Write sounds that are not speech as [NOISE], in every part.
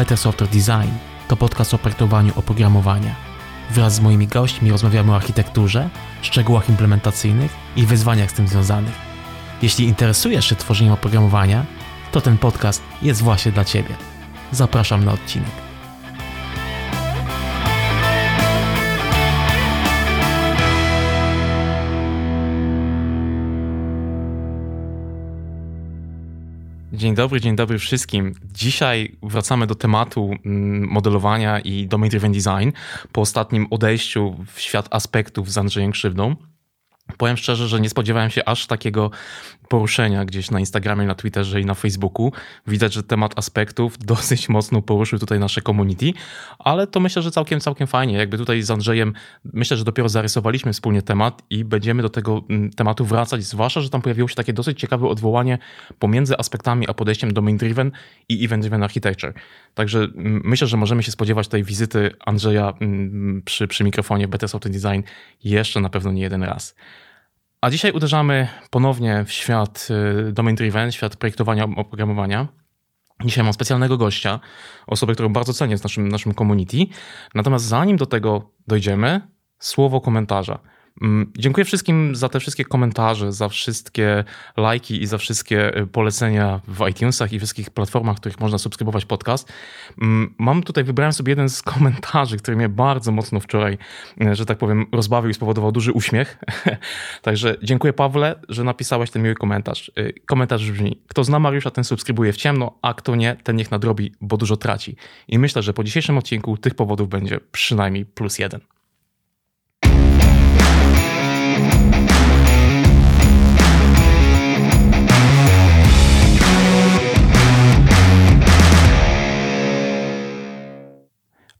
Better Software Design to podcast o projektowaniu oprogramowania. Wraz z moimi gośćmi rozmawiamy o architekturze, szczegółach implementacyjnych i wyzwaniach z tym związanych. Jeśli interesujesz się tworzeniem oprogramowania, to ten podcast jest właśnie dla Ciebie. Zapraszam na odcinek. Dzień dobry, dzień dobry wszystkim. Dzisiaj wracamy do tematu mm, modelowania i domain driven design po ostatnim odejściu w świat aspektów z Andrzejem Krzywdą. Powiem szczerze, że nie spodziewałem się aż takiego poruszenia gdzieś na Instagramie, na Twitterze i na Facebooku. Widać, że temat aspektów [LAUGHS] dosyć mocno poruszył tutaj nasze community, ale to myślę, że całkiem, całkiem fajnie. Jakby tutaj z Andrzejem myślę, że dopiero zarysowaliśmy wspólnie temat i będziemy do tego mm, tematu wracać, zwłaszcza, że tam pojawiło się takie dosyć ciekawe odwołanie pomiędzy aspektami a podejściem domain-driven i event-driven architecture. Także mm, myślę, że możemy się spodziewać tej wizyty Andrzeja mm, przy, przy mikrofonie Better Software Design jeszcze na pewno nie jeden raz. A dzisiaj uderzamy ponownie w świat y, domain driven, świat projektowania oprogramowania. Dzisiaj mam specjalnego gościa, osobę, którą bardzo cenię w naszym, naszym community. Natomiast zanim do tego dojdziemy, słowo komentarza. Mm, dziękuję wszystkim za te wszystkie komentarze, za wszystkie lajki i za wszystkie y, polecenia w iTunesach i wszystkich platformach, w których można subskrybować podcast. Mm, mam tutaj, wybrałem sobie jeden z komentarzy, który mnie bardzo mocno wczoraj, y, że tak powiem, rozbawił i spowodował duży uśmiech. [LAUGHS] Także dziękuję Pawle, że napisałeś ten miły komentarz. Y, komentarz brzmi, kto zna Mariusza, ten subskrybuje w ciemno, a kto nie, ten niech nadrobi, bo dużo traci. I myślę, że po dzisiejszym odcinku tych powodów będzie przynajmniej plus jeden.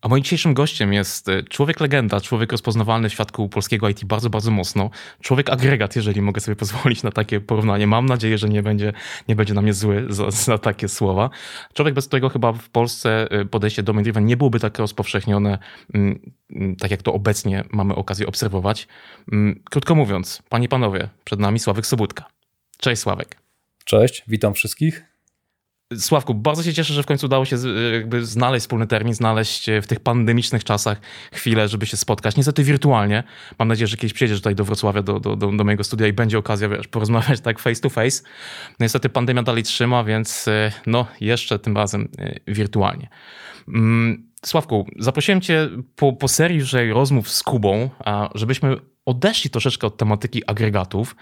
A moim dzisiejszym gościem jest e, człowiek legenda, człowiek rozpoznawalny w świadku polskiego IT bardzo, bardzo mocno. Człowiek agregat, jeżeli mogę sobie pozwolić na takie porównanie. Mam nadzieję, że nie będzie, nie będzie na mnie zły za, za takie słowa. Człowiek, bez którego chyba w Polsce e, podejście do driven nie byłoby tak rozpowszechnione, mm, mm, tak jak to obecnie mamy okazję obserwować. Mm, krótko mówiąc, panie i panowie, przed nami Sławek Sobudka. Cześć Sławek. Cześć, witam wszystkich. Sławku, bardzo się cieszę, że w końcu udało się jakby znaleźć wspólny termin, znaleźć w tych pandemicznych czasach chwilę, żeby się spotkać. Niestety wirtualnie. Mam nadzieję, że kiedyś przyjedziesz tutaj do Wrocławia, do, do, do, mojego studia i będzie okazja, wiesz, porozmawiać tak face to face. Niestety pandemia dalej trzyma, więc e, no jeszcze tym razem e, wirtualnie. Mm, Sławku, zaprosiłem cię po, po serii że rozmów z Kubą, żebyśmy odeszli troszeczkę od tematyki agregatów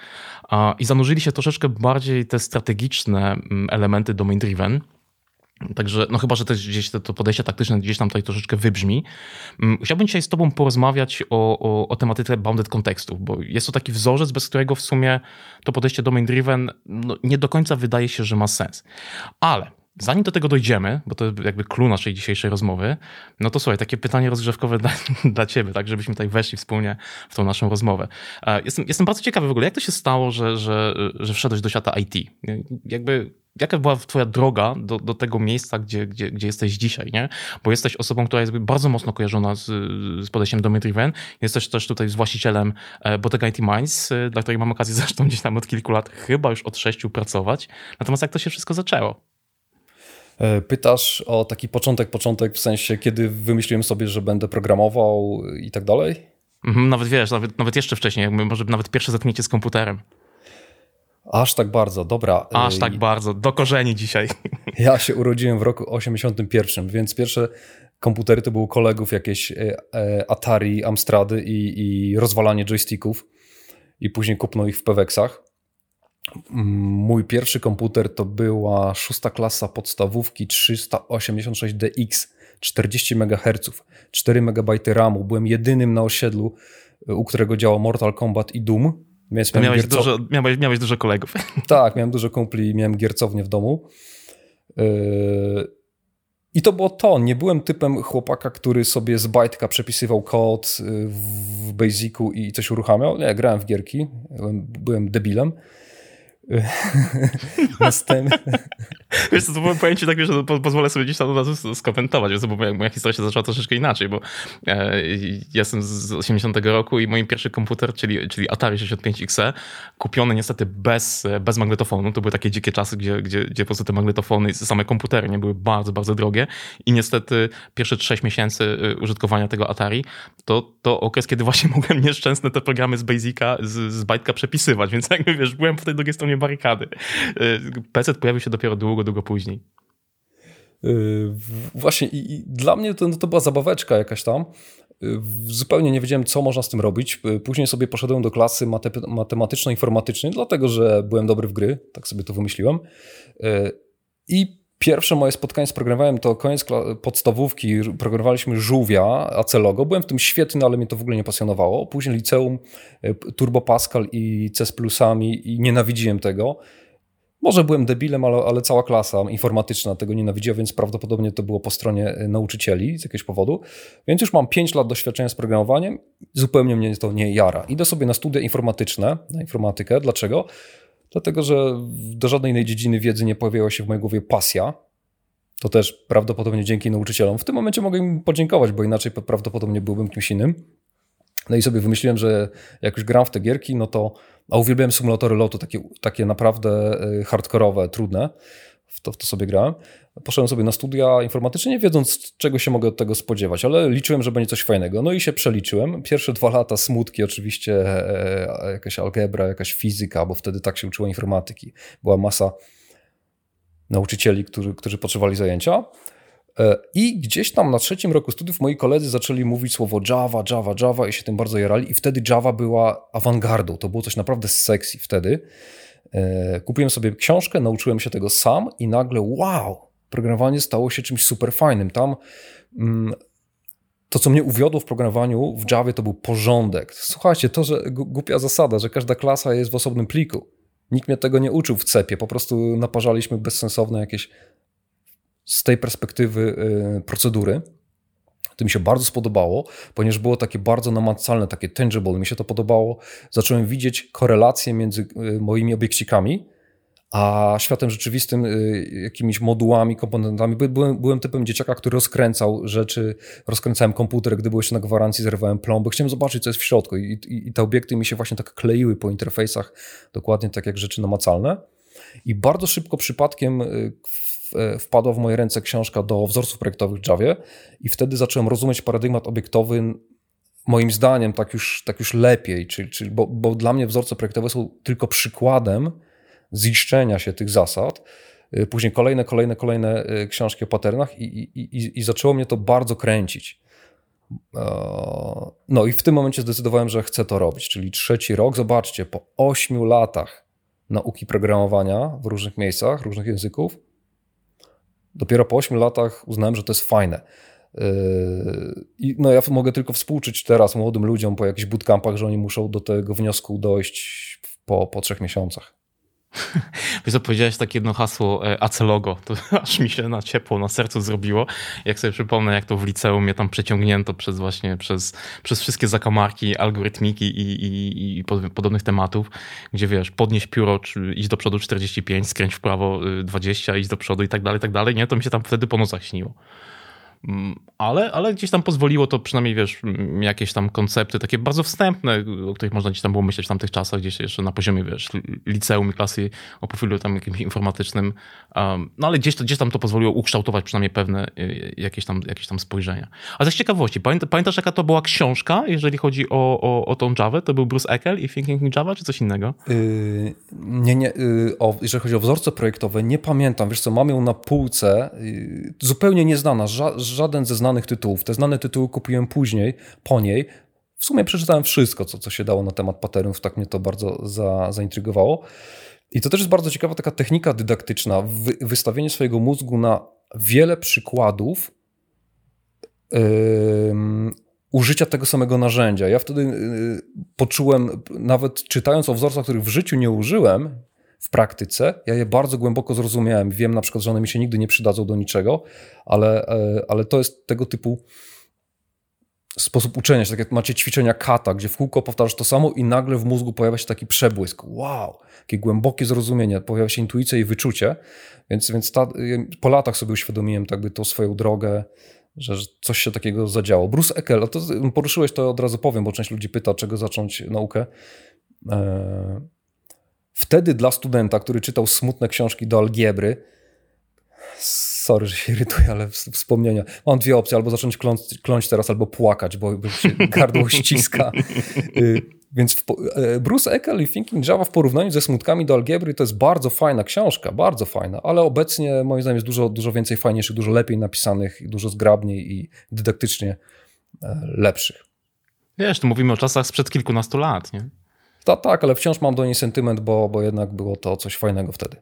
i zanurzyli się troszeczkę bardziej te strategiczne mm, elementy domain driven. Także, no chyba, że też gdzieś to, to podejście taktyczne gdzieś tam tutaj troszeczkę wybrzmi. Mm, chciałbym dzisiaj z tobą porozmawiać o, o, o tematyce bounded kontekstów, bo jest to taki wzorzec, bez którego w sumie to podejście domain driven no, nie do końca wydaje się, że ma sens. Ale Zanim do tego dojdziemy, bo to jakby clue naszej dzisiejszej rozmowy, no to słuchaj, takie pytanie rozgrzewkowe dla, [LAUGHS] dla ciebie, tak, żebyśmy tutaj weszli wspólnie w tą naszą rozmowę. E, jestem, jestem bardzo ciekawy w ogóle, jak to się stało, że, że, że wszedłeś do świata IT? Jakby jaka była twoja droga do, do tego miejsca, gdzie, gdzie, gdzie jesteś dzisiaj, nie? Bo jesteś osobą, która jest bardzo mocno kojarzona z, z podejściem do Driven. Jesteś też tutaj z właścicielem e, Bottega IT Minds, e, dla której mam okazję [LAUGHS] zresztą gdzieś tam od kilku lat, chyba już od sześciu pracować. Natomiast jak to się wszystko zaczęło? E, pytasz o taki początek, początek w sensie, kiedy wymyśliłem sobie, że będę programował i tak dalej? Mhm, nawet wiesz, nawet, nawet jeszcze wcześniej, jakby może nawet pierwsze zetknięcie z komputerem. Aż tak bardzo, dobra. Aż tak bardzo, do korzeni dzisiaj. [LAUGHS] Ja się urodziłem w roku 81, więc pierwsze komputery to były kolegów jakieś e, e, Atari, Amstrady i, i rozwalanie joysticków i później kupno ich w Peweksach. Mój pierwszy komputer to była szósta klasa podstawówki 386DX, 40 MHz, 4 MB RAMu. Byłem jedynym na osiedlu, u którego działał Mortal Kombat i Doom. Więc miałeś, gierco... dużo, miałeś, miałeś dużo kolegów. [LAUGHS] Tak, miałem dużo kumpli i miałem giercownię w domu. Yy, I to było to. Nie byłem typem chłopaka, który sobie z bajtka przepisywał kod yy, w Basicu i coś uruchamiał. Nie, grałem w gierki. Byłem debilem. [LAUGHS] Następnie. [LAUGHS] Wiesz to powiem ci tak, że pozwolę sobie gdzieś tam od razu skomentować, bo moja historia się zaczęła troszeczkę inaczej, bo e, jestem z 80 roku i mój pierwszy komputer, czyli, czyli Atari 65XE, kupiony niestety bez, bez magnetofonu, to były takie dzikie czasy, gdzie, gdzie, gdzie po prostu te magnetofony, same komputery nie były bardzo, bardzo drogie i niestety pierwsze 6 miesięcy y, użytkowania tego Atari, to, to okres, kiedy właśnie [LAUGHS] mogłem nieszczęsne te programy z Basica, z, z Byte'a przepisywać, więc jakby wiesz, byłem po tej drugiej stronie barykady. Y, PC pojawił się dopiero długo, długo później. Yy, właśnie i, dla mnie to, no to była zabaweczka jakaś tam. Yy, zupełnie nie wiedziałem, co można z tym robić. Później sobie poszedłem do klasy mate, matematyczno-informatycznej, dlatego że byłem dobry w gry, tak sobie to wymyśliłem. I pierwsze moje spotkanie z programowaniem to koniec podstawówki. Programowaliśmy żółwia, Acelogo. Byłem w tym świetny, ale mnie to w ogóle nie pasjonowało. Później liceum, Turbo Pascal i C z plusami i nienawidziłem tego. Może byłem debilem, ale, ale, cała klasa informatyczna tego nienawidziła, więc prawdopodobnie to było po stronie e, nauczycieli z jakiegoś powodu. Więc już mam 5 lat doświadczenia z programowaniem, zupełnie mnie to nie jara. Idę sobie na studia informatyczne, na informatykę. Dlaczego? Dlatego, że do żadnej innej dziedziny wiedzy nie pojawiła się w mojej głowie pasja. To też prawdopodobnie dzięki nauczycielom. W tym momencie mogę im podziękować, bo inaczej prawdopodobnie byłbym kimś innym. No i sobie wymyśliłem, że jak już gram w te gierki, no to a uwielbiałem symulatory lotu, takie, takie naprawdę y, hardkorowe, trudne. W to, w to sobie grałem. Poszedłem sobie na studia informatyczne, nie wiedząc, czego się mogę od tego spodziewać, ale liczyłem, że będzie coś fajnego. No i się przeliczyłem. Pierwsze dwa lata smutki, oczywiście e, e jakaś algebra, jakaś fizyka, bo wtedy tak się uczyło informatyki. Była masa nauczycieli, którzy, którzy potrzebowali zajęcia. E, I gdzieś tam na trzecim roku studiów moi koledzy zaczęli mówić słowo Java, Java, Java i się tym bardzo jarali. I wtedy Java była awangardą. To było coś naprawdę sexy wtedy. E, kupiłem sobie książkę, nauczyłem się tego sam i nagle wow, programowanie stało się czymś super fajnym. Tam mm, to, co mnie uwiodło w programowaniu w Java, to był porządek. Słuchajcie, to, że głupia zasada, że każda klasa jest w osobnym pliku. Nikt mnie tego nie uczył w cepie, po prostu naparzaliśmy bezsensowne jakieś z tej perspektywy y, procedury. To mi się bardzo spodobało, ponieważ było takie bardzo namacalne, takie tangible. Mi się to podobało. Zacząłem widzieć korelacje między y, moimi obiekcikami, a światem rzeczywistym, y, jakimiś modułami, komponentami. Byłem, byłem typem dzieciaka, który rozkręcał rzeczy, rozkręcałem komputer, gdy byłem jeszcze na gwarancji, zerwałem plomby. Chciałem zobaczyć, co jest w środku i, i, i te obiekty mi się właśnie tak kleiły po interfejsach, dokładnie tak jak rzeczy namacalne. I bardzo szybko przypadkiem E, wpadła w moje ręce książka do wzorców projektowych w Javie i wtedy zacząłem rozumieć paradygmat obiektowy moim zdaniem tak już, tak już lepiej, czyli, czyli, bo, bo dla mnie wzorce projektowe są tylko przykładem ziszczenia się tych zasad. E, później kolejne, kolejne, kolejne e, książki o patternach i, i, i, i zaczęło mnie to bardzo kręcić. No i w tym momencie zdecydowałem, że chcę to robić, czyli trzeci rok. Zobaczcie, po ośmiu latach nauki programowania w różnych miejscach, różnych języków, Dopiero po 8 latach uznałem, że to jest fajne. Yy, I no ja mogę tylko współczuć teraz młodym ludziom po jakichś bootcampach, że oni muszą do tego wniosku dojść po, po trzech miesiącach. [LAUGHS] Wiesz co, powiedziałeś takie jedno hasło e, acelogo, to [LAUGHS] aż mi się na ciepło na sercu zrobiło. Jak sobie przypomnę, jak to w liceum mnie tam przeciągnięto przez właśnie, przez, przez wszystkie zakamarki, algorytmiki i, i, i podobnych tematów, gdzie wiesz, podnieś pióro, iść do przodu 45, skręć w prawo 20, y, iść do przodu i tak dalej, tak dalej, nie? To mi się tam wtedy po nocach śniło. Mm, ale, ale gdzieś tam pozwoliło to przynajmniej, wiesz, jakieś tam koncepty takie bardzo wstępne, o których można gdzieś tam było myśleć w tamtych czasach, gdzieś jeszcze na poziomie, wiesz, liceum i klasy o profilu tam jakimś informatycznym. No ale gdzieś, to, gdzieś tam to pozwoliło ukształtować przynajmniej pewne y, jakieś tam, jakieś tam spojrzenia. A z ciekawości, pamiętasz jaka to była książka, jeżeli chodzi o, o, o tą Java? To był Bruce Eckel i Thinking in Java, czy coś innego? Yy, nie, nie. Yy, o, jeżeli chodzi o wzorce projektowe, nie pamiętam. Wiesz co, mam ją na półce, yy, zupełnie nieznana, ża żaden ze znanych tytułów. Te znane tytuły kupiłem później, po niej. W sumie przeczytałem wszystko, co, co się dało na temat patternów, tak mnie to bardzo za, zaintrygowało. I to też jest bardzo ciekawa taka technika dydaktyczna, wy, wystawienie swojego mózgu na wiele przykładów yy, użycia tego samego narzędzia. Ja wtedy yy, poczułem, nawet czytając o wzorcach, których w życiu nie użyłem, w praktyce. Ja je bardzo głęboko zrozumiałem. Wiem na przykład, że one mi się nigdy nie przydadzą do niczego, ale, e, ale to jest tego typu sposób uczenia się, tak jak macie ćwiczenia kata, gdzie w kółko powtarzasz to samo i nagle w mózgu pojawia się taki przebłysk. Wow, takie głębokie zrozumienie, pojawia się intuicja i wyczucie. Więc, więc ta, po latach sobie uświadomiłem tak by tą swoją drogę, że coś się takiego zadziało. Bruce Eckel, to poruszyłeś to od razu powiem, bo część ludzi pyta, czego zacząć naukę. E, wtedy dla studenta, który czytał smutne książki do algebry, sorry, że się irytuję, ale wspomnienia. Mam dwie opcje, albo zacząć kląć, kląć teraz, albo płakać, bo, się [LAUGHS] gardło ściska. Y, więc e, Bruce Eckel i Thinking Java w porównaniu ze smutkami do algebry to jest bardzo fajna książka, bardzo fajna, ale obecnie moim zdaniem jest dużo, dużo więcej fajniejszych, dużo lepiej napisanych, dużo zgrabniej i dydaktycznie e, lepszych. Wiesz, tu mówimy o czasach sprzed kilkunastu lat, nie? Tak, tak, ale wciąż mam do niej sentyment, bo, bo jednak było to coś fajnego wtedy.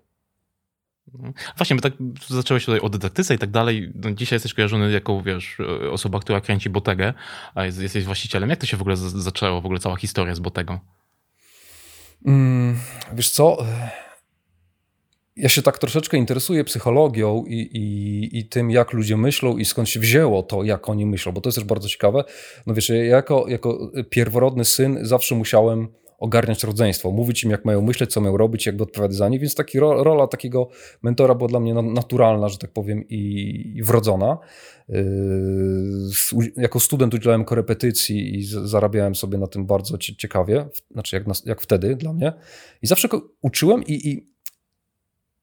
Właśnie, bo tak zaczęłeś tutaj o dydaktyce i tak dalej. No, dzisiaj jesteś kojarzony jako, wiesz, osoba, która kręci Botegę, a jest, jesteś właścicielem. Jak to się w ogóle zaczęło, w ogóle cała historia z Botegą? Mm, wiesz co, ja się tak troszeczkę interesuję psychologią i, i, i tym, jak ludzie myślą i skąd się wzięło to, jak oni myślą, bo to jest też bardzo ciekawe. No wiesz, ja jako, jako pierworodny syn zawsze musiałem ogarniać rodzeństwo, mówić im, jak mają myśleć, co mają robić, jakby odpowiadać za nie, więc taki ro, rola takiego mentora była dla mnie naturalna, że tak powiem, i, i wrodzona. Yy, jako student udzielałem korepetycji i zarabiałem sobie na tym bardzo ciekawie, znaczy jak, jak wtedy dla mnie. I zawsze uczyłem i, i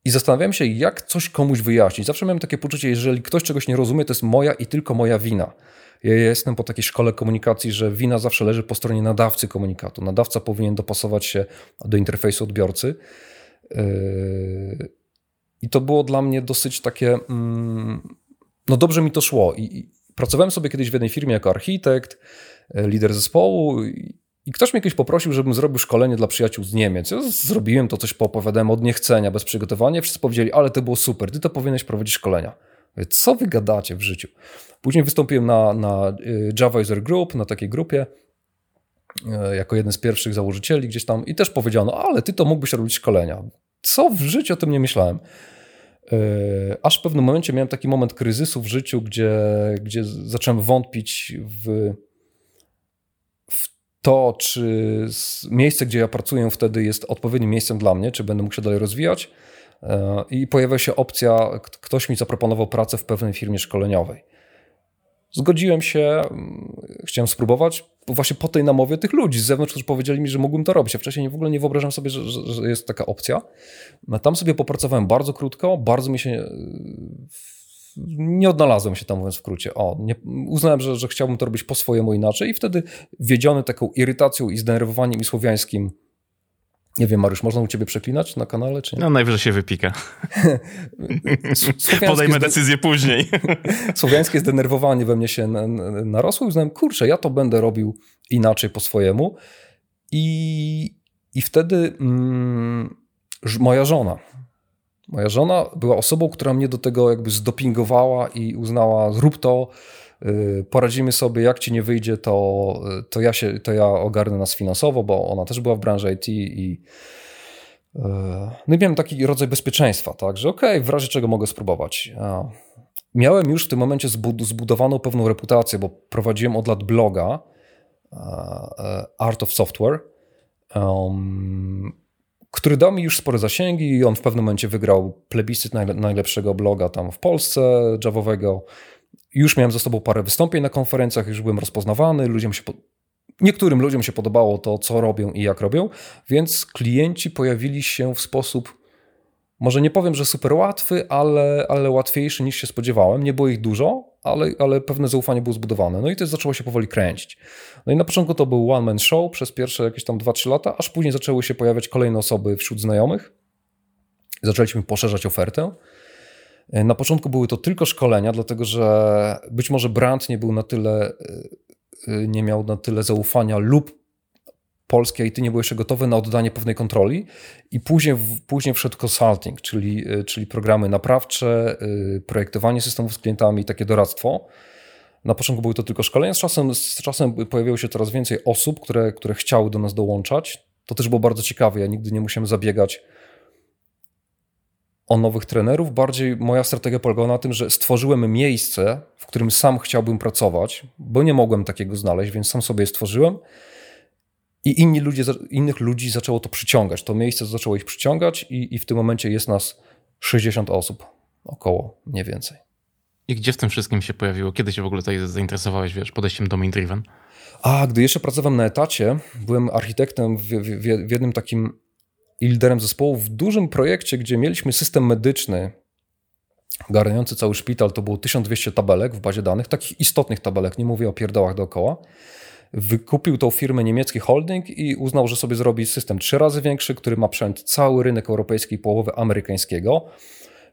i zastanawiałem się, jak coś komuś wyjaśnić. Zawsze miałem takie poczucie, jeżeli ktoś czegoś nie rozumie, to jest moja i tylko moja wina. Ja jestem po takiej szkole komunikacji, że wina zawsze leży po stronie nadawcy komunikatu. Nadawca powinien dopasować się do interfejsu odbiorcy. Yy, I to było dla mnie dosyć takie. Mm, no dobrze mi to szło. I pracowałem sobie kiedyś w jednej firmie jako architekt, e, lider zespołu. I ktoś mnie kiedyś poprosił, żebym zrobił szkolenie dla przyjaciół z Niemiec. Ja zrobiłem to, coś poopowiadałem od niechcenia, bez przygotowania. Wszyscy powiedzieli, ale to było super, ty to powinieneś prowadzić szkolenia. Co wy gadacie w życiu? Później wystąpiłem na, na y, Java User Group, na takiej grupie, y, jako jeden z pierwszych założycieli gdzieś tam i też powiedziano, ale ty to mógłbyś robić szkolenia. Co w życiu o tym nie myślałem. Y, aż w pewnym momencie miałem taki moment kryzysu w życiu, gdzie, gdzie zacząłem wątpić w, w to, czy miejsce, gdzie ja pracuję wtedy jest odpowiednim miejscem dla mnie, czy będę mógł się dalej rozwijać. I pojawia się opcja, ktoś mi zaproponował pracę w pewnej firmie szkoleniowej. Zgodziłem się, mm, chciałem spróbować, właśnie po tej namowie tych ludzi z zewnątrz, którzy powiedzieli mi, że mógłbym to robić. Ja wcześniej w ogóle nie wyobrażam sobie, że, że, że jest taka opcja. No, tam sobie popracowałem bardzo krótko, bardzo mi się e, nie odnalazłem się tam, mówiąc w skrócie. O, nie, uznałem, że, że chciałbym to robić po swojemu inaczej i wtedy wiedziony taką irytacją i zdenerwowaniem i słowiańskim nie wiem, Mariusz, można u ciebie przeklinać na kanale, czy nie? No najwyżej się wypika. [LAUGHS] Podejmę decyzję później. [LAUGHS] Słowiańskie zdenerwowanie we mnie się narosło i uznałem, kurczę, ja to będę robił inaczej po swojemu. I, i wtedy mm, moja żona, moja żona była osobą, która mnie do tego jakby zdopingowała i uznała, zrób to, poradzimy sobie, jak ci nie wyjdzie, to, to, ja, się, to ja ogarnę nas finansowo, bo ona też była w branży IT i y, no i miałem taki rodzaj bezpieczeństwa, tak, że okej, okay, w razie czego mogę spróbować. Miałem już w tym momencie zbudowaną pewną reputację, bo prowadziłem od lat bloga Art of Software, który dał mi już spore zasięgi i on w pewnym momencie wygrał plebiscyt najlepszego bloga tam w Polsce, javowego. Już miałem ze sobą parę wystąpień na konferencjach, już byłem rozpoznawany, ludziom się niektórym ludziom się podobało to, co robią i jak robią, więc klienci pojawili się w sposób, może nie powiem, że super łatwy, ale, ale łatwiejszy niż się spodziewałem. Nie było ich dużo, ale, ale pewne zaufanie było zbudowane. No i to zaczęło się powoli kręcić. No i na początku to był one-man show przez pierwsze jakieś tam 2-3 lata, aż później zaczęły się pojawiać kolejne osoby wśród znajomych. Zaczęliśmy poszerzać ofertę. E, na początku były to tylko szkolenia, dlatego że być może brand nie był na tyle, e, e, nie miał na tyle zaufania lub polskie IT nie było jeszcze gotowe na oddanie pewnej kontroli i później, później wszedł consulting, czyli, czyli programy naprawcze, projektowanie systemów z klientami, takie doradztwo. Na początku były to tylko szkolenia, z czasem, z czasem pojawiło się coraz więcej osób, które, które chciały do nas dołączać. To też było bardzo ciekawe, ja nigdy nie musiałem zabiegać o nowych trenerów. Bardziej moja strategia polegała na tym, że stworzyłem miejsce, w którym sam chciałbym pracować, bo nie mogłem takiego znaleźć, więc sam sobie je stworzyłem. I inni ludzie, innych ludzi zaczęło to przyciągać. To miejsce zaczęło ich przyciągać, i, i w tym momencie jest nas 60 osób, około, nie więcej. I gdzie w tym wszystkim się pojawiło? Kiedy się w ogóle tutaj zainteresowałeś, wiesz, podejściem domain driven? A, gdy jeszcze pracowałem na etacie, byłem architektem w, w, w jednym takim i liderem zespołu w dużym projekcie, gdzie mieliśmy system medyczny garniący cały szpital. To było 1200 tabelek w bazie danych, takich istotnych tabelek, nie mówię o pierdołach dookoła. Wykupił tą firmę niemiecki holding i uznał, że sobie zrobi system trzy razy większy, który ma przejąć cały rynek europejski i połowę amerykańskiego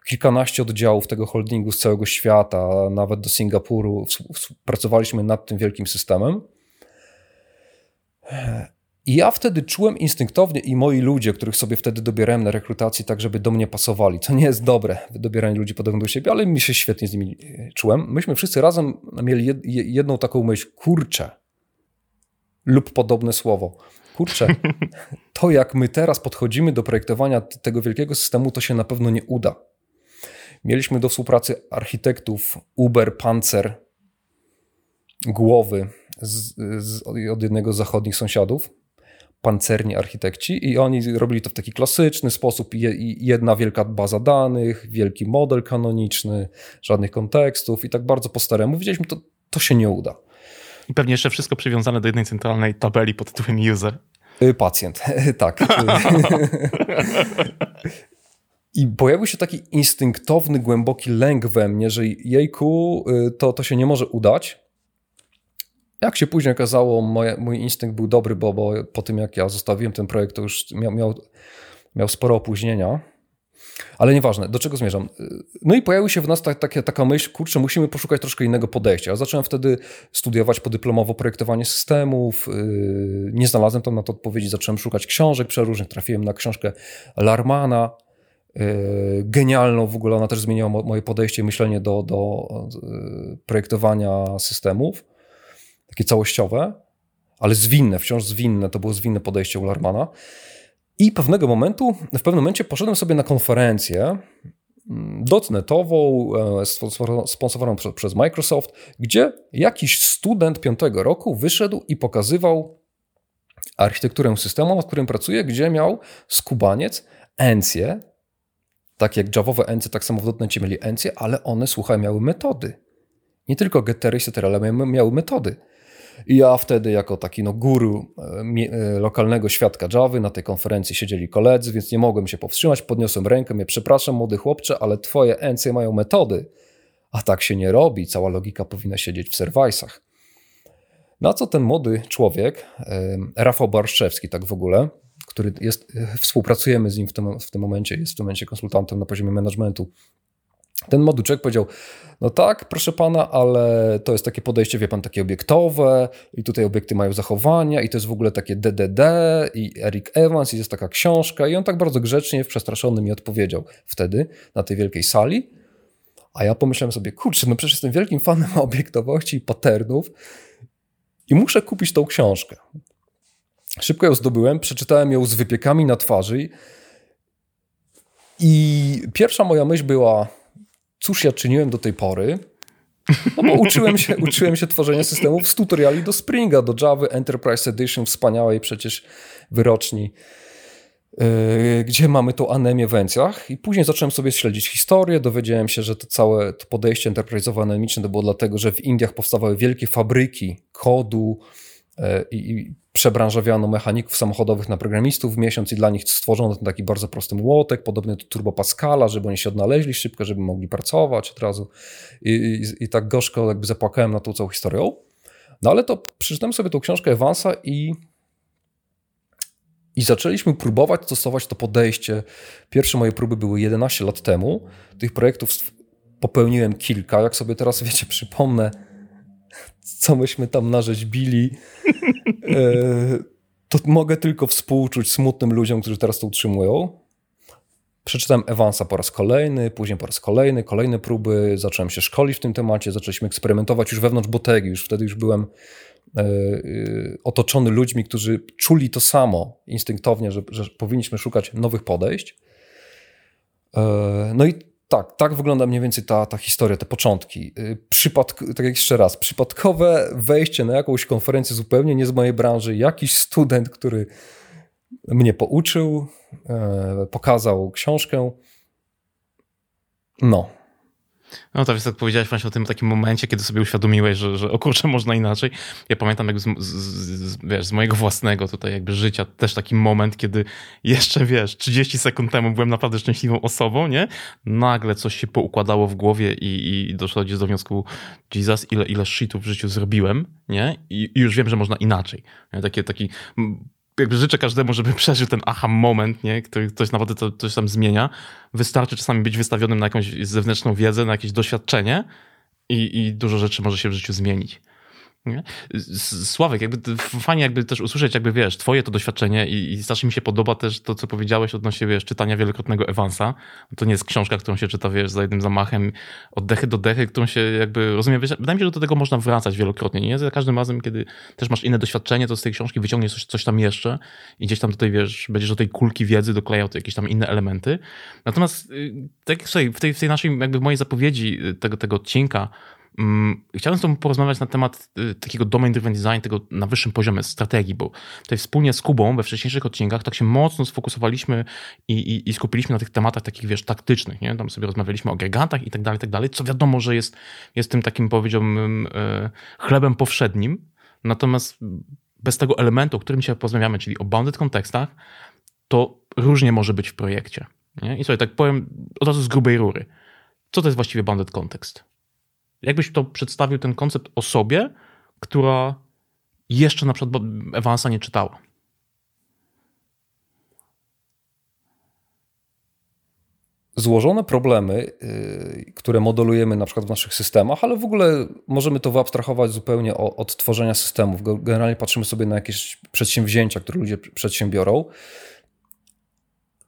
kilkanaście oddziałów tego holdingu z całego świata, nawet do Singapuru. Pracowaliśmy nad tym wielkim systemem. I ja wtedy czułem instynktownie i moi ludzie, których sobie wtedy dobierałem na rekrutacji, tak żeby do mnie pasowali. Co nie jest dobre, dobieranie ludzi podobnych do siebie, ale mi się świetnie z nimi e, czułem. Myśmy wszyscy razem mieli jedną taką myśl, kurczę, lub podobne słowo. Kurczę, [LAUGHS] to jak my teraz podchodzimy do projektowania tego wielkiego systemu, to się na pewno nie uda. Mieliśmy do współpracy architektów Uber, Panzer, Głowy z, z, od jednego z zachodnich sąsiadów pancerni architekci i oni robili to w taki klasyczny sposób. Jedna wielka baza danych, wielki model kanoniczny, żadnych kontekstów i tak bardzo po staremu. Widzieliśmy, to, to się nie uda. I pewnie jeszcze wszystko przywiązane do jednej centralnej tabeli pod tytułem user. Y, pacjent, [LAUGHS] tak. I pojawił się taki instynktowny, głęboki lęk we mnie, że jejku, y, to, to się nie może udać. Jak się później okazało, moje, mój instynkt był dobry, bo, bo po tym jak ja zostawiłem ten projekt, to już miał, miał, miał sporo opóźnienia. Ale nieważne, do czego zmierzam. No i pojawiła się w nas ta, ta, taka myśl, kurczę, musimy poszukać troszkę innego podejścia. Zacząłem wtedy studiować podyplomowo projektowanie systemów. Yy, nie znalazłem tam na to odpowiedzi, zacząłem szukać książek przeróżnych. Trafiłem na książkę Larmana, yy, genialną w ogóle, ona też zmieniła moje podejście myślenie do, do yy, projektowania systemów takie całościowe, ale zwinne, wciąż zwinne, to było zwinne podejście u Larmana. I pewnego momentu, w pewnym momencie poszedłem sobie na konferencję mm, dotnetową, e, sponsorowaną przez Microsoft, gdzie jakiś student piątego roku wyszedł i pokazywał architekturę systemu, nad którym pracuje, gdzie miał skubaniec, encje, tak jak javowe encje, tak samo w dotnecie mieli encje, ale one, słuchaj, miały metody. Nie tylko gettery i setery, ale miały metody. I ja wtedy jako taki no, guru e, e, lokalnego świadka Java na tej konferencji siedzieli koledzy, więc nie mogłem się powstrzymać. Podniosłem rękę, ja przepraszam młody chłopcze, ale twoje encje mają metody. A tak się nie robi, cała logika powinna siedzieć w serwisach. Na co ten młody człowiek, e, Rafał Barszczewski tak w ogóle, który jest, współpracujemy z nim w tym, w tym momencie, jest w tym momencie konsultantem na poziomie managementu ten moduczek powiedział, no tak, proszę pana, ale to jest takie podejście, wie pan, takie obiektowe i tutaj obiekty mają zachowania i to jest w ogóle takie DDD i Eric Evans i jest taka książka i on tak bardzo grzecznie, przestraszony mi odpowiedział wtedy na tej wielkiej sali, a ja pomyślałem sobie, kurczę, no przecież jestem wielkim fanem [LAUGHS] obiektowości i patternów i muszę kupić tą książkę. Szybko ją zdobyłem, przeczytałem ją z wypiekami na twarzy i pierwsza moja myśl była cóż ja czyniłem do tej pory? No bo uczyłem się, [LAUGHS] uczyłem się tworzenia systemów z tutoriali do Springa, do Java Enterprise Edition, wspaniałej przecież wyroczni, yy, gdzie mamy tą anemię w encjach? I później zacząłem sobie śledzić historię, dowiedziałem się, że to całe to podejście enterprise'owe anemiczne to było dlatego, że w Indiach powstawały wielkie fabryki kodu, i, przebranżowiano mechaników samochodowych na programistów w miesiąc i dla nich stworzono ten taki bardzo prosty młotek, podobny do Turbo Pascala, żeby oni się odnaleźli szybko, żeby mogli pracować od razu. I, i, i tak gorzko jakby zapłakałem na tą całą historią. No ale to przeczytałem sobie tą książkę Evansa i, i zaczęliśmy próbować stosować to podejście. Pierwsze moje próby były 11 lat temu. Tych projektów popełniłem kilka. Jak sobie teraz, wiecie, przypomnę, co myśmy tam narzeźbili, e, to mogę tylko współczuć smutnym ludziom, którzy teraz to utrzymują. Przeczytałem Evansa po raz kolejny, później po raz kolejny, kolejne próby, zacząłem się szkolić w tym temacie, zaczęliśmy eksperymentować już wewnątrz Botegi, już wtedy już byłem e, e, otoczony ludźmi, którzy czuli to samo instynktownie, że, że powinniśmy szukać nowych podejść. No i tak, tak wygląda mniej więcej ta, ta historia, te początki. E, przypadk, tak jeszcze raz, przypadkowe wejście na jakąś konferencję zupełnie nie z mojej branży, jakiś student, który mnie pouczył, pokazał książkę. No, no to jest tak powiedziałeś właśnie o tym takim momencie, kiedy sobie uświadomiłeś, że, że o kurczę, można inaczej. Ja pamiętam jakby z, z, z, wiesz, z mojego własnego tutaj jakby życia też taki moment, kiedy jeszcze wiesz, 30 sekund temu byłem naprawdę szczęśliwą osobą, nie? Nagle coś się poukładało w głowie i, i doszło do wniosku, Jesus, ile, ile shitów w życiu zrobiłem, nie? I, i już wiem, że można inaczej. Nie? Takie, taki jakby życzę każdemu, żeby [LAUGHS] przeżył ten aha moment, nie? który coś naprawdę to, coś tam zmienia. Wystarczy czasami być wystawionym na jakąś zewnętrzną wiedzę, na jakieś doświadczenie i, i dużo rzeczy może się w życiu zmienić. Sławek, jakby fajnie jakby też usłyszeć, jakby wiesz, twoje to doświadczenie i, i strasznie mi się podoba też to, co powiedziałeś odnośnie, wiesz, czytania wielokrotnego Evansa. To nie jest książka, którą się czyta, wiesz, za jednym zamachem od dechy do dechy, którą się jakby rozumie. Wiesz, wydaje mi się, że do tego można wracać wielokrotnie, nie? Za każdym razem, kiedy też masz inne doświadczenie, to z tej książki wyciągniesz coś, coś tam jeszcze i gdzieś tam tutaj, wiesz, będziesz do tej kulki wiedzy doklejał jakieś tam inne elementy. Natomiast y, tak jak w tej, w tej naszej, jakby mojej zapowiedzi y, tego, tego odcinka, Mm, chciałem z Tobą porozmawiać na temat y, takiego domain driven design, tego na wyższym poziomie strategii, bo tutaj wspólnie z Kubą we wcześniejszych odcinkach tak się mocno sfokusowaliśmy i, i, i skupiliśmy na tych tematach takich, wiesz, taktycznych, nie? Tam sobie rozmawialiśmy o agregatach i tak dalej, i tak dalej, co wiadomo, że jest, jest tym takim, powiedziałbym, e, chlebem powszednim, natomiast bez tego elementu, o którym dzisiaj porozmawiamy, czyli o bounded kontekstach, to różnie może być w projekcie. Nie? I sobie tak powiem od razu z grubej rury. Co to jest właściwie bounded context? Jakbyś to przedstawił ten koncept osobie, która jeszcze na przykład Evansa nie czytała? Złożone problemy, yy, które modelujemy na przykład w naszych systemach, ale w ogóle możemy to wyabstrahować zupełnie od tworzenia systemów. Generalnie patrzymy sobie na jakieś przedsięwzięcia, które ludzie przedsiębiorą.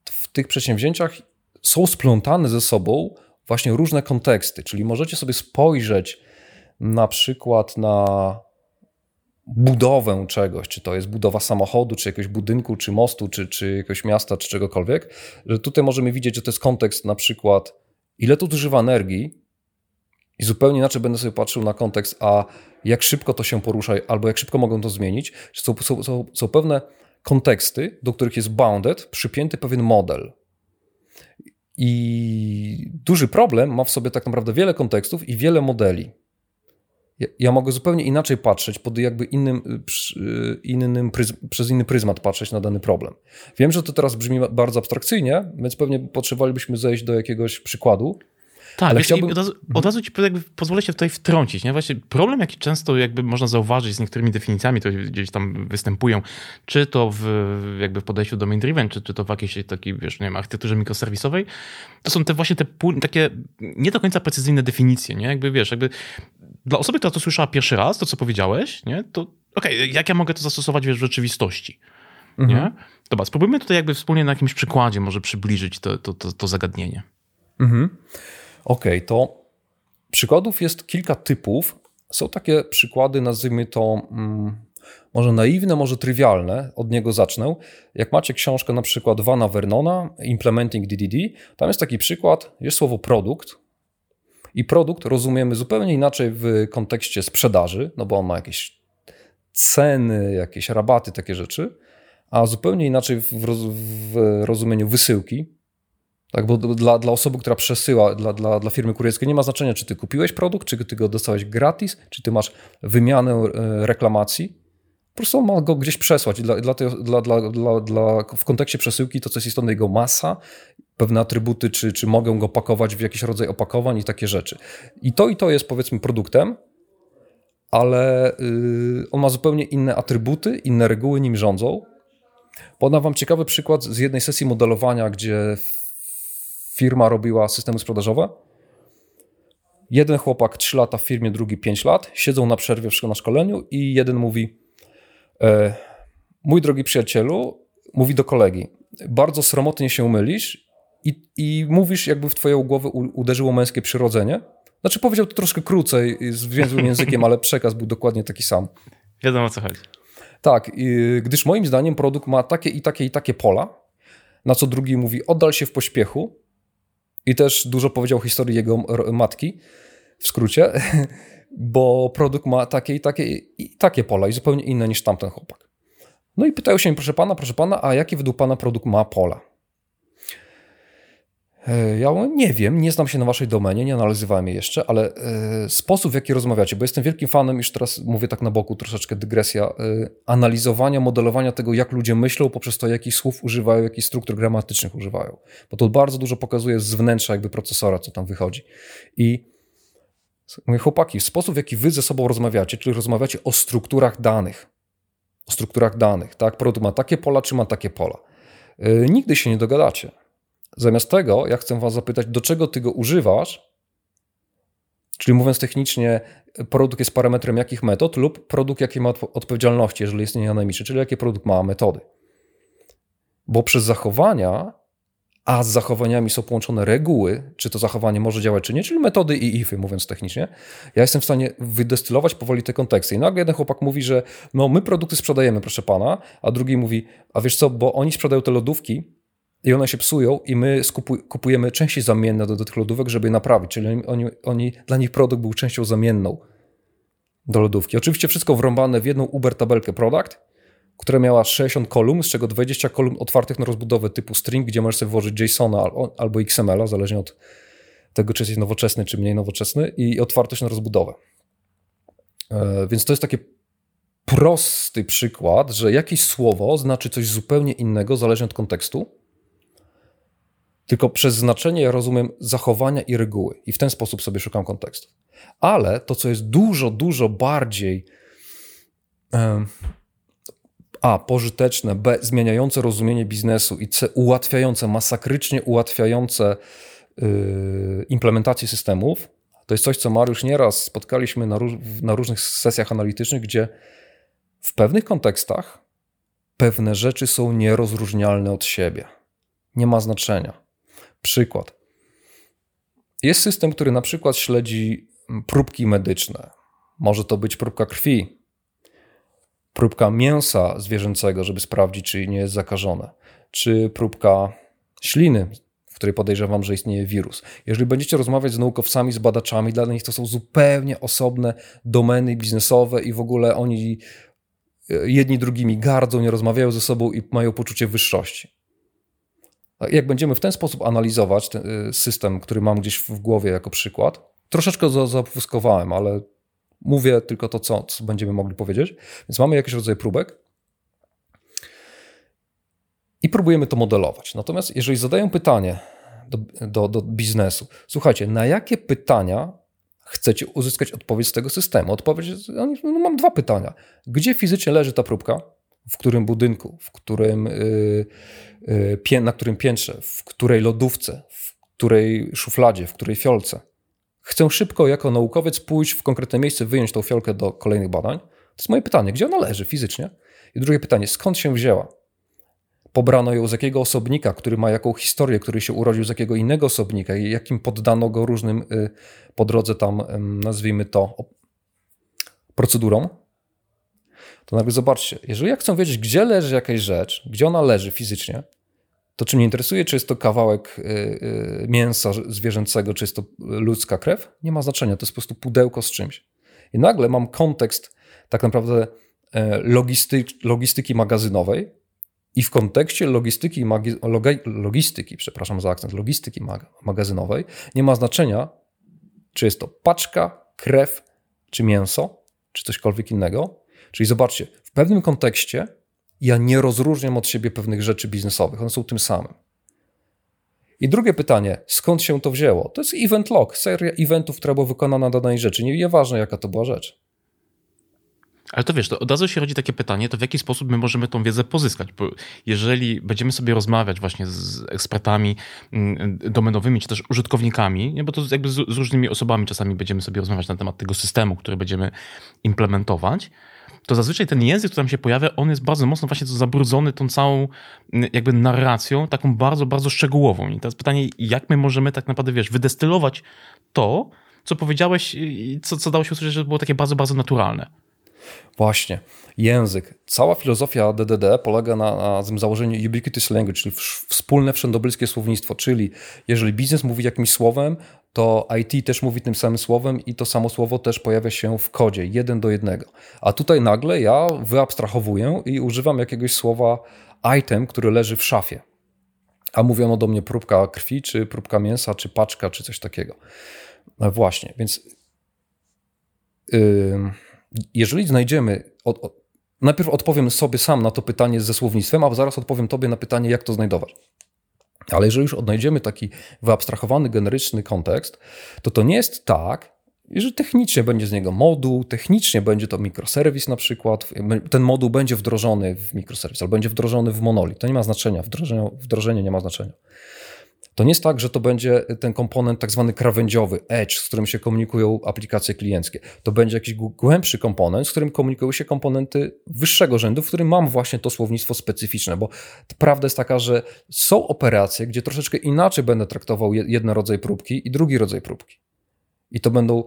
W tych przedsięwzięciach są splątane ze sobą właśnie różne konteksty, czyli możecie sobie spojrzeć na przykład na budowę czegoś, czy to jest budowa samochodu, czy jakiegoś budynku, czy mostu, czy, czy jakiegoś miasta, czy czegokolwiek, że tutaj możemy widzieć, że to jest kontekst na przykład ile tu zużywa energii i zupełnie inaczej będę sobie patrzył na kontekst, a jak szybko to się porusza, albo jak szybko mogą to zmienić. Są, są, są, są pewne konteksty, do których jest bounded, przypięty pewien model. I duży problem ma w sobie tak naprawdę wiele kontekstów i wiele modeli. Ja, mogę zupełnie inaczej patrzeć, pod jakby innym, y, y, innym przez inny pryzmat patrzeć na dany problem. Wiem, że to teraz brzmi bardzo abstrakcyjnie, więc pewnie potrzebowalibyśmy zejść do jakiegoś przykładu, tak, Ale wiesz, chciałbym... od, razu, od razu ci pozwolę się tutaj wtrącić. Nie? Właśnie problem, jaki często jakby można zauważyć z niektórymi definicjami, to gdzieś tam występują, czy to w, jakby w podejściu domain driven, czy, czy to w jakiejś takiej, wiesz, nie wiem, architekturze mikroserwisowej, to są te właśnie te takie nie do końca precyzyjne definicje, nie? Jakby wiesz, jakby dla osoby, która to słyszała pierwszy raz, to co powiedziałeś, nie? To okej, okay, jak ja mogę to zastosować wiesz, w rzeczywistości? Mhm. Nie? Dobra, spróbujmy tutaj jakby wspólnie na jakimś przykładzie może przybliżyć to, to, to, to zagadnienie. Mhm. Ok, to przykładów jest kilka typów. Są takie przykłady, nazwijmy to mm, może naiwne, może trywialne. Od niego zacznę. Jak macie książkę na przykład Vana Vernona, Implementing DDD, tam jest taki przykład, jest słowo produkt. I produkt rozumiemy zupełnie inaczej w kontekście sprzedaży, no bo on ma jakieś ceny, jakieś rabaty, takie rzeczy, a zupełnie inaczej w, roz, w rozumieniu wysyłki, tak, bo dla, dla osoby, która przesyła, dla, dla, dla firmy kurierskiej nie ma znaczenia, czy ty kupiłeś produkt, czy ty go dostałeś gratis, czy ty masz wymianę e, reklamacji. Po prostu on ma go gdzieś przesłać. Dla, dla, dla, dla, dla, w kontekście przesyłki to, co jest istotne, jego masa, pewne atrybuty, czy, czy mogę go pakować w jakiś rodzaj opakowań i takie rzeczy. I to i to jest powiedzmy produktem, ale yy, on ma zupełnie inne atrybuty, inne reguły nim rządzą. Podam wam ciekawy przykład z jednej sesji modelowania, gdzie firma robiła systemy sprzedażowe. Jeden chłopak 3 lata w firmie, drugi 5 lat, siedzą na przerwie na szkoleniu i jeden mówi: e, Mój drogi przyjacielu, mówi do kolegi, bardzo sromotnie się mylisz i, i mówisz, jakby w twoją głowę uderzyło męskie przyrodzenie. Znaczy, powiedział to troszkę krócej, z większym językiem, ale przekaz był dokładnie taki sam. Wiadomo o co chodzi. Tak, gdyż moim zdaniem produkt ma takie i takie i takie pola, na co drugi mówi: oddal się w pośpiechu, I też dużo powiedział historii jego matki, w skrócie, [LAUGHS] bo produkt ma takie i takie, i takie pola i zupełnie inne niż tamten chłopak. No i pytają się, proszę pana, proszę pana, a jaki według pana produkt ma pola? E, ja nie wiem, nie znam się na waszej domenie, nie analizowałem jej jeszcze, ale e, sposób, w jaki rozmawiacie, bo jestem wielkim fanem, już teraz mówię tak na boku, troszeczkę dygresja, e, analizowania, modelowania tego, jak ludzie myślą poprzez to, jakich słów używają, jakich struktur gramatycznych używają. Bo to bardzo dużo pokazuje z wnętrza jakby procesora, co tam wychodzi. I mówię, chłopaki, sposób, w jaki wy ze sobą rozmawiacie, czyli rozmawiacie o strukturach danych, o strukturach danych, tak? Produkt ma takie pola, czy ma takie pola. Nigdy się nie dogadacie. Zamiast tego, ja chcę Was zapytać, do czego Ty go używasz, czyli mówiąc technicznie, produkt jest parametrem jakich metod lub produkt jakiej ma odpowiedzialności, jeżeli jest nieanemiczny, czyli jakie produkt ma metody. Bo przez zachowania, a z zachowaniami są połączone reguły, czy to zachowanie może działać, czy nie, czyli metody i ify, mówiąc technicznie, ja jestem w stanie wydestylować powoli te konteksty. I nagle jeden chłopak mówi, że no my produkty sprzedajemy, proszę pana, a drugi mówi, a wiesz co, bo oni sprzedają te lodówki, i one się psują i my kupujemy części zamienne do, do tych lodówek, żeby je naprawić. Czyli oni, oni, dla nich produkt był częścią zamienną do lodówki. Oczywiście wszystko wrąbane w jedną Uber tabelkę product, która miała 60 kolumn, z czego 20 kolumn otwartych na rozbudowę typu string, gdzie możesz sobie włożyć JSON albo XML-a, zależnie od tego, czy jesteś nowoczesny, czy mniej nowoczesny, i otwartość na rozbudowę. E, więc to jest taki prosty przykład, że jakieś słowo znaczy coś zupełnie innego, zależnie od kontekstu tylko przez znaczenie rozumiem zachowania i reguły i w ten sposób sobie szukam kontekstu. Ale to, co jest dużo, dużo bardziej a, pożyteczne, b, zmieniające rozumienie biznesu i c, ułatwiające, masakrycznie ułatwiające yy, implementację systemów, to jest coś, co Mariusz nieraz spotkaliśmy na, na różnych sesjach analitycznych, gdzie w pewnych kontekstach pewne rzeczy są nierozróżnialne od siebie. Nie ma znaczenia. Przykład. Jest system, który na przykład śledzi próbki medyczne. Może to być próbka krwi, próbka mięsa zwierzęcego, żeby sprawdzić, czy nie jest zakażone, czy próbka śliny, w której podejrzewam, że istnieje wirus. Jeżeli będziecie rozmawiać z naukowcami, z badaczami, dla nich to są zupełnie osobne domeny biznesowe i w ogóle oni e, jedni drugimi gardzą, nie rozmawiają ze sobą i mają poczucie wyższości. Jak będziemy w ten sposób analizować y, system, który mam gdzieś w głowie jako przykład, troszeczkę zapuskowałem, ale mówię tylko to, co, co będziemy mogli powiedzieć. Więc mamy jakiś rodzaj próbek i próbujemy to modelować. Natomiast jeżeli zadają pytanie do, do, do biznesu, słuchajcie, na jakie pytania chcecie uzyskać odpowiedź z tego systemu? Odpowiedź, no mam dwa pytania. Gdzie fizycznie leży ta próbka? W którym budynku? W którym... Yy, Y, na którym piętrze, w której lodówce, w której szufladzie, w której fiolce. Chcę szybko jako naukowiec pójść w konkretne miejsce, wyjąć tą fiolkę do kolejnych badań. To jest moje pytanie, gdzie ona leży fizycznie? I drugie pytanie, skąd się wzięła? Pobrano ją z jakiego osobnika, który ma jaką historię, który się urodził z jakiego innego osobnika i jakim poddano go różnym y, po drodze tam, nazwijmy to, procedurom to nagle zobaczcie, jeżeli ja chcę wiedzieć, gdzie leży jakaś rzecz, gdzie ona leży fizycznie, to czy mnie interesuje, czy jest to kawałek y, y, mięsa zwierzęcego, czy jest to ludzka krew? Nie ma znaczenia, to jest po prostu pudełko z czymś. I nagle mam kontekst tak naprawdę e, logistyki, magazynowej i w kontekście logistyki, logistyki, przepraszam za akcent, logistyki magazynowej nie ma znaczenia, czy jest to paczka, krew, czy mięso, czy cośkolwiek innego, Czyli zobaczcie, w pewnym kontekście ja nie rozróżniam od siebie pewnych rzeczy biznesowych, one są tym samym. I drugie pytanie, skąd się to wzięło? To jest event log, seria eventów, która była wykonana na danej rzeczy. Nie, nieważne, jaka to była rzecz. Ale to wiesz, to od razu się rodzi takie pytanie, to w jaki sposób my możemy tą wiedzę pozyskać? Bo jeżeli będziemy sobie rozmawiać właśnie z ekspertami mm, domenowymi, czy też użytkownikami, nie, bo to jakby z, z różnymi osobami czasami będziemy sobie rozmawiać na temat tego systemu, który będziemy implementować, to zazwyczaj ten język, który tam się pojawia, on jest bardzo mocno właśnie zabrudzony tą całą mm, jakby narracją, taką bardzo, bardzo szczegółową. I teraz pytanie, jak my możemy tak naprawdę, wiesz, wydestylować to, co powiedziałeś, co, co dało się usłyszeć, że było takie bardzo, bardzo naturalne. Właśnie. Język. Cała filozofia DDD polega na, na tym założeniu ubiquitous language, czyli wspólne wszędobylskie słownictwo, czyli jeżeli biznes mówi jakimś słowem, to IT też mówi tym samym słowem i to samo słowo też pojawia się w kodzie, jeden do jednego. A tutaj nagle ja wyabstrahowuję i używam jakiegoś słowa item, który leży w szafie. A mówiono do mnie próbka krwi, czy próbka mięsa, czy paczka, czy coś takiego. No właśnie, więc yy, jeżeli znajdziemy. Od, od, najpierw odpowiem sobie sam na to pytanie ze słownictwem, a zaraz odpowiem Tobie na pytanie, jak to znajdować. Ale jeżeli już odnajdziemy taki wyabstrahowany, generyczny kontekst, to to nie jest tak, że technicznie będzie z niego moduł, technicznie będzie to mikroserwis na przykład, ten moduł będzie wdrożony w mikroserwis, albo będzie wdrożony w monolit. To nie ma znaczenia, wdrożenie, wdrożenie nie ma znaczenia. To nie jest tak, że to będzie ten komponent tak zwany krawędziowy, edge, z którym się komunikują aplikacje klienckie. To będzie jakiś głębszy komponent, z którym komunikują się komponenty wyższego rzędu, w którym mam właśnie to słownictwo specyficzne, bo prawda jest taka, że są operacje, gdzie troszeczkę inaczej będę traktował jeden rodzaj próbki i drugi rodzaj próbki. I to będą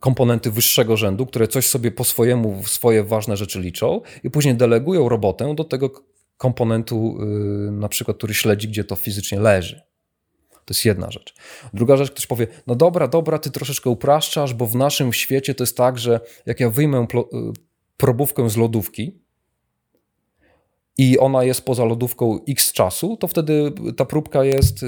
komponenty wyższego rzędu, które coś sobie po swojemu, swoje ważne rzeczy liczą i później delegują robotę do tego komponentu, yy, na przykład, który śledzi, gdzie to fizycznie leży. To jest jedna rzecz. Druga rzecz, ktoś powie, no dobra, dobra, ty troszeczkę upraszczasz, bo w naszym świecie to jest tak, że jak ja wyjmę y, probówkę z lodówki i ona jest poza lodówką x czasu, to wtedy ta próbka jest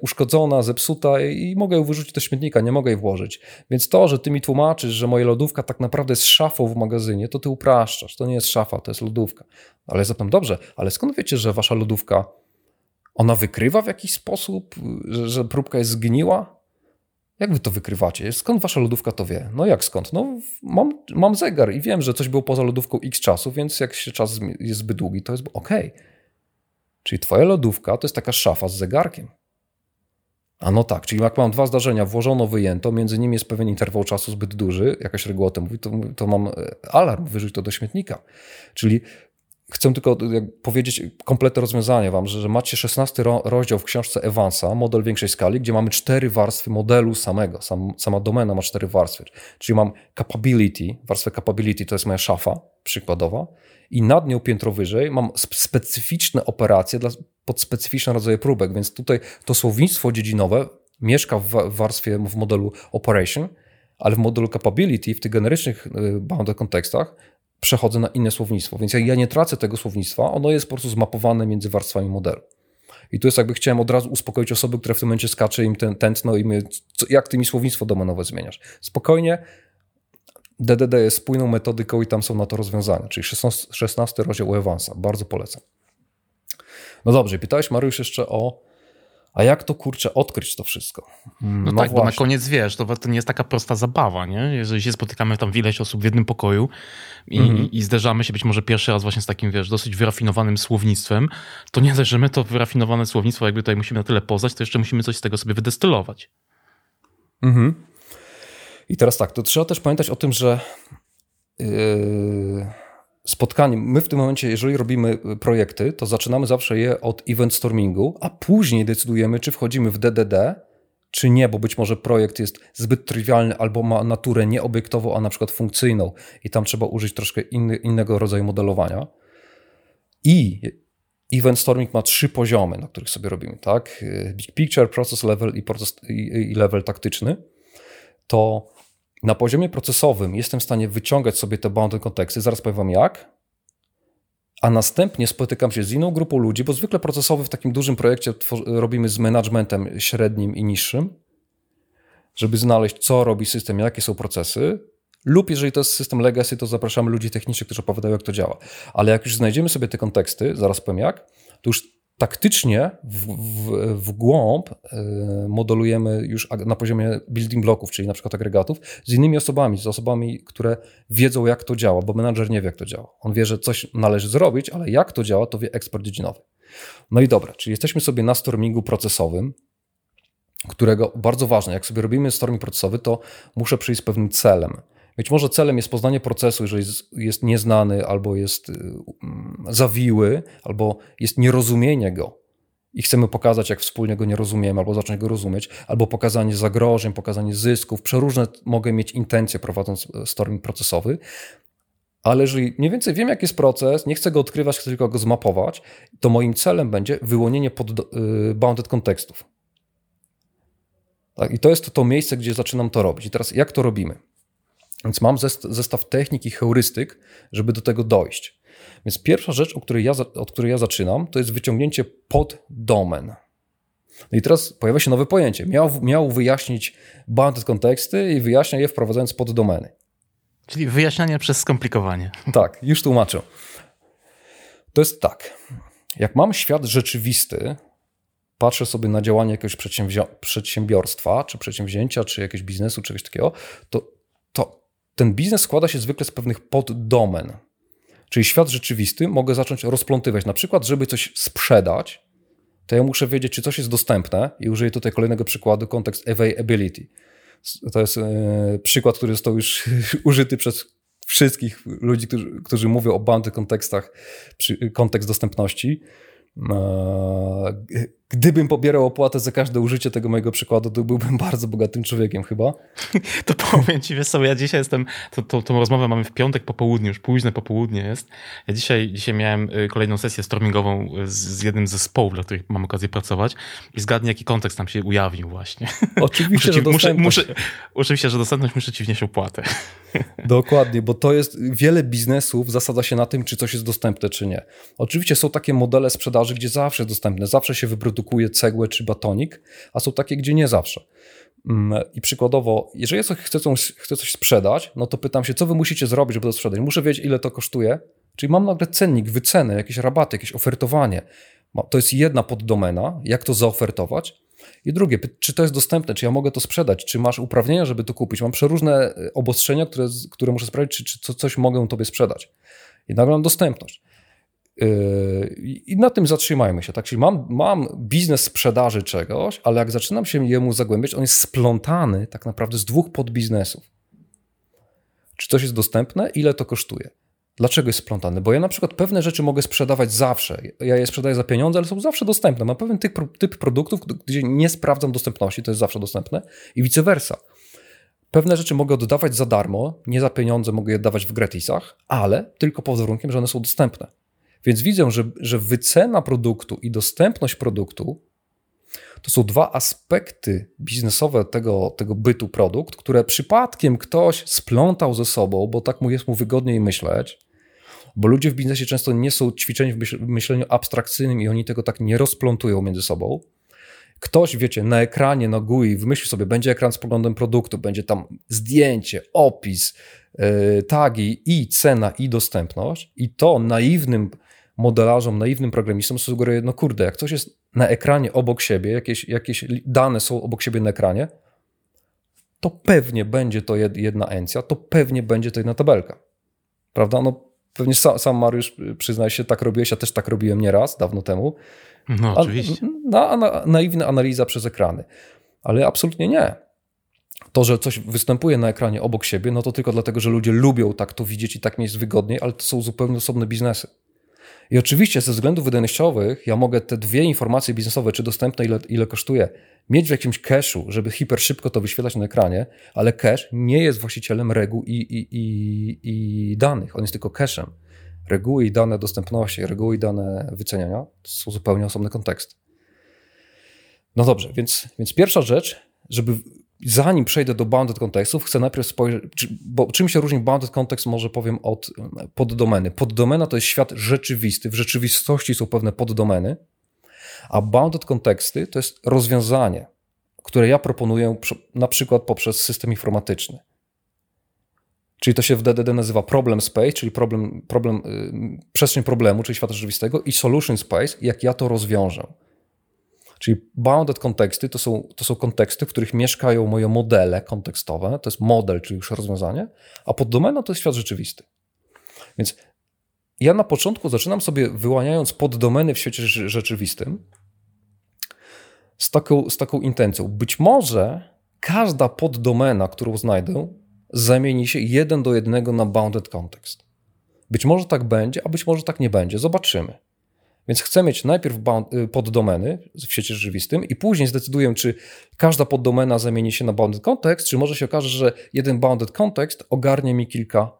uszkodzona, zepsuta i mogę ją wyrzucić do śmietnika, nie mogę jej włożyć. Więc to, że ty mi tłumaczysz, że moja lodówka tak naprawdę jest szafą w magazynie, to ty upraszczasz. To nie jest szafa, to jest lodówka. Ale zatem dobrze, ale skąd wiecie, że wasza lodówka ona wykrywa w jakiś sposób, że, że próbka jest zgniła? Jak wy to wykrywacie? Skąd wasza lodówka to wie? No jak skąd? No mam, mam zegar i wiem, że coś było poza lodówką x czasu, więc jak się czas jest zbyt długi, to jest ok. Czyli twoja lodówka to jest taka szafa z zegarkiem. A no tak, czyli jak mam dwa zdarzenia, włożono, wyjęto, między nimi jest pewien interwał czasu zbyt duży, jakaś reguła to mówi, to, to mam e, alarm, wyrzuć to do śmietnika. Czyli Chcę tylko powiedzieć kompletne rozwiązanie wam, że, że macie 16 ro, rozdział w książce Evansa, model większej skali, gdzie mamy cztery warstwy modelu samego. Sam, sama domena ma cztery warstwy. Czyli mam capability, warstwę capability to jest moja szafa przykładowa i nad nią piętro wyżej mam specyficzne operacje dla, pod specyficzne rodzaje próbek, więc tutaj to słownictwo dziedzinowe mieszka w warstwie, w modelu operation, ale w modelu capability, w tych generycznych y, bounded kontekstach przechodzę na inne słownictwo. Więc ja nie tracę tego słownictwa, ono jest po prostu zmapowane między warstwami modelu. I tu jest jakby chciałem od razu uspokoić osoby, które w tym momencie skacze im ten tętno i my, co, jak ty mi słownictwo domenowe zmieniasz. Spokojnie, DDD jest spójną metodyką i tam są na to rozwiązania, czyli 16, 16 rozdział. Bardzo polecam. No dobrze, pytałeś Mariusz jeszcze o a jak to kurczę odkryć to wszystko? Mm, no, no tak, właśnie. bo na koniec wiesz, to, to nie jest taka prosta zabawa, nie? Jeżeli się spotykamy tam ileś osób w jednym pokoju i, mm-hmm. i, zderzamy się być może pierwszy raz właśnie z takim, wiesz, dosyć wyrafinowanym słownictwem, to nie dość, że my to wyrafinowane słownictwo jakby tutaj musimy na tyle poznać, to jeszcze musimy coś z tego sobie wydestylować. Mhm. I teraz tak, to trzeba też pamiętać o tym, że yy spotkanie. My w tym momencie, jeżeli robimy y, projekty, to zaczynamy zawsze je od event stormingu, a później decydujemy, czy wchodzimy w DDD, czy nie, bo być może projekt jest zbyt trywialny albo ma naturę nieobiektową, a na przykład funkcyjną i tam trzeba użyć troszkę inny, innego rodzaju modelowania. I event storming ma trzy poziomy, na których sobie robimy, tak? Big picture, process level i, proces, i level taktyczny. To na poziomie procesowym jestem w stanie wyciągać sobie te bounded konteksty, zaraz powiem wam jak, a następnie spotykam się z inną grupą ludzi, bo zwykle procesowy w takim dużym projekcie robimy z managementem średnim i niższym, żeby znaleźć, co robi system, jakie są procesy, lub jeżeli to jest system legacy, to zapraszamy ludzi technicznych, którzy opowiadają, jak to działa. Ale jak już znajdziemy sobie te konteksty, zaraz powiem jak, to już taktycznie w, w, w głąb e, modelujemy już na poziomie building blocków, czyli na przykład agregatów, z innymi osobami, z osobami, które wiedzą, jak to działa, bo menadżer nie wie, jak to działa. On wie, że coś należy zrobić, ale jak to działa, to wie ekspert dziedzinowy. No i dobra, czyli jesteśmy sobie na stormingu procesowym, którego bardzo ważne, jak sobie robimy storming procesowy, to muszę przyjść z pewnym celem. Być może celem jest poznanie procesu, jeżeli jest nieznany, albo jest y, mm, zawiły, albo jest nierozumienie go i chcemy pokazać, jak wspólnie go nie rozumiemy, albo zacząć go rozumieć, albo pokazanie zagrożeń, pokazanie zysków. Przeróżne mogę mieć intencje prowadząc e, storming procesowy. Ale jeżeli mniej więcej wiem, jaki jest proces, nie chcę go odkrywać, chcę tylko go zmapować, to moim celem będzie wyłonienie pod, y, bounded kontekstów. Tak, I to jest to, to miejsce, gdzie zaczynam to robić. I teraz jak to robimy? Więc mam zestaw technik i heurystyk, żeby do tego dojść. Więc pierwsza rzecz, od której ja, od której ja zaczynam, to jest wyciągnięcie poddomen. No i teraz pojawia się nowe pojęcie. Miał, miał wyjaśnić bounded konteksty i wyjaśnia je wprowadzając poddomeny. Czyli wyjaśnianie przez skomplikowanie. Tak, już tłumaczę. To jest tak. Jak mam świat rzeczywisty, patrzę sobie na działanie jakiegoś przedsiębiorstwa, czy przedsięwzięcia, czy jakiegoś biznesu, czegoś takiego, to, to ten biznes składa się zwykle z pewnych poddomen. Czyli świat rzeczywisty mogę zacząć rozplątywać. Na przykład, żeby coś sprzedać, to ja muszę wiedzieć, czy coś jest dostępne i użyję tutaj kolejnego przykładu, kontekst availability. To jest e, przykład, który został już [LAUGHS] użyty przez wszystkich ludzi, którzy, którzy mówią o bandy kontekstach, kontekst dostępności. E, gdybym pobierał opłatę za każde użycie tego mojego przykładu, to byłbym [LAUGHS] bardzo bogatym człowiekiem chyba. To powiem ci, wiesz co, ja dzisiaj jestem, to, to, tą rozmowę mamy w piątek po południu, już późne popołudnie jest. Ja dzisiaj, dzisiaj miałem y, kolejną sesję stormingową z, z jednym z zespołów, dla których mam okazję pracować i zgadnij, jaki kontekst tam się ujawnił właśnie. [LAUGHS] Oczywiście, muszę że muszę, muszę, Oczywiście, że dostępność muszę ci wnieść opłatę. [LAUGHS] Dokładnie, bo to jest, wiele biznesów zasada się na tym, czy coś jest dostępne, czy nie. Oczywiście są takie modele sprzedaży, gdzie zawsze jest dostępne, zawsze się wyprodukuje cegłę czy batonik, a są takie, gdzie nie zawsze. Mm, I przykładowo, jeżeli ja chcę coś, chcę coś sprzedać, no to pytam się, co wy musicie zrobić, żeby to sprzedać. Muszę wiedzieć, ile to kosztuje, czyli mam nagle cennik, wycenę, jakieś rabaty, jakieś ofertowanie. To jest jedna poddomena, jak to zaofertować. I drugie, czy to jest dostępne, czy ja mogę to sprzedać, czy masz uprawnienia, żeby to kupić. Mam przeróżne e, obostrzenia, które, które muszę sprawdzić, czy, czy coś mogę tobie sprzedać. I nagle mam dostępność. Yy, I na tym zatrzymajmy się. Tak? Czyli mam, mam biznes sprzedaży czegoś, ale jak zaczynam się jemu zagłębiać, on jest splątany tak naprawdę z dwóch podbiznesów. Czy coś jest dostępne, ile to kosztuje? Dlaczego jest splątany? Bo ja na przykład pewne rzeczy mogę sprzedawać zawsze. Ja je sprzedaję za pieniądze, ale są zawsze dostępne. Mam pewien typ, typ produktów, gdzie nie sprawdzam dostępności, to jest zawsze dostępne i vice versa. Pewne rzeczy mogę oddawać za darmo, nie za pieniądze mogę je oddawać w gratisach, ale tylko pod warunkiem, że one są dostępne. Więc widzę, że, że wycena produktu i dostępność produktu to są dwa aspekty biznesowe tego, tego bytu produkt, które przypadkiem ktoś splątał ze sobą, bo tak mu jest mu wygodniej myśleć, bo ludzie w biznesie często nie są ćwiczeni w myśleniu abstrakcyjnym i oni tego tak nie rozplątują między sobą. Ktoś, wiecie, na ekranie, na GUI wymyśli sobie, będzie ekran z poglądem produktu, będzie tam zdjęcie, opis, yy, tagi i cena i dostępność i to naiwnym modelarzom, naiwnym programistom sugeruje, no kurde, jak coś jest na ekranie obok siebie, jakieś, jakieś dane są obok siebie na ekranie, to pewnie będzie to jedna encja, to pewnie będzie to jedna tabelka. Prawda? No pewnie sam, sam Mariusz przyznaj się, tak robiłeś, ja też tak robiłem nieraz, dawno temu. No oczywiście. Na, na, naiwna analiza przez ekrany. Ale absolutnie nie. To, że coś występuje na ekranie obok siebie, no to tylko dlatego, że ludzie lubią tak to widzieć i tak mi jest wygodniej, ale to są zupełnie osobne biznesy. I oczywiście ze względów wydajnościowych ja mogę te dwie informacje biznesowe, czy dostępne, ile, ile kosztuje, mieć w jakimś cache'u, żeby hiper szybko to wyświetlać na ekranie, ale cache nie jest właścicielem reguł i, i, i, i danych, on jest tylko cache'em. Reguły i dane dostępności, reguły i dane wyceniania to są zupełnie osobne konteksty. No dobrze, więc, więc pierwsza rzecz, żeby zanim przejdę do bounded kontekstów, chcę najpierw spojrzeć, bo czym się różni bounded kontekst, może powiem od poddomeny. Poddomena to jest świat rzeczywisty, w rzeczywistości są pewne poddomeny, a bounded konteksty to jest rozwiązanie, które ja proponuję na przykład poprzez system informatyczny. Czyli to się w DDD nazywa problem space, czyli problem, problem, yy, przestrzeń problemu, czyli świata rzeczywistego i solution space, jak ja to rozwiążę. Czyli bounded konteksty to są, to są konteksty, w których mieszkają moje modele kontekstowe, to jest model, czyli już rozwiązanie, a poddomena to jest świat rzeczywisty. Więc ja na początku zaczynam sobie wyłaniając poddomeny w świecie rzeczywistym z taką, z taką intencją. Być może każda poddomena, którą znajdę, zamieni się jeden do jednego na bounded context. Być może tak będzie, a być może tak nie będzie. Zobaczymy. Więc chcę mieć najpierw y, poddomeny w świecie rzeczywistym i później zdecyduję, czy każda poddomena zamieni się na bounded context, czy może się okaże, że jeden bounded context ogarnie mi kilka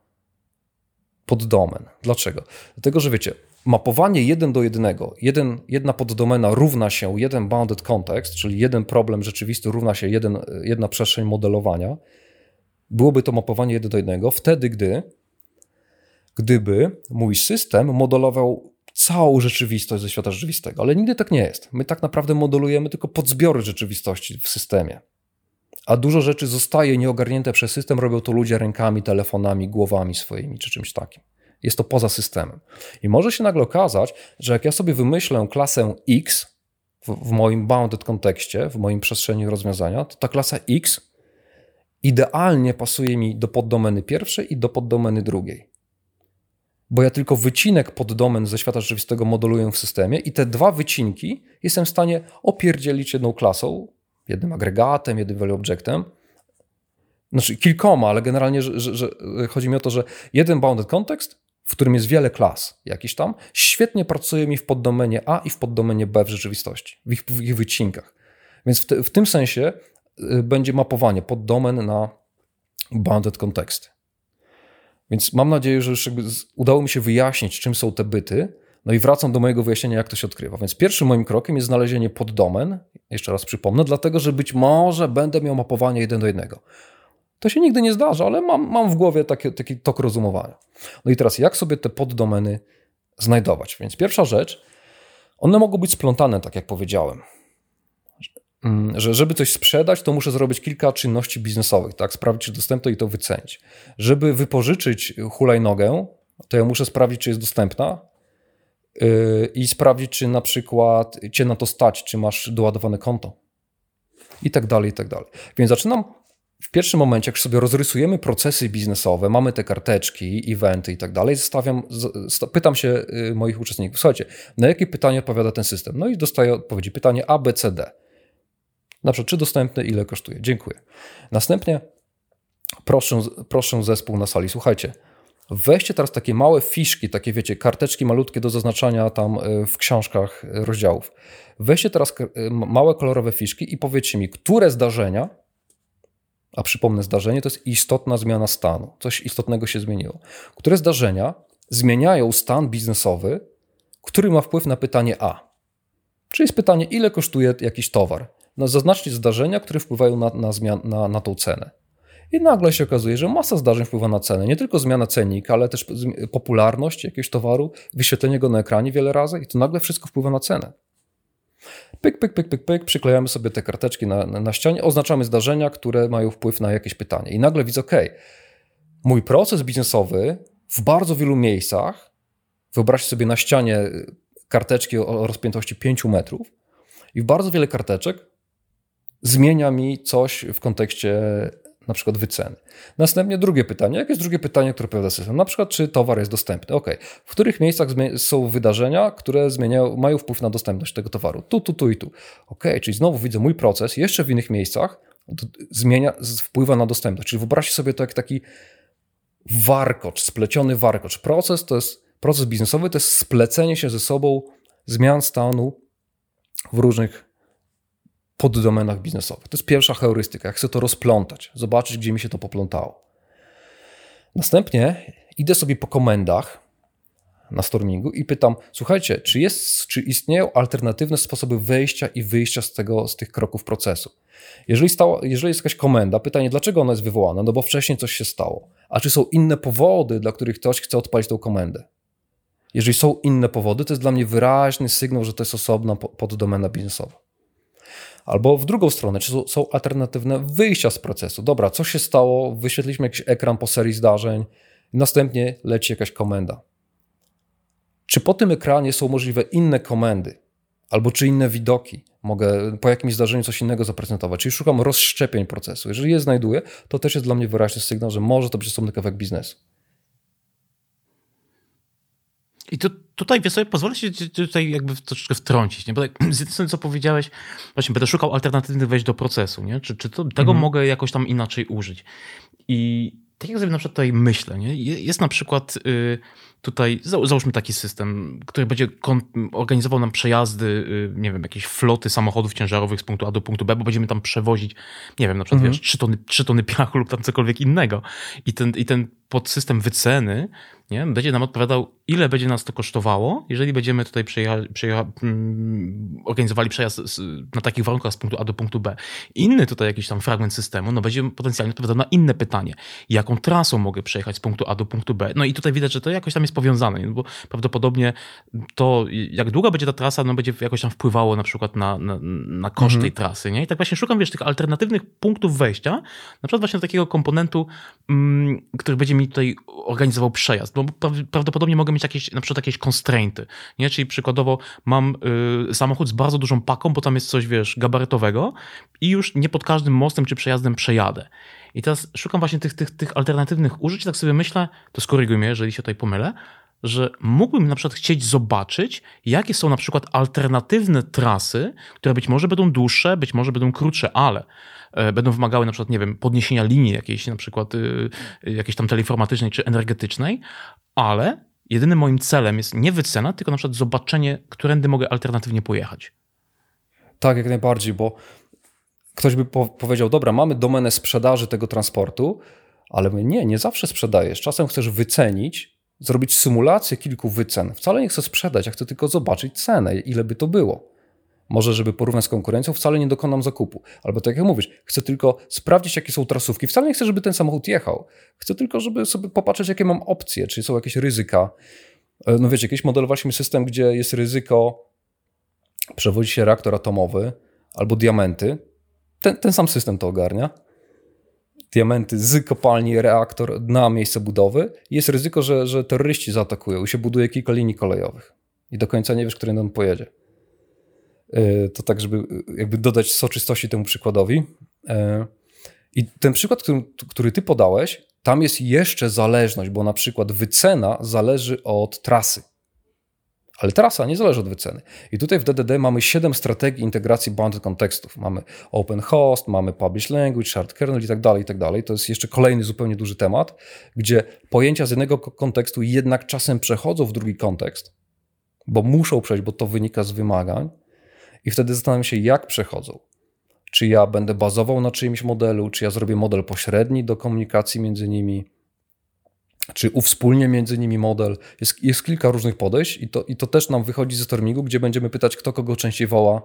poddomen. Dlaczego? Dlatego, że wiecie, mapowanie jeden do jednego, jeden, jedna poddomena równa się jeden bounded context, czyli jeden problem rzeczywisty równa się jeden, jedna przestrzeń modelowania, byłoby to mapowanie jeden do jednego wtedy, gdy gdyby mój system modelował całą rzeczywistość ze świata rzeczywistego, ale nigdy tak nie jest. My tak naprawdę modelujemy tylko podzbiory rzeczywistości w systemie. A dużo rzeczy zostaje nieogarnięte przez system, robią to ludzie rękami, telefonami, głowami swoimi czy czymś takim. Jest to poza systemem. I może się nagle okazać, że jak ja sobie wymyślę klasę X w, w moim bounded kontekście, w moim przestrzeni rozwiązania, to ta klasa X idealnie pasuje mi do poddomeny pierwszej i do poddomeny drugiej bo ja tylko wycinek poddomen ze świata rzeczywistego modeluję w systemie i te dwa wycinki jestem w stanie opierdzielić jedną klasą, jednym agregatem, jednym value objectem, znaczy kilkoma, ale generalnie że, że, że chodzi mi o to, że jeden bounded context, w którym jest wiele klas jakiś tam, świetnie pracuje mi w poddomenie A i w poddomenie B w rzeczywistości, w ich, w ich wycinkach. Więc w, te, w tym sensie y, będzie mapowanie poddomen na bounded konteksty. Więc mam nadzieję, że już udało mi się wyjaśnić, czym są te byty. No i wracam do mojego wyjaśnienia, jak to się odkrywa. Więc pierwszym moim krokiem jest znalezienie poddomen, jeszcze raz przypomnę, dlatego że być może będę miał mapowanie jeden do jednego. To się nigdy nie zdarza, ale mam, mam w głowie taki, taki tok rozumowania. No i teraz, jak sobie te poddomeny znajdować? Więc pierwsza rzecz, one mogą być splątane, tak jak powiedziałem. Mm, że żeby coś sprzedać, to muszę zrobić kilka czynności biznesowych, tak? Sprawdzić, czy dostępna i to wycenić. Żeby wypożyczyć hulajnogę, to ja muszę sprawdzić, czy jest dostępna yy, i sprawdzić, czy na przykład cię na to stać, czy masz doładowane konto. I tak dalej, i tak dalej. Więc zaczynam w pierwszym momencie, jak sobie rozrysujemy procesy biznesowe, mamy te karteczki, eventy i tak dalej, stawiam, pytam się yy, moich uczestników, słuchajcie, na jakie pytanie odpowiada ten system? No i dostaję odpowiedzi. Pytanie A, B, C, D. Na przykład, czy dostępny, ile kosztuje. Dziękuję. Następnie proszę, proszę zespół na sali, słuchajcie, weźcie teraz takie małe fiszki, takie wiecie, karteczki malutkie do zaznaczania tam e, w książkach e, rozdziałów. Weźcie teraz e, małe kolorowe fiszki i powiedzcie mi, które zdarzenia, a przypomnę, zdarzenie to jest istotna zmiana stanu, coś istotnego się zmieniło. Które zdarzenia zmieniają stan biznesowy, który ma wpływ na pytanie A? Czyli jest pytanie, ile kosztuje jakiś towar? No, zaznaczcie zdarzenia, które wpływają na, na, zmian, na, na tą cenę. I nagle się okazuje, że masa zdarzeń wpływa na cenę. Nie tylko zmiana cennika, ale też popularność jakiegoś towaru, wyświetlenie go na ekranie wiele razy i to nagle wszystko wpływa na cenę. Pyk, pyk, pyk, pyk, pyk, przyklejamy sobie te karteczki na, na, na ścianie, oznaczamy zdarzenia, które mają wpływ na jakieś pytanie. I nagle widzę, ok, mój proces biznesowy w bardzo wielu miejscach, wyobraźcie sobie na ścianie karteczki o rozpiętości 5 metrów i w bardzo wiele karteczek zmienia mi coś w kontekście na przykład wyceny. Następnie drugie pytanie. Jakie jest drugie pytanie, które odpowiada system? Na przykład, czy towar jest dostępny? Ok. W których miejscach są wydarzenia, które zmieniają, mają wpływ na dostępność tego towaru? Tu, tu, tu i tu. Ok, czyli znowu widzę mój proces jeszcze w innych miejscach zmienia, wpływa na dostępność. Czyli wyobraźcie sobie to jak taki warkocz, spleciony warkocz. Proces to jest, proces biznesowy to jest splecenie się ze sobą zmian stanu w różnych poddomenach biznesowych. To jest pierwsza heurystyka, jak chcę to rozplątać, zobaczyć, gdzie mi się to poplątało. Następnie idę sobie po komendach na Stormingu i pytam, słuchajcie, czy, jest, czy istnieją alternatywne sposoby wejścia i wyjścia z, tego, z tych kroków procesu? Jeżeli, stało, jeżeli jest jakaś komenda, pytanie, dlaczego ona jest wywołana? No bo wcześniej coś się stało. A czy są inne powody, dla których ktoś chce odpalić tą komendę? Jeżeli są inne powody, to jest dla mnie wyraźny sygnał, że to jest osobna poddomena biznesowa. Albo w drugą stronę, czy są, alternatywne wyjścia z procesu. Dobra, co się stało? Wyświetliliśmy jakiś ekran po serii zdarzeń, następnie leci jakaś komenda. Czy po tym ekranie są możliwe inne komendy? Albo czy inne widoki? Mogę po jakimś zdarzeniu coś innego zaprezentować. Czyli szukam rozszczepień procesu. Jeżeli je znajduję, to też jest dla mnie wyraźny sygnał, że może to być osobny kawałek biznesu. I to, tutaj, wiesz sobie, pozwolę się tutaj jakby troszeczkę wtrącić, nie? Bo tak, [CLEARS THROAT] z jednej strony, co powiedziałeś, właśnie będę szukał alternatywnych wejść do procesu, nie? Czy, czy to, tego mhm. mogę jakoś tam inaczej użyć? I tak jak sobie na przykład tutaj myślę, nie? jest na przykład y, tutaj, załóżmy taki system, który będzie organizował nam przejazdy, y, nie wiem, jakieś floty samochodów ciężarowych z punktu A do punktu B, bo będziemy tam przewozić, nie wiem, na przykład, mhm. wiesz, 3 tony, 3 tony piachu lub tam cokolwiek innego. I ten, i ten podsystem wyceny nie? będzie nam odpowiadał, ile będzie nas to kosztowało, jeżeli będziemy tutaj przejecha- przejecha- mm, organizowali przejazd z, na takich warunkach z punktu A do punktu B. Inny tutaj jakiś tam fragment systemu no będzie potencjalnie odpowiadał na inne pytanie. Jaką trasą mogę przejechać z punktu A do punktu B? No i tutaj widać, że to jakoś tam jest powiązane, nie? bo prawdopodobnie to, jak długa będzie ta trasa, no będzie jakoś tam wpływało na przykład na, na, na koszt mhm. tej trasy. Nie? I tak właśnie szukam, wiesz, tych alternatywnych punktów wejścia, na przykład właśnie takiego komponentu, mm, który będzie mi tutaj organizował przejazd, bo prawdopodobnie mogę mieć jakieś, na przykład jakieś constrainty, nie? Czyli przykładowo mam y, samochód z bardzo dużą paką, bo tam jest coś, wiesz, gabarytowego i już nie pod każdym mostem czy przejazdem przejadę. I teraz szukam właśnie tych, tych, tych alternatywnych użyć tak sobie myślę, to skoryguj mnie, jeżeli się tutaj pomylę, że mógłbym na przykład chcieć zobaczyć, jakie są na przykład alternatywne trasy, które być może będą dłuższe, być może będą krótsze, ale e, będą wymagały na przykład, nie wiem, podniesienia linii jakiejś na przykład y, jakiejś tam teleinformatycznej czy energetycznej, ale jedynym moim celem jest nie wycena, tylko na przykład zobaczenie, którędy mogę alternatywnie pojechać. Tak, jak najbardziej, bo ktoś by po powiedział, dobra, mamy domenę sprzedaży tego transportu, ale my nie, nie zawsze sprzedajesz. Czasem chcesz wycenić, zrobić symulację kilku wycen. Wcale nie chcę sprzedać, ja chcę tylko zobaczyć cenę, ile by to było. Może, żeby porównać z konkurencją, wcale nie dokonam zakupu. Albo tak jak mówisz, chcę tylko sprawdzić, jakie są trasówki. Wcale nie chcę, żeby ten samochód jechał. Chcę tylko, żeby sobie popatrzeć, jakie mam opcje, czy są jakieś ryzyka. E, no wiecie, kiedyś modelowaliśmy system, gdzie jest ryzyko, przewozi się reaktor atomowy albo diamenty. Ten, ten sam system to ogarnia. Diamenty z kopalni, reaktor na miejsce budowy. Jest ryzyko, że, że terroryści zaatakują i się buduje kilka linii kolejowych. I do końca nie wiesz, który on pojedzie. E, to tak, żeby jakby dodać soczystości temu przykładowi. E, I ten przykład, który, który ty podałeś, tam jest jeszcze zależność, bo na przykład wycena zależy od trasy. Ale trasa nie zależy od wyceny. I tutaj w DDD mamy 7 strategii integracji bounded kontekstów. Mamy open host, mamy publish language, shared kernel i tak dalej, i tak dalej. To jest jeszcze kolejny zupełnie duży temat, gdzie pojęcia z jednego kontekstu jednak czasem przechodzą w drugi kontekst, bo muszą przejść, bo to wynika z wymagań. I wtedy zastanawiam się, jak przechodzą. Czy ja będę bazował na czyimś modelu, czy ja zrobię model pośredni do komunikacji między nimi, czy uwspólnię między nimi model. Jest, jest kilka różnych podejść i to, i to też nam wychodzi ze stormingu, gdzie będziemy pytać, kto kogo częściej woła,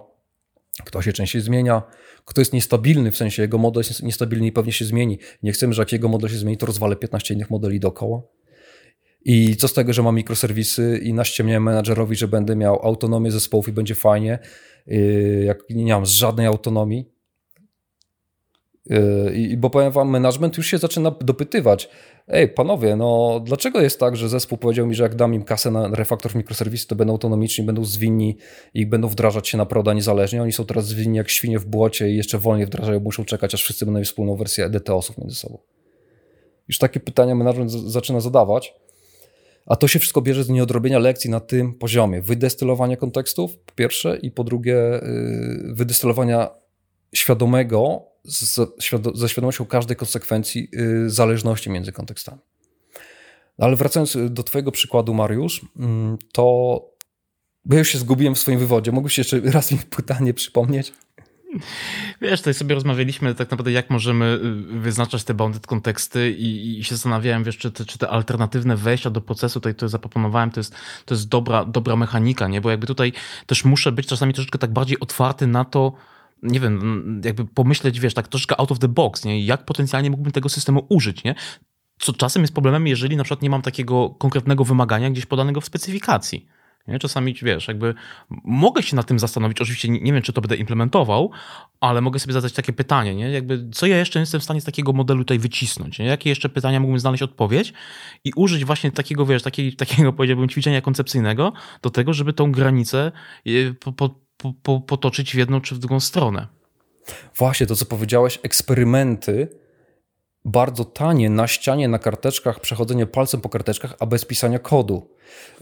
kto się częściej zmienia, kto jest niestabilny, w sensie jego model jest niestabilny i pewnie się zmieni. Nie chcemy, że jak jego model się zmieni, to rozwalę 15 innych modeli dookoła. I co z tego, że mam mikroserwisy i naściemniałem menadżerowi, że będę miał autonomię zespołów i będzie fajnie, jak nie mam żadnej autonomii. Y, I bo powiem wam, management już się zaczyna dopytywać. Ej, panowie, no dlaczego jest tak, że zespół powiedział mi, że jak dam im kasę na refaktor mikroserwisy, to będą autonomiczni, będą zwinni i będą wdrażać się na proda niezależnie. Oni są teraz zwinni jak świnie w błocie i jeszcze wolniej wdrażają, muszą czekać, aż wszyscy będą mieli wspólną wersję DTOS-ów między sobą. Już takie pytania management zaczyna zadawać. A to się wszystko bierze z nieodrobienia lekcji na tym poziomie. Wydestylowania kontekstów, po pierwsze, i po drugie, y, wydestylowania świadomego, ze świadomością każdej konsekwencji y, zależności między kontekstami. No, ale wracając do Twojego przykładu, Mariusz, mm, to bo ja już się zgubiłem w swoim wywodzie. Mógłbyś jeszcze raz mi [LAUGHS] pytanie przypomnieć? Wiesz, tutaj sobie rozmawialiśmy tak naprawdę, jak możemy y, wyznaczać te bounded konteksty i, i się zastanawiałem, wiesz, czy te, czy te alternatywne wejścia do procesu, tutaj, które zaproponowałem, to jest, to jest dobra, dobra mechanika, nie? Bo jakby tutaj też muszę być czasami troszeczkę tak bardziej otwarty na to, nie wiem, jakby pomyśleć, wiesz, tak troszeczkę out of the box, nie? Jak potencjalnie mógłbym tego systemu użyć, nie? Co czasem jest problemem, jeżeli na przykład nie mam takiego konkretnego wymagania gdzieś podanego w specyfikacji. Nie? Czasami, wiesz, jakby mogę się nad tym zastanowić, oczywiście nie, wiem, czy to będę implementował, ale mogę sobie zadać takie pytanie, nie? Jakby, co ja jeszcze jestem w stanie z takiego modelu tutaj wycisnąć? Nie? Jakie jeszcze pytania mógłbym znaleźć odpowiedź i użyć właśnie takiego, wiesz, takiej, takiego, [LAUGHS] powiedziałbym, ćwiczenia koncepcyjnego do tego, żeby tą granicę po, po, po, potoczyć w jedną czy w drugą stronę. Właśnie, to co powiedziałeś, eksperymenty bardzo tanie na ścianie, na karteczkach, przechodzenie palcem po karteczkach, a bez pisania kodu.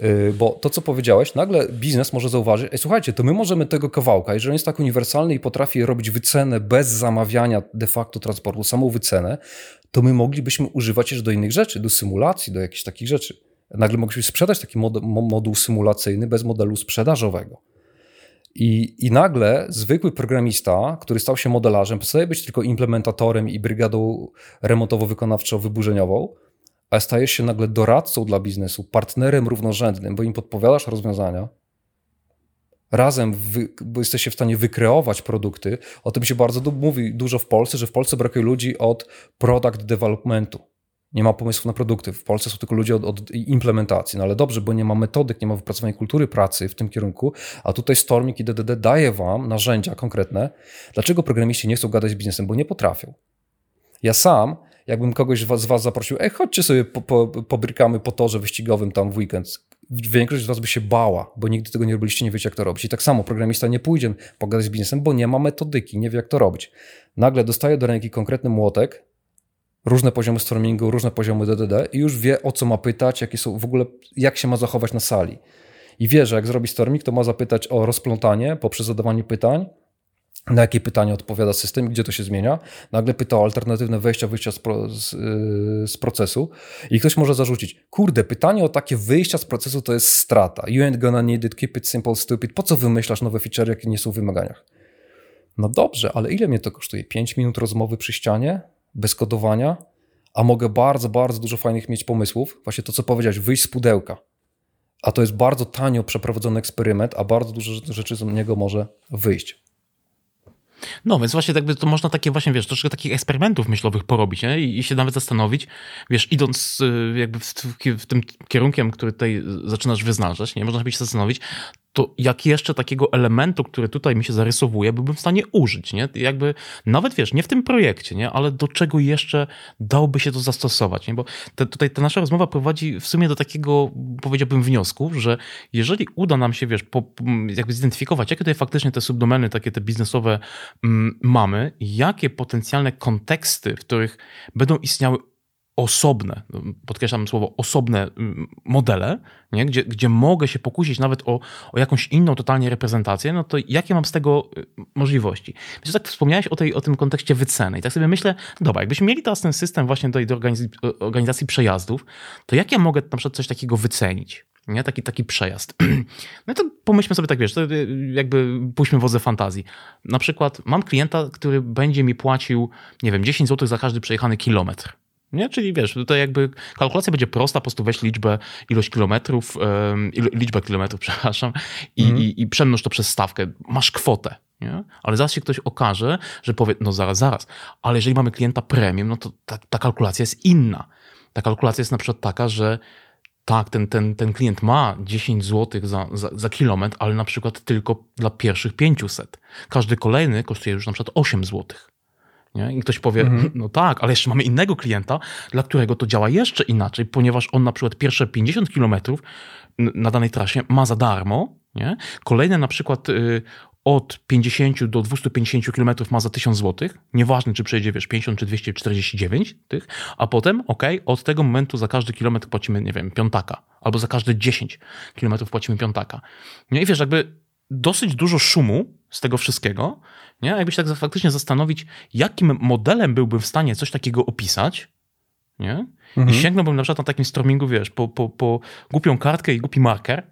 Y, bo to, co powiedziałeś, nagle biznes może zauważyć, ej, słuchajcie, to my możemy tego kawałka, jeżeli jest tak uniwersalny i potrafi robić wycenę bez zamawiania de facto transportu, samą wycenę, to my moglibyśmy używać jeszcze do innych rzeczy, do symulacji, do jakichś takich rzeczy. Nagle moglibyśmy sprzedać taki mod moduł symulacyjny bez modelu sprzedażowego. I, I nagle zwykły programista, który stał się modelarzem, przestaje być tylko implementatorem i brygadą remontowo-wykonawczo-wyburzeniową, a stajesz się nagle doradcą dla biznesu, partnerem równorzędnym, bo im podpowiadasz rozwiązania, razem wy, bo jesteście w stanie wykreować produkty. O tym się bardzo mówi dużo w Polsce, że w Polsce brakuje ludzi od product developmentu. Nie ma pomysłów na produkty. W Polsce są tylko ludzie od, od, implementacji. No ale dobrze, bo nie ma metodyk, nie ma wypracowanej kultury pracy w tym kierunku, a tutaj Storming i DDD daje wam narzędzia konkretne. Dlaczego programiści nie chcą gadać z biznesem? Bo nie potrafią. Ja sam, jakbym kogoś z was zaprosił, ej, chodźcie sobie po, po, pobrykamy po torze wyścigowym tam w weekend większość z was by się bała, bo nigdy tego nie robiliście, nie wiecie jak to robić. I tak samo programista nie pójdzie pogadać z biznesem, bo nie ma metodyki, nie wie jak to robić. Nagle dostaje do ręki konkretny młotek, różne poziomy stormingu, różne poziomy DDD i już wie o co ma pytać, jakie są w ogóle, jak się ma zachować na sali. I wie, że jak zrobi storming, to ma zapytać o rozplątanie poprzez zadawanie pytań, na jakie pytania odpowiada system, gdzie to się zmienia. Nagle pyta o alternatywne wejścia, wyjścia z, pro, z, yy, z, procesu i ktoś może zarzucić, kurde, pytanie o takie wyjścia z procesu to jest strata. You ain't gonna need it, keep it simple, stupid. Po co wymyślasz nowe feature, jakie nie są w wymaganiach? No dobrze, ale ile mnie to kosztuje? 5 minut rozmowy przy ścianie, bez kodowania, a mogę bardzo, bardzo dużo fajnych mieć pomysłów. Właśnie to, co powiedziałeś, wyjść z pudełka. A to jest bardzo tanio przeprowadzony eksperyment, a bardzo dużo rzeczy z niego może wyjść. No, więc właśnie jakby to można takie właśnie, wiesz, troszkę takich eksperymentów myślowych porobić nie? I, się nawet zastanowić, wiesz, idąc y, jakby w, w, w, tym kierunkiem, który tutaj zaczynasz wyznaczać, nie? Można się zastanowić, to jak jeszcze takiego elementu, który tutaj mi się zarysowuje, byłbym w stanie użyć, nie? Jakby nawet, wiesz, nie w tym projekcie, nie? Ale do czego jeszcze dałoby się to zastosować, nie? Bo te, tutaj ta nasza rozmowa prowadzi w sumie do takiego, powiedziałbym, wniosku, że jeżeli uda nam się, wiesz, po, jakby zidentyfikować, jakie tutaj faktycznie te subdomeny, takie te biznesowe mm, mamy, jakie potencjalne konteksty, w których będą istniały osobne, podkreślam słowo osobne modele, nie? Gdzie, gdzie mogę się pokusić nawet o, o jakąś inną totalnie reprezentację, no to jakie mam z tego y, możliwości? Więc tak wspomniałeś o, tej, o tym kontekście wyceny i tak sobie myślę, dobra, jakbyśmy mieli teraz ten system właśnie do, do organizacji, organizacji przejazdów, to jak ja mogę na przykład coś takiego wycenić? Nie? Taki, taki przejazd. [CLEARS THROAT] No to pomyślmy sobie tak, wiesz, to y, jakby pójdźmy wodze fantazji. Na przykład mam klienta, który będzie mi płacił, nie wiem, 10 zł za każdy przejechany kilometr. Nie? Czyli wiesz, to jakby kalkulacja będzie prosta, po prostu weź liczbę, ilość kilometrów, liczbę kilometrów, [LAUGHS] przepraszam, i, mm. i, i przemnóż to przez stawkę. Masz kwotę. Nie? Ale zaraz się ktoś okaże, że powie, no zaraz, zaraz, ale jeżeli mamy klienta premium, no to ta, ta kalkulacja jest inna. Ta kalkulacja jest na przykład taka, że tak, ten, ten, ten klient ma 10 zł za, za, za, kilometr, ale na przykład tylko dla pierwszych 500. Każdy kolejny kosztuje już na przykład 8 złotych. Nie? I ktoś powie, mhm. no tak, ale jeszcze mamy innego klienta, dla którego to działa jeszcze inaczej, ponieważ on na przykład pierwsze 50 kilometrów na danej trasie ma za darmo, nie? kolejne na przykład y, od 50 do 250 km ma za 1000 zł, nieważne czy przejdzie wiesz 50 czy 249 tych, a potem ok, od tego momentu za każdy kilometr płacimy, nie wiem, piątaka, albo za każde 10 km płacimy piątaka. Nie? I wiesz, jakby dosyć dużo szumu z tego wszystkiego, nie? Jakbyś tak faktycznie zastanowić, jakim modelem byłbym w stanie coś takiego opisać, nie? Mhm. I sięgnąłbym na przykład na takim stormingu, wiesz, po, po, po głupią kartkę i głupi marker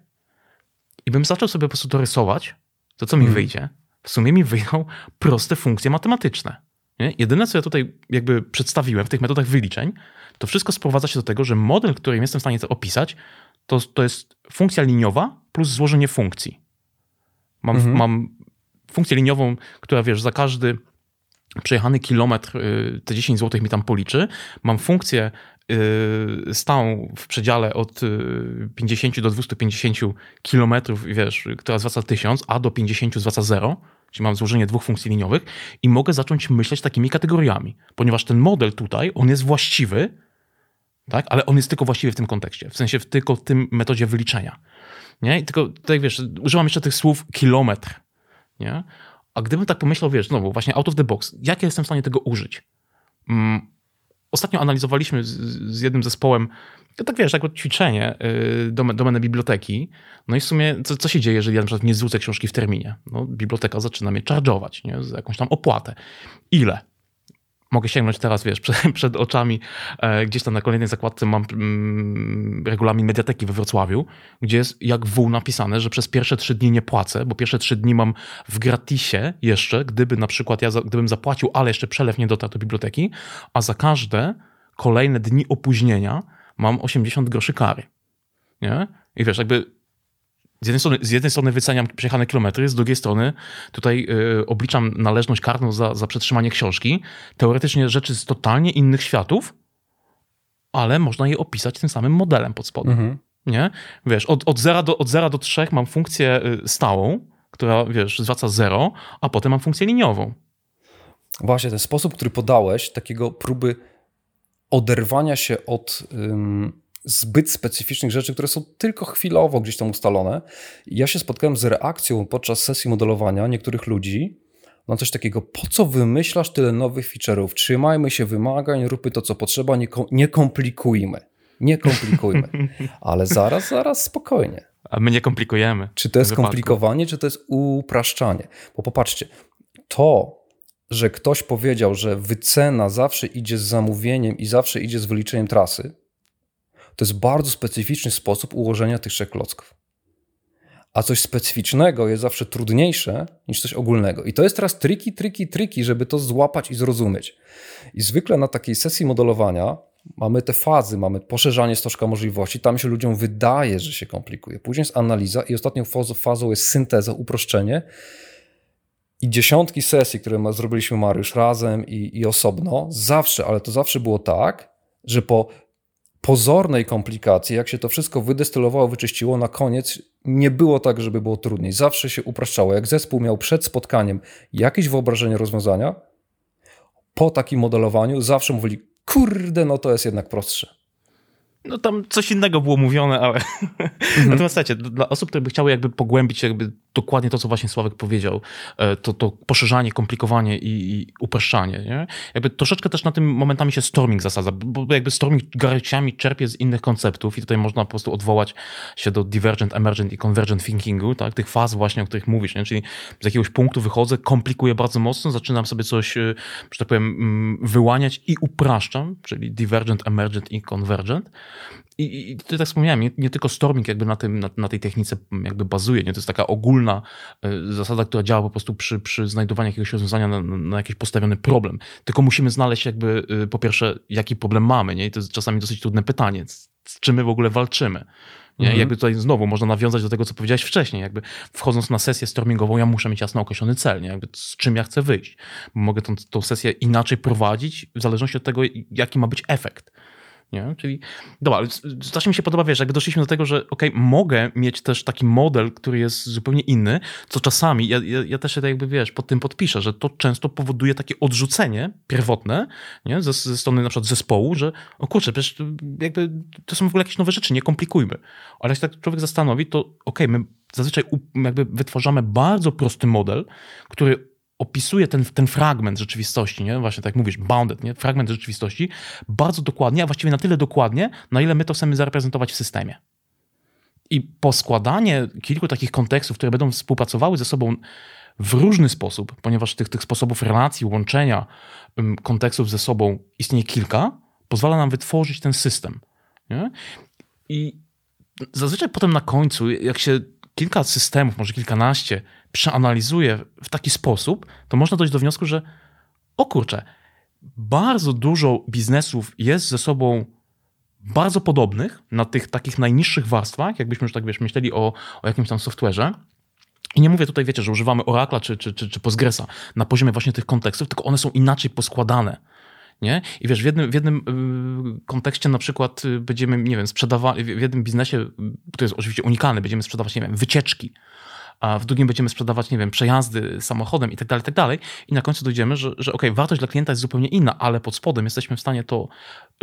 i bym zaczął sobie po prostu to rysować, to co mi mhm. wyjdzie? W sumie mi wyjdą proste funkcje matematyczne. Nie? Jedyne, co ja tutaj jakby przedstawiłem w tych metodach wyliczeń, to wszystko sprowadza się do tego, że model, którym jestem w stanie to opisać, to, to jest funkcja liniowa plus złożenie funkcji. Mam, mhm. mam funkcję liniową, która wiesz, za każdy przejechany kilometr y, te 10 zł mi tam policzy. Mam funkcję y, stałą w przedziale od 50 y, do 250 kilometrów, wiesz, która zwraca 1000, a do 50 zwraca 0, czyli mam złożenie dwóch funkcji liniowych i mogę zacząć myśleć takimi kategoriami, ponieważ ten model tutaj, on jest właściwy, tak, ale on jest tylko właściwy w tym kontekście, w sensie w tylko w tym metodzie wyliczenia. Nie? I tylko tutaj, wiesz, używam jeszcze tych słów kilometr, nie? A gdybym tak pomyślał, wiesz, znowu właśnie out of the box, jak ja jestem w stanie tego użyć? Mm, ostatnio analizowaliśmy z, z, jednym zespołem, tak wiesz, jako ćwiczenie, yy, domenę biblioteki. No i w sumie, co, co się dzieje, jeżeli ja na przykład nie zwrócę książki w terminie? No, biblioteka zaczyna mnie charge'ować, nie? Z jakąś tam opłatę. Ile? Mogę sięgnąć teraz, wiesz, [LAUGHS] przed, przed oczami, e, gdzieś tam na kolejnej zakładce mam mm, regulamin Mediateki we Wrocławiu, gdzie jest jak w napisane, że przez pierwsze trzy dni nie płacę, bo pierwsze trzy dni mam w gratisie jeszcze, gdyby na przykład ja, za, gdybym zapłacił, ale jeszcze przelew nie dotarł do biblioteki, a za każde kolejne dni opóźnienia mam 80 groszy kary. Nie? I wiesz, jakby z jednej, strony, z jednej strony wyceniam przejechane kilometry, z drugiej strony tutaj yy, obliczam należność karną za, za przetrzymanie książki. Teoretycznie rzeczy z totalnie innych światów, ale można je opisać tym samym modelem pod spodem. Mhm. Nie? Wiesz, od, od, 0 do, od 0 do 3 mam funkcję y, stałą, która, wiesz, zwraca 0, a potem mam funkcję liniową. Właśnie, ten sposób, który podałeś, takiego próby oderwania się od ym, zbyt specyficznych rzeczy, które są tylko chwilowo gdzieś tam ustalone. Ja się spotkałem z reakcją podczas sesji modelowania niektórych ludzi na coś takiego, po co wymyślasz tyle nowych feature'ów? Trzymajmy się wymagań, róbmy to, co potrzeba, nie, nie komplikujmy. Nie komplikujmy. [LAUGHS] Ale zaraz, zaraz, spokojnie. A my nie komplikujemy. Czy to jest komplikowanie, czy to jest upraszczanie? Bo popatrzcie, to, że ktoś powiedział, że wycena zawsze idzie z zamówieniem i zawsze idzie z wyliczeniem trasy, to jest bardzo specyficzny sposób ułożenia tych trzech klocków. A coś specyficznego jest zawsze trudniejsze niż coś ogólnego. I to jest teraz triki, triki, triki, żeby to złapać i zrozumieć. I zwykle na takiej sesji modelowania mamy te fazy, mamy poszerzanie stożka możliwości, tam się ludziom wydaje, że się komplikuje. Później jest analiza i ostatnią fazą jest synteza, uproszczenie. I dziesiątki sesji, które zrobiliśmy Mariusz razem i, i osobno, zawsze, ale to zawsze było tak, że po pozornej komplikacji, jak się to wszystko wydestylowało, wyczyściło, na koniec nie było tak, żeby było trudniej. Zawsze się upraszczało. Jak zespół miał przed spotkaniem jakieś wyobrażenie rozwiązania, po takim modelowaniu zawsze mówili, kurde, no to jest jednak prostsze. No tam coś innego było mówione, ale mhm. [LAUGHS] natomiast słuchajcie, dla osób, które by chciały jakby pogłębić jakby dokładnie to, co właśnie Sławek powiedział, e, to, to poszerzanie, komplikowanie i, i upraszczanie, nie? Jakby troszeczkę też na tym momentami się storming zasadza, bo jakby storming garściami czerpie z innych konceptów i tutaj można po prostu odwołać się do divergent, emergent i convergent thinkingu, tak? Tych faz właśnie, o których mówisz, nie? Czyli z jakiegoś punktu wychodzę, komplikuję bardzo mocno, zaczynam sobie coś, e, że tak powiem, mm, wyłaniać i upraszczam, czyli divergent, emergent i convergent i, i ty tak wspomniałem, nie, nie, tylko Storming jakby na, tym, na, na, tej technice jakby bazuje, nie? to jest taka ogólna y, zasada, która działa po prostu przy, przy znajdowaniu jakiegoś rozwiązania na, na, jakiś postawiony problem. Tylko musimy znaleźć jakby y, po pierwsze, jaki problem mamy, nie? I to jest czasami dosyć trudne pytanie, z, z czym my w ogóle walczymy. Nie? Mhm. Jakby tutaj znowu można nawiązać do tego, co powiedziałeś wcześniej. Jakby wchodząc na sesję stormingową, ja muszę mieć jasno określony cel, nie? Jakby z czym ja chcę wyjść. Mogę tą, tą sesję inaczej prowadzić, w zależności od tego, jaki ma być efekt. Nie? Czyli, dobra, ale strasznie mi się podoba, wiesz, jakby doszliśmy do tego, że ok, mogę mieć też taki model, który jest zupełnie inny, co czasami, ja, ja, ja też się tak jakby, wiesz, pod tym podpiszę, że to często powoduje takie odrzucenie pierwotne, nie? Ze, ze strony na przykład zespołu, że o kurczę, przecież jakby to są w ogóle jakieś nowe rzeczy, nie komplikujmy. Ale jak się tak człowiek zastanowi, to ok, my zazwyczaj jakby wytwarzamy bardzo prosty model, który opisuje ten, ten fragment rzeczywistości, nie? właśnie tak jak mówisz, bounded, nie? fragment rzeczywistości, bardzo dokładnie, a właściwie na tyle dokładnie, na ile my to chcemy zareprezentować w systemie. I poskładanie kilku takich kontekstów, które będą współpracowały ze sobą w różny sposób, ponieważ tych, tych sposobów relacji, łączenia kontekstów ze sobą istnieje kilka, pozwala nam wytworzyć ten system. Nie? I zazwyczaj potem na końcu, jak się kilka systemów, może kilkanaście, przeanalizuje w taki sposób, to można dojść do wniosku, że o kurczę, bardzo dużo biznesów jest ze sobą bardzo podobnych na tych takich najniższych warstwach, jakbyśmy już tak wiesz, myśleli o, o jakimś tam software'ze. I nie mówię tutaj, wiecie, że używamy Oracla czy, czy, czy, czy Postgresa na poziomie właśnie tych kontekstów, tylko one są inaczej poskładane. Nie? I wiesz, w jednym, w jednym y, kontekście na przykład y, będziemy, nie wiem, sprzedawali, w jednym biznesie, to jest oczywiście unikalny, będziemy sprzedawać, nie wiem, wycieczki a w drugim będziemy sprzedawać, nie wiem, przejazdy samochodem i tak dalej, tak dalej. I na końcu dojdziemy, że, że ok, wartość dla klienta jest zupełnie inna, ale pod spodem jesteśmy w stanie to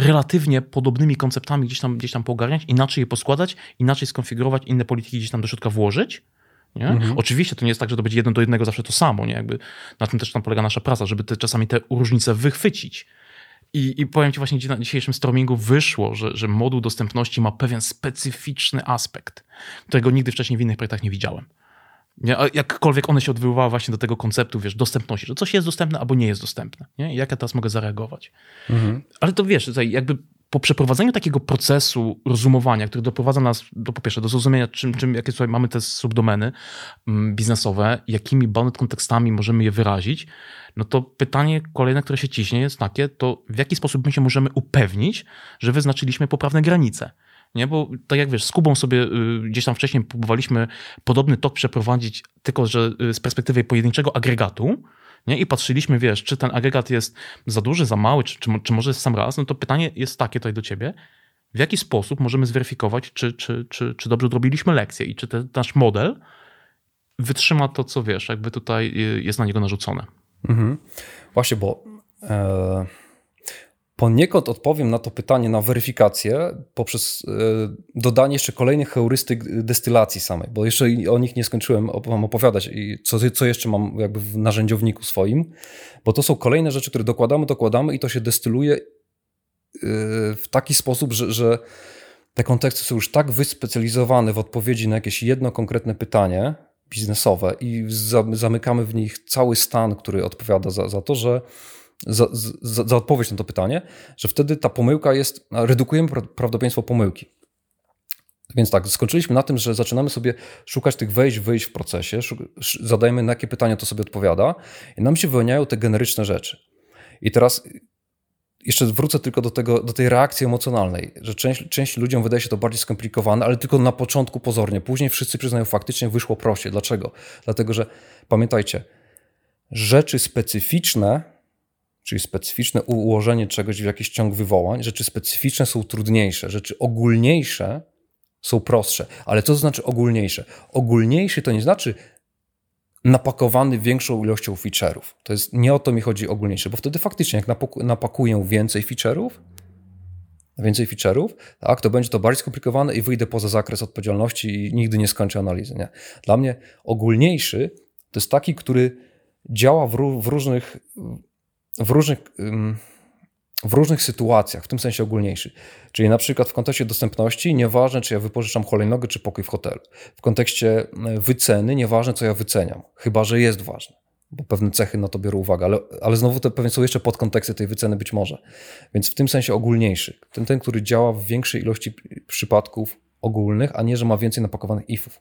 relatywnie podobnymi konceptami gdzieś tam, gdzieś tam poogarniać, inaczej je poskładać, inaczej skonfigurować, inne polityki gdzieś tam do środka włożyć. Nie? Mhm. Oczywiście to nie jest tak, że to będzie jedno do jednego zawsze to samo, nie? Jakby na tym też tam polega nasza praca, żeby te, czasami te różnice wychwycić. I, I powiem Ci właśnie, na dzisiejszym stormingu wyszło, że, że moduł dostępności ma pewien specyficzny aspekt, którego nigdy wcześniej w innych projektach nie widziałem. Nie? A jakkolwiek one się odwoływały właśnie do tego konceptu, wiesz, dostępności, że coś jest dostępne albo nie jest dostępne. Nie? I jak ja teraz mogę zareagować? Mhm. Ale to wiesz, tutaj jakby po przeprowadzeniu takiego procesu rozumowania, który doprowadza nas do, po pierwsze do zrozumienia, czym, czym, jakie tutaj mamy te subdomeny mm, biznesowe, jakimi bounded kontekstami możemy je wyrazić, no to pytanie kolejne, które się ciśnie jest takie, to w jaki sposób my się możemy upewnić, że wyznaczyliśmy poprawne granice. Nie? Bo tak jak wiesz, z Kubą sobie y, gdzieś tam wcześniej próbowaliśmy podobny tok przeprowadzić, tylko że y, z perspektywy pojedynczego agregatu, nie? I patrzyliśmy, wiesz, czy ten agregat jest za duży, za mały, czy, czy, czy może jest sam raz, no to pytanie jest takie tutaj do ciebie, w jaki sposób możemy zweryfikować, czy, czy, czy, czy dobrze odrobiliśmy lekcję i czy ten nasz model wytrzyma to, co wiesz, jakby tutaj y, jest na niego narzucone. Mhm. Właśnie, bo e, poniekąd odpowiem na to pytanie, na weryfikację poprzez e, dodanie jeszcze kolejnych heurystyk destylacji samej, bo jeszcze o nich nie skończyłem wam opowiadać i co, co jeszcze mam jakby w narzędziowniku swoim, bo to są kolejne rzeczy, które dokładamy, dokładamy i to się destyluje e, w taki sposób, że, że te konteksty są już tak wyspecjalizowane w odpowiedzi na jakieś jedno konkretne pytanie, biznesowe i zamykamy w nich cały stan, który odpowiada za, za to, że za, za, za, odpowiedź na to pytanie, że wtedy ta pomyłka jest, redukujemy prawdopodobieństwo pomyłki. Więc tak, skończyliśmy na tym, że zaczynamy sobie szukać tych wejść, wyjść w procesie, zadajemy na jakie pytania to sobie odpowiada i nam się wyłaniają te generyczne rzeczy. I teraz jeszcze wrócę tylko do, tego, do tej reakcji emocjonalnej, że część, część ludziom wydaje się to bardziej skomplikowane, ale tylko na początku pozornie. Później wszyscy przyznają, faktycznie wyszło prościej. Dlaczego? Dlatego, że pamiętajcie, rzeczy specyficzne, czyli specyficzne ułożenie czegoś w jakiś ciąg wywołań, rzeczy specyficzne są trudniejsze, rzeczy ogólniejsze są prostsze. Ale co to znaczy ogólniejsze? Ogólniejszy to nie znaczy napakowany większą ilością feature'ów. To jest, nie o to mi chodzi ogólniejsze, bo wtedy faktycznie jak napakuję więcej feature'ów, więcej feature'ów, tak, to będzie to bardziej skomplikowane i wyjdę poza zakres odpowiedzialności i nigdy nie skończę analizy. Nie? Dla mnie ogólniejszy to jest taki, który działa w, w różnych, w różnych w różnych sytuacjach, w tym sensie ogólniejszy. Czyli na przykład w kontekście dostępności, nieważne czy ja wypożyczam hulajnogę czy pokój w hotelu. W kontekście e, wyceny, nieważne co ja wyceniam, chyba że jest ważne, bo pewne cechy na to biorą uwagę, ale, ale znowu to pewnie są jeszcze podkonteksty tej wyceny być może. Więc w tym sensie ogólniejszy. Ten, ten, który działa w większej ilości przypadków ogólnych, a nie, że ma więcej napakowanych ifów.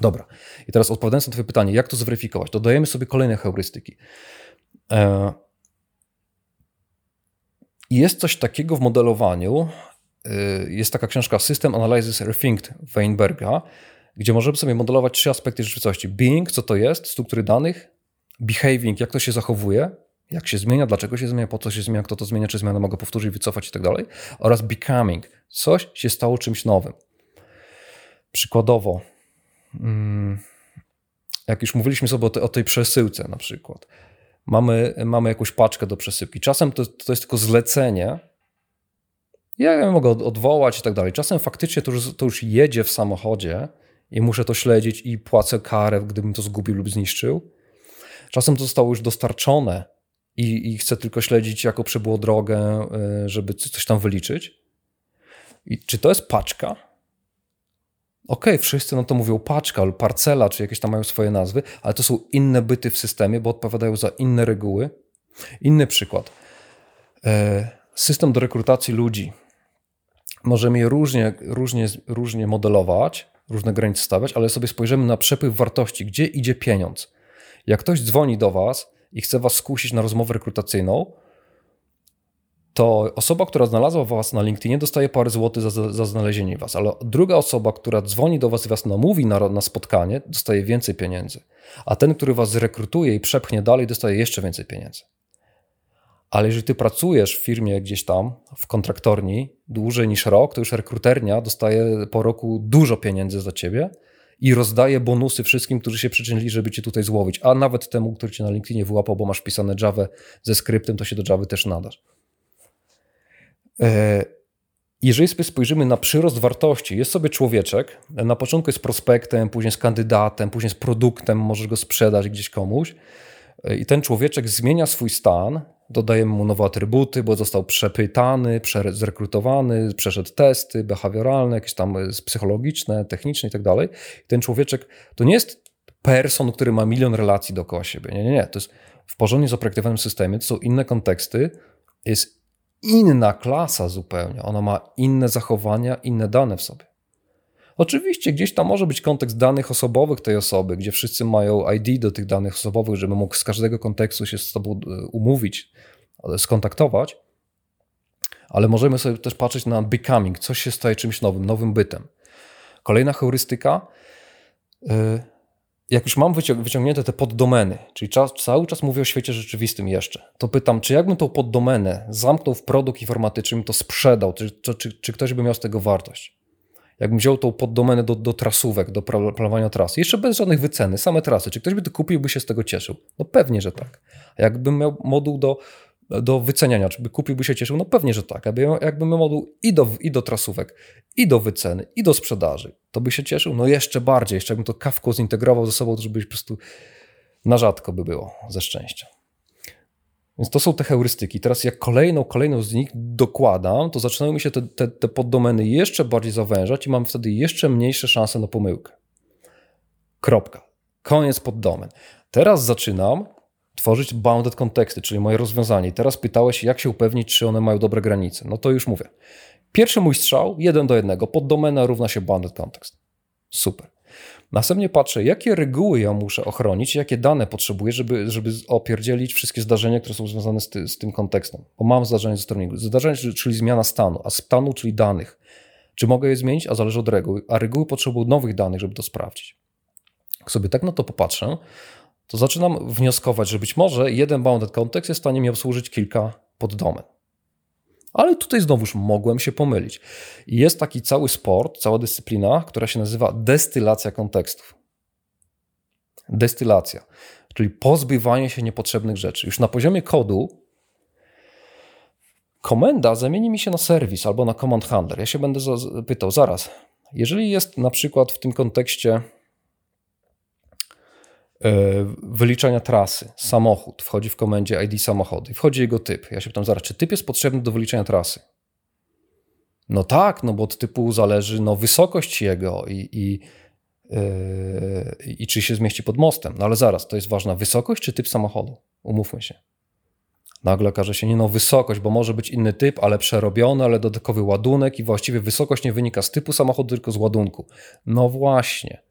Dobra. I teraz odpowiadając na twoje pytanie, jak to zweryfikować? Dodajemy sobie kolejne heurystyki. E jest coś takiego w modelowaniu. Y, jest taka książka System Analysis Rethinked Weinberga, gdzie możemy sobie modelować trzy aspekty rzeczywistości. Being, co to jest, struktury danych, behaving, jak to się zachowuje, jak się zmienia, dlaczego się zmienia, po co się zmienia, kto to zmienia, czy zmianę mogę powtórzyć, wycofać i tak dalej, oraz becoming, coś się stało czymś nowym. Przykładowo, mm, jak już mówiliśmy sobie o, tej przesyłce na przykład, mamy, mamy jakąś paczkę do przesyłki. Czasem to, to jest tylko zlecenie. Ja ją mogę odwołać i tak dalej. Czasem faktycznie to już, to już jedzie w samochodzie i muszę to śledzić i płacę karę, gdybym to zgubił lub zniszczył. Czasem to zostało już dostarczone i, i chcę tylko śledzić, jako przebyło drogę, y, żeby coś tam wyliczyć. I czy to jest paczka? Okej, okay, wszyscy no to mówią paczka lub parcela, czy jakieś tam mają swoje nazwy, ale to są inne byty w systemie, bo odpowiadają za inne reguły. Inny przykład. E, system do rekrutacji ludzi. Możemy je różnie, różnie, różnie modelować, różne granice stawiać, ale sobie spojrzymy na przepływ wartości, gdzie idzie pieniądz. Jak ktoś dzwoni do Was i chce Was skusić na rozmowę rekrutacyjną, to osoba, która znalazła was na LinkedInie, dostaje parę złotych za, za znalezienie was, ale druga osoba, która dzwoni do was i was namówi na, na spotkanie, dostaje więcej pieniędzy. A ten, który was zrekrutuje i przepchnie dalej, dostaje jeszcze więcej pieniędzy. Ale jeżeli ty pracujesz w firmie gdzieś tam, w kontraktorni, dłużej niż rok, to już rekruternia dostaje po roku dużo pieniędzy za ciebie i rozdaje bonusy wszystkim, którzy się przyczynili, żeby cię tutaj złowić. A nawet temu, który cię na LinkedInie wyłapał, bo masz pisane Java ze skryptem, to się do Java też nadasz. E, jeżeli sobie spojrzymy na przyrost wartości, jest sobie człowieczek, na początku jest prospektem, później jest kandydatem, później jest produktem, możesz go sprzedać gdzieś komuś e, i ten człowieczek zmienia swój stan, dodajemy mu nowe atrybuty, bo został przepytany, zrekrutowany, przeszedł testy behawioralne, jakieś tam psychologiczne, techniczne i tak dalej. Ten człowieczek to nie jest person, który ma milion relacji dookoła siebie. Nie, nie, nie. To jest w porządnie zaprojektowanym systemie, to są inne konteksty, jest inna klasa zupełnie. Ona ma inne zachowania, inne dane w sobie. Oczywiście gdzieś tam może być kontekst danych osobowych tej osoby, gdzie wszyscy mają ID do tych danych osobowych, żeby mógł z każdego kontekstu się z tobą e, umówić, skontaktować, ale możemy sobie też patrzeć na becoming, coś się staje czymś nowym, nowym bytem. Kolejna heurystyka, e, jak już mam wyciągnięte te poddomeny, czyli czas, cały czas mówię o świecie rzeczywistym jeszcze, to pytam, czy jakbym tą poddomenę zamknął w produkt informatyczny, to sprzedał, czy, czy, czy ktoś by miał z tego wartość? Jakbym wziął tą poddomenę do, do trasówek, do planowania tras, jeszcze bez żadnych wyceny, same trasy, czy ktoś by to kupił, by się z tego cieszył? No pewnie, że tak. A jakbym miał moduł do, do wyceniania, czy by kupił, by się cieszył? No pewnie, że tak. Jakbym miał moduł i do, i do trasówek, i do wyceny, i do sprzedaży, to by się cieszył? No jeszcze bardziej. Jeszcze jakbym to kawką zintegrował ze sobą, to żeby po prostu na rzadko by było ze szczęścia. Więc to są te heurystyki. Teraz jak kolejną, kolejną z nich dokładam, to zaczynają mi się te, te, te poddomeny jeszcze bardziej zawężać i mam wtedy jeszcze mniejsze szanse na pomyłkę. Kropka. Koniec poddomen. Teraz zaczynam tworzyć bounded konteksty, czyli moje rozwiązanie. I teraz pytałeś, jak się upewnić, czy one mają dobre granice. No to już mówię. Pierwszy mój strzał, jeden do jednego. Poddomena równa się bounded context. Super. Następnie patrzę, jakie reguły ja muszę ochronić, jakie dane potrzebuję, żeby, żeby opierdzielić wszystkie zdarzenia, które są związane z, ty, z tym kontekstem. Bo mam zdarzenie ze strony Zdarzenie, czyli zmiana stanu, a stanu, czyli danych. Czy mogę je zmienić? A zależy od reguły. A reguły potrzebują nowych danych, żeby to sprawdzić. Jak sobie tak na to popatrzę, to zaczynam wnioskować, że być może jeden bounded context jest w stanie mi obsłużyć kilka poddomen. Ale tutaj znowuż mogłem się pomylić. Jest taki cały sport, cała dyscyplina, która się nazywa destylacja kontekstów. Destylacja, czyli pozbywanie się niepotrzebnych rzeczy. Już na poziomie kodu komenda zamieni mi się na serwis albo na command handler. Ja się będę pytał, zaraz, jeżeli jest na przykład w tym kontekście wyliczania trasy, samochód, wchodzi w komendzie ID samochodu i wchodzi jego typ. Ja się pytam zaraz, czy typ jest potrzebny do wyliczenia trasy? No tak, no bo od typu zależy no, wysokość jego i, i, yy, i czy się zmieści pod mostem. No ale zaraz, to jest ważna wysokość czy typ samochodu? Umówmy się. Nagle okaże się, nie no, wysokość, bo może być inny typ, ale przerobiony, ale dodatkowy ładunek i właściwie wysokość nie wynika z typu samochodu, tylko z ładunku. No właśnie.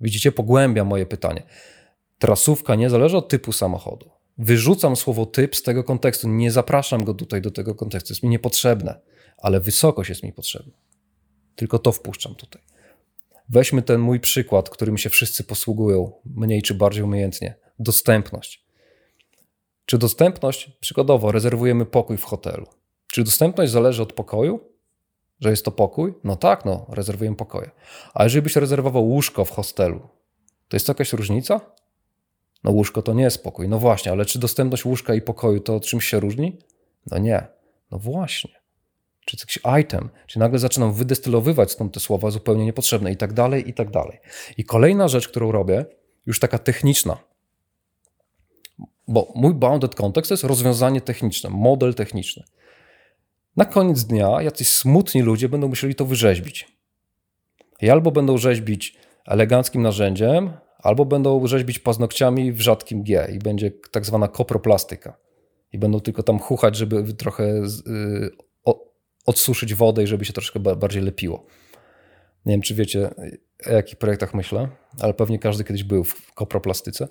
Widzicie, pogłębia moje pytanie. Trasówka nie zależy od typu samochodu. Wyrzucam słowo typ z tego kontekstu, nie zapraszam go tutaj do tego kontekstu, jest mi niepotrzebne, ale wysokość jest mi potrzebna. Tylko to wpuszczam tutaj. Weźmy ten mój przykład, którym się wszyscy posługują, mniej czy bardziej umiejętnie. Dostępność. Czy dostępność, przykładowo, rezerwujemy pokój w hotelu. Czy dostępność zależy od pokoju? Że jest to pokój? No tak, no, rezerwujemy pokoje. A jeżeli byś rezerwował łóżko w hostelu, to jest to jakaś różnica? No łóżko to nie jest pokój. No właśnie, ale czy dostępność łóżka i pokoju to czymś się różni? No nie. No właśnie. Czy jakiś item, czy nagle zaczynam wydestylowywać stąd te słowa zupełnie niepotrzebne i tak dalej, i tak dalej. I kolejna rzecz, którą robię, już taka techniczna, bo mój bounded context to jest rozwiązanie techniczne, model techniczny. Na koniec dnia jacyś smutni ludzie będą musieli to wyrzeźbić. I albo będą rzeźbić eleganckim narzędziem, albo będą rzeźbić paznokciami w rzadkim G i będzie tak zwana koproplastyka. I będą tylko tam chuchać, żeby trochę y, odsuszyć wodę i żeby się troszkę bardziej lepiło. Nie wiem, czy wiecie, o jakich projektach myślę, ale pewnie każdy kiedyś był w koproplastyce.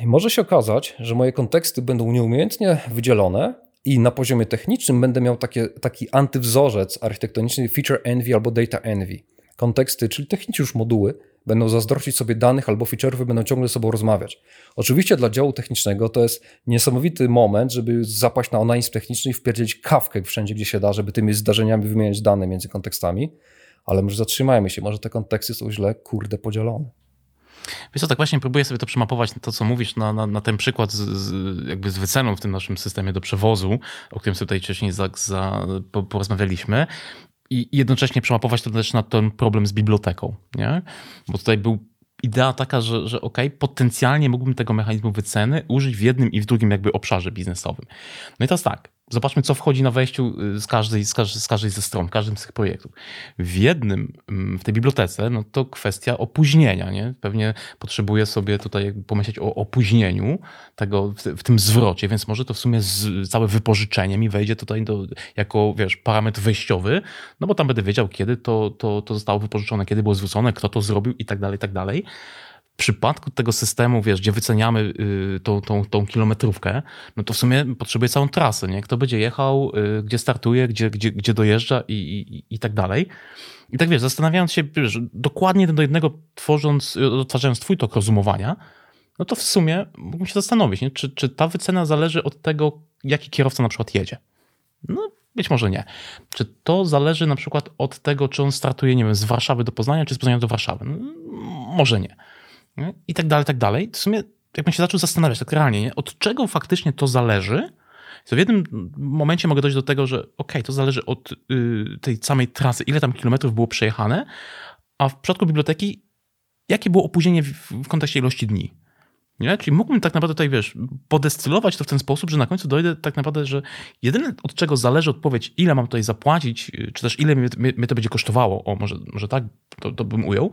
I może się okazać, że moje konteksty będą nieumiejętnie wydzielone i na poziomie technicznym będę miał takie, taki antywzorzec architektoniczny feature envy albo data envy konteksty, czyli technicznie już moduły, będą zazdrościć sobie danych albo feature'y, będą ciągle ze sobą rozmawiać. Oczywiście dla działu technicznego to jest niesamowity moment, żeby zapaść na onanizm techniczny i wpierdzieć kawkę wszędzie, gdzie się da, żeby tymi zdarzeniami wymieniać dane między kontekstami, ale może zatrzymajmy się, może te konteksty są źle, kurde, podzielone. Wiesz co, tak właśnie próbuję sobie to przemapować, to co mówisz, na, na, na ten przykład z, z, jakby z wyceną w tym naszym systemie do przewozu, o którym sobie tutaj wcześniej za, za, porozmawialiśmy i jednocześnie przemapować to też na ten problem z biblioteką, nie? Bo tutaj był idea taka, że, że ok, potencjalnie mógłbym tego mechanizmu wyceny użyć w jednym i w drugim jakby obszarze biznesowym. No i teraz tak, zobaczmy, co wchodzi na wejściu y, z każdej, z, każdej, z każdej ze stron, każdym z tych projektów. W jednym, mm, w tej bibliotece, no to kwestia opóźnienia, nie? Pewnie potrzebuję sobie tutaj pomyśleć o opóźnieniu tego, w, tym zwrocie, więc może to w sumie z, całe wypożyczenie mi wejdzie tutaj do, jako, wiesz, parametr wejściowy, no bo tam będę wiedział, kiedy to, to, to zostało wypożyczone, kiedy było zwrócone, kto to zrobił i tak dalej, i tak dalej przypadku tego systemu, wiesz, gdzie wyceniamy y, tą, tą, tą kilometrówkę, no to w sumie potrzebuje całą trasę, nie? Kto będzie jechał, y, gdzie startuje, gdzie, gdzie, gdzie dojeżdża i, i, i tak dalej. I tak wiesz, zastanawiając się, wiesz, dokładnie do jednego tworząc, odtwarzając twój tok rozumowania, no to w sumie mógłbym się zastanowić, nie? Czy, czy ta wycena zależy od tego, jaki kierowca na przykład jedzie. No, być może nie. Czy to zależy na przykład od tego, czy on startuje, nie wiem, z Warszawy do Poznania, czy z Poznania do Warszawy? No, może nie i tak dalej, tak dalej. W sumie jakbym się zaczął zastanawiać tak realnie, nie? od czego faktycznie to zależy, to w jednym momencie mogę dojść do tego, że ok, to zależy od y, tej samej trasy, ile tam kilometrów było przejechane, a w przypadku biblioteki, jakie było opóźnienie w, w kontekście ilości dni. Nie? Czyli mógłbym tak naprawdę tutaj, wiesz, podestylować to w ten sposób, że na końcu dojdę tak naprawdę, że jedyne od czego zależy odpowiedź, ile mam tutaj zapłacić, y, czy też ile mnie, mnie to będzie kosztowało, o może, może tak to, to bym ujął,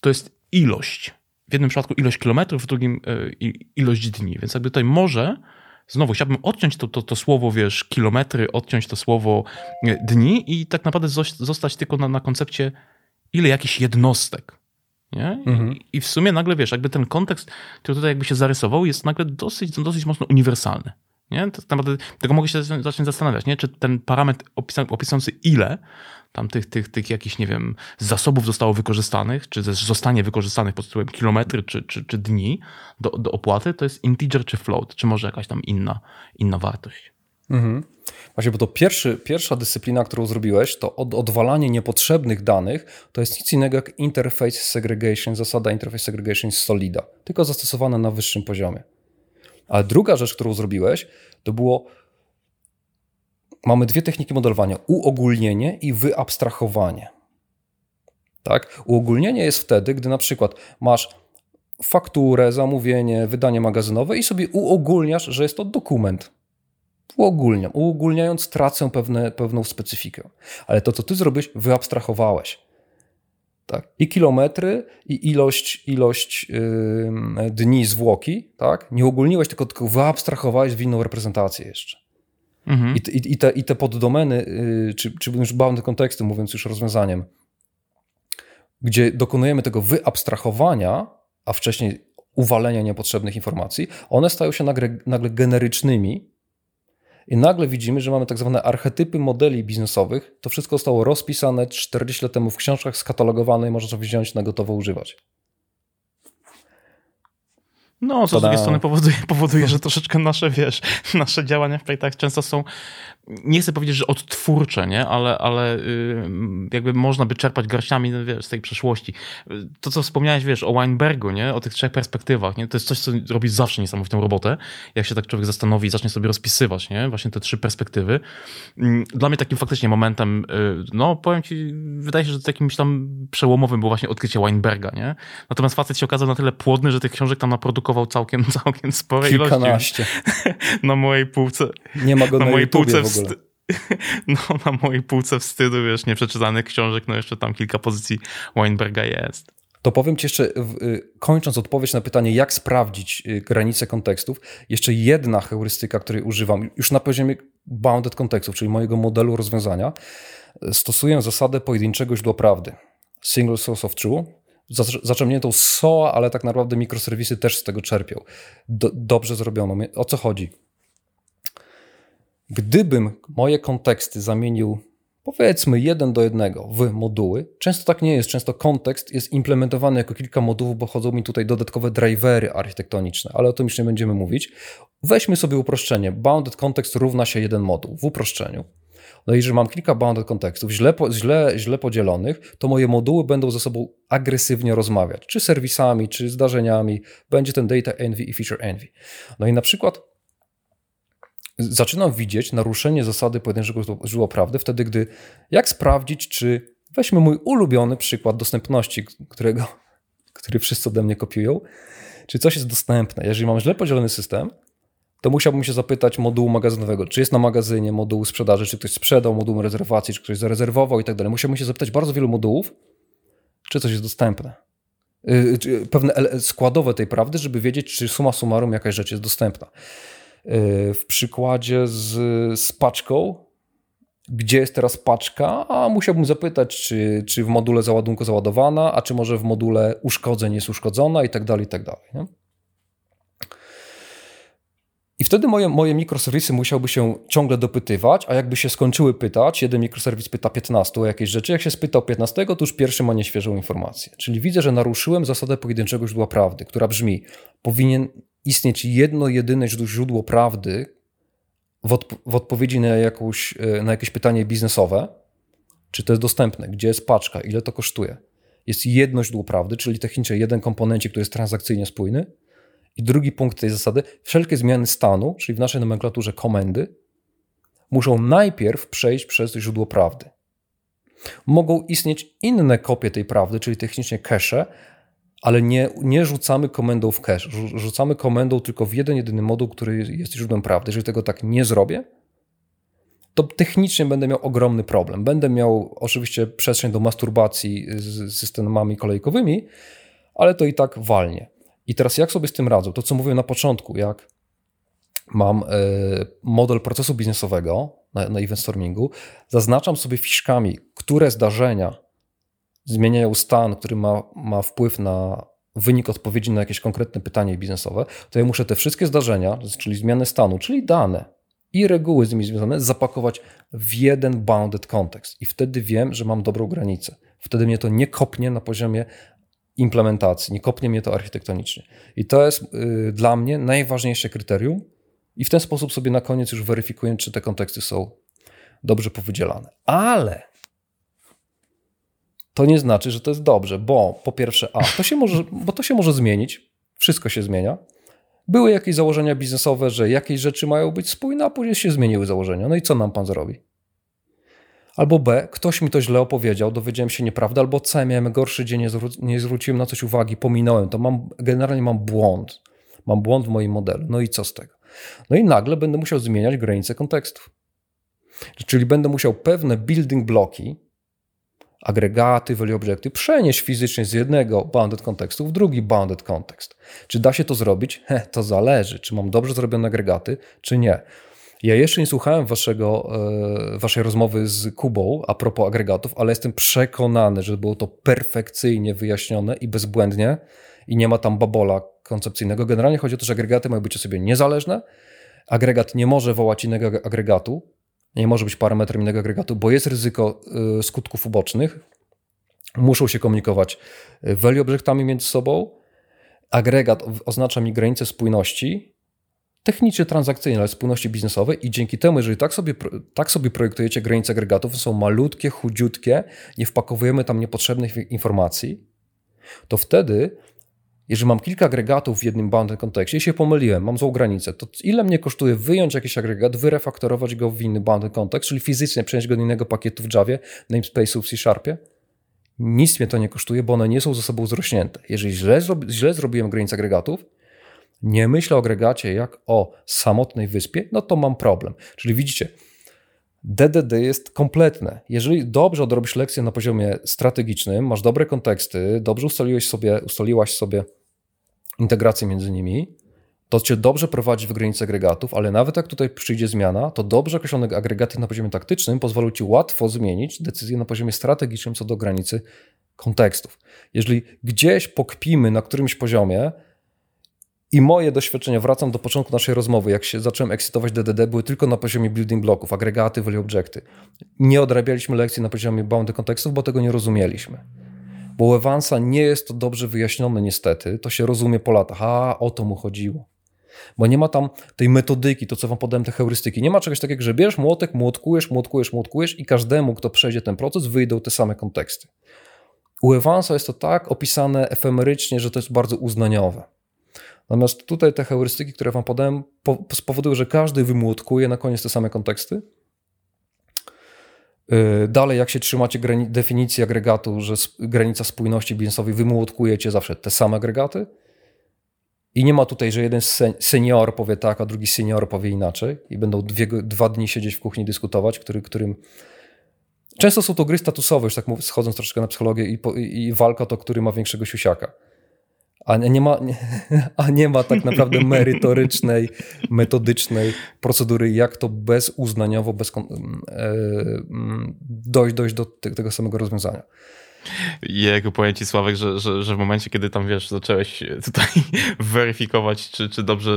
to jest ilość. W jednym przypadku ilość kilometrów, w drugim e, ilość dni. Więc jakby tutaj może, znowu chciałbym odciąć to, to, to słowo, wiesz, kilometry, odciąć to słowo e, dni i tak naprawdę zostać tylko na, na koncepcie ile jakichś jednostek. Nie? Mhm. I, I w sumie nagle, wiesz, jakby ten kontekst, który tutaj jakby się zarysował, jest nagle dosyć, dosyć mocno uniwersalny. Nie? To, naprawdę, tego mogę się zacząć zastanawiać, nie? czy ten parametr opisujący ile tam tych, tych, tych jakichś, nie wiem, zasobów zostało wykorzystanych, czy zostanie wykorzystanych pod tytułem kilometry czy, czy, czy dni do, do opłaty, to jest integer czy float, czy może jakaś tam inna, inna wartość. Mhm. Właśnie, bo to pierwszy, pierwsza dyscyplina, którą zrobiłeś, to od, odwalanie niepotrzebnych danych, to jest nic innego jak interface segregation, zasada interface segregation Solida, tylko zastosowana na wyższym poziomie. A druga rzecz, którą zrobiłeś, to było mamy dwie techniki modelowania: uogólnienie i wyabstrahowanie. Tak? Uogólnienie jest wtedy, gdy na przykład masz fakturę, zamówienie, wydanie magazynowe i sobie uogólniasz, że jest to dokument. Uogólniam. Uogólniając tracę pewne, pewną specyfikę. Ale to, co ty zrobiłeś, wyabstrahowałeś. Tak? I kilometry, i ilość, ilość yy, dni zwłoki, tak? Nie ogólniłeś, tylko, tylko wyabstrahowałeś w inną reprezentację jeszcze. Mhm. I, i, te, I te poddomeny, yy, czy, czy już bound kontekstu, mówiąc już rozwiązaniem, gdzie dokonujemy tego wyabstrahowania, a wcześniej uwalenia niepotrzebnych informacji, one stają się nagle, nagle generycznymi i nagle widzimy, że mamy tak zwane archetypy modeli biznesowych. To wszystko zostało rozpisane 40 lat temu w książkach, skatalogowane i można to wziąć na gotowo używać. No, co z drugiej strony powoduje, [LAUGHS] powoduje, że troszeczkę nasze, wiesz, [LAUGHS] nasze działania w projektach często są, nie chcę powiedzieć, że odtwórcze, nie? Ale, ale y, jakby można by czerpać garściami no, wiesz, z tej przeszłości. To, co wspomniałeś, wiesz, o Weinbergu, nie? O tych trzech perspektywach, nie? To jest coś, co robi zawsze niesamowitą robotę. Jak się tak człowiek zastanowi i zacznie sobie rozpisywać, nie? Właśnie te trzy perspektywy. Mm, dla mnie takim faktycznie momentem, y, no powiem ci, wydaje się, że jakimś tam przełomowym było właśnie odkrycie Weinberga, nie? Natomiast facet się okazał na tyle płodny, że tych książek tam naprodukował całkiem, [LAUGHS] całkiem spore Kilkanaście. ilości. [LAUGHS] Na mojej półce. Nie ma go na, na mojej półce w ogóle. [LAUGHS] No, na mojej półce wstydu, wiesz, nieprzeczytanych książek, no jeszcze tam kilka pozycji Weinberga jest. To powiem Ci jeszcze, y, kończąc odpowiedź na pytanie, jak sprawdzić y, granice kontekstów, jeszcze jedna heurystyka, której używam już na poziomie bounded kontekstów, czyli mojego modelu rozwiązania, stosuję zasadę pojedynczego źródła prawdy. Single source of truth, zaczerpniętą SOA, ale tak naprawdę mikroserwisy też z tego czerpią. Do, dobrze zrobiono. O co chodzi? Gdybym moje konteksty zamienił powiedzmy jeden do jednego w moduły, często tak nie jest. Często kontekst jest implementowany jako kilka modułów, bo chodzą mi tutaj dodatkowe drivery architektoniczne, ale o tym już nie będziemy mówić. Weźmy sobie uproszczenie. Bounded context równa się jeden moduł w uproszczeniu. No i jeżeli mam kilka bounded kontekstów źle, źle, źle podzielonych, to moje moduły będą ze sobą agresywnie rozmawiać, czy serwisami, czy zdarzeniami. Będzie ten data envy i feature envy. No i na przykład zaczynam widzieć naruszenie zasady pojedynczego źródła prawdy wtedy, gdy jak sprawdzić, czy weźmy mój ulubiony przykład dostępności, którego, który wszyscy ode mnie kopiują, czy coś jest dostępne. Jeżeli mam źle podzielony system, to musiałbym się zapytać modułu magazynowego, czy jest na magazynie moduł sprzedaży, czy ktoś sprzedał moduł rezerwacji, czy ktoś zarezerwował i tak dalej. Musiałbym się zapytać bardzo wielu modułów, czy coś jest dostępne. Yy, pewne składowe tej prawdy, żeby wiedzieć, czy suma summarum jakaś rzecz jest dostępna. Yy, w przykładzie z, z paczką, gdzie jest teraz paczka, a musiałbym zapytać, czy, czy w module załadunku załadowana, a czy może w module uszkodzeń jest uszkodzona i tak dalej, i tak dalej. Nie? I wtedy moje, moje mikroserwisy musiałby się ciągle dopytywać, a jakby się skończyły pytać, jeden mikroserwis pyta 15 o jakieś rzeczy, jak się spytał 15, to już pierwszy ma nieświeżą informację. Czyli widzę, że naruszyłem zasadę pojedynczego źródła prawdy, która brzmi, powinien istnieć jedno, jedyne źródło prawdy w, odp w odpowiedzi na, jakąś, e, na jakieś pytanie biznesowe, czy to jest dostępne, gdzie jest paczka, ile to kosztuje. Jest jedno źródło prawdy, czyli technicznie jeden komponent, który jest transakcyjnie spójny, i drugi punkt tej zasady, wszelkie zmiany stanu, czyli w naszej nomenklaturze komendy, muszą najpierw przejść przez źródło prawdy. Mogą istnieć inne kopie tej prawdy, czyli technicznie cache, ale nie, nie rzucamy komendą w cache. Rzucamy komendą tylko w jeden, jedyny moduł, który jest źródłem prawdy. Jeżeli tego tak nie zrobię, to technicznie będę miał ogromny problem. Będę miał oczywiście przestrzeń do masturbacji z systemami kolejkowymi, ale to i tak walnie. I teraz jak sobie z tym radzę? To, co mówiłem na początku, jak mam e, model procesu biznesowego na, na event stormingu, zaznaczam sobie fiszkami, które zdarzenia zmieniają stan, który ma, ma wpływ na wynik odpowiedzi na jakieś konkretne pytanie biznesowe, to ja muszę te wszystkie zdarzenia, czyli zmiany stanu, czyli dane i reguły z nimi związane, zapakować w jeden bounded context. I wtedy wiem, że mam dobrą granicę. Wtedy mnie to nie kopnie na poziomie implementacji, nie kopnie mnie to architektonicznie. I to jest y, dla mnie najważniejsze kryterium, i w ten sposób sobie na koniec już weryfikuję, czy te konteksty są dobrze powydzielane. Ale to nie znaczy, że to jest dobrze, bo po pierwsze, a to się może, bo to się może zmienić, wszystko się zmienia. Były jakieś założenia biznesowe, że jakieś rzeczy mają być spójne, a później się zmieniły założenia. No i co nam pan zrobi? Albo B, ktoś mi to źle opowiedział, dowiedziałem się nieprawdy, albo C, miałem gorszy dzień, nie, zwró- nie zwróciłem na coś uwagi, pominąłem to, mam, generalnie mam błąd. Mam błąd w moim modelu. No i co z tego? No i nagle będę musiał zmieniać granice kontekstów. Czyli będę musiał pewne building bloki, agregaty, value objecty przenieść fizycznie z jednego bounded kontekstu w drugi bounded kontekst. Czy da się to zrobić? He, to zależy, czy mam dobrze zrobione agregaty, czy nie. Ja jeszcze nie słuchałem waszego, e, waszej rozmowy z Kubą a propos agregatów, ale jestem przekonany, że było to perfekcyjnie wyjaśnione i bezbłędnie i nie ma tam babola koncepcyjnego. Generalnie chodzi o to, że agregaty mają być o sobie niezależne. Agregat nie może wołać innego agregatu, nie może być parametrem innego agregatu, bo jest ryzyko e, skutków ubocznych. Muszą się komunikować value obiektami między sobą. Agregat oznacza mi granicę spójności, technicznie transakcyjne, ale spójności biznesowej i dzięki temu, jeżeli tak sobie, tak sobie projektujecie granice agregatów, są malutkie, chudziutkie, nie wpakowujemy tam niepotrzebnych informacji, to wtedy, jeżeli mam kilka agregatów w jednym bounded kontekście i się pomyliłem, mam złą granicę, to ile mnie kosztuje wyjąć jakiś agregat, wyrefaktorować go w inny bounded kontekst, czyli fizycznie przenieść go do innego pakietu w Javie, namespace'u w C-Sharpie? Nic mnie to nie kosztuje, bo one nie są ze sobą zrośnięte. Jeżeli źle, źle zrobiłem granice agregatów, nie myślę o agregacie jak o samotnej wyspie, no to mam problem. Czyli widzicie, DDD jest kompletne. Jeżeli dobrze odrobisz lekcję na poziomie strategicznym, masz dobre konteksty, dobrze ustaliłeś sobie, ustaliłaś sobie integrację między nimi, to cię dobrze prowadzi w granicy agregatów, ale nawet jak tutaj przyjdzie zmiana, to dobrze określone agregaty na poziomie taktycznym pozwolą ci łatwo zmienić decyzję na poziomie strategicznym co do granicy kontekstów. Jeżeli gdzieś pokpimy na którymś poziomie, i moje doświadczenia, wracam do początku naszej rozmowy, jak się zacząłem ekscytować DDD, były tylko na poziomie building bloków, agregaty, value objecty. Nie odrabialiśmy lekcji na poziomie bounded kontekstów, bo tego nie rozumieliśmy. Bo u Evansa nie jest to dobrze wyjaśnione niestety, to się rozumie po latach, a o to mu chodziło. Bo nie ma tam tej metodyki, to co wam podałem, te heurystyki. Nie ma czegoś takiego, że bierzesz młotek, młotkujesz, młotkujesz, młotkujesz i każdemu, kto przejdzie ten proces, wyjdą te same konteksty. U Evansa jest to tak opisane efemerycznie, że to jest bardzo uznaniowe. Natomiast tutaj te heurystyki, które wam podałem, spowodują, że każdy wymłotkuje na koniec te same konteksty. Y, dalej, jak się trzymacie definicji agregatu, że granica spójności biznesowej, wymłotkujecie zawsze te same agregaty. I nie ma tutaj, że jeden senior powie tak, a drugi senior powie inaczej i będą dwie, dwa dni siedzieć w kuchni dyskutować, który, którym... Często są to gry statusowe, już tak schodząc troszeczkę na psychologię i, i, walka to, który ma większego siusiaka. A nie, ma, [LAUGHS] a nie ma tak naprawdę merytorycznej, metodycznej procedury, jak to bezuznaniowo bez, e, dojść, dojść do tego samego rozwiązania. Jego powiem ci, Sławek, że, że, że w momencie, kiedy tam, wiesz, zacząłeś tutaj [LAUGHS] weryfikować, czy, czy dobrze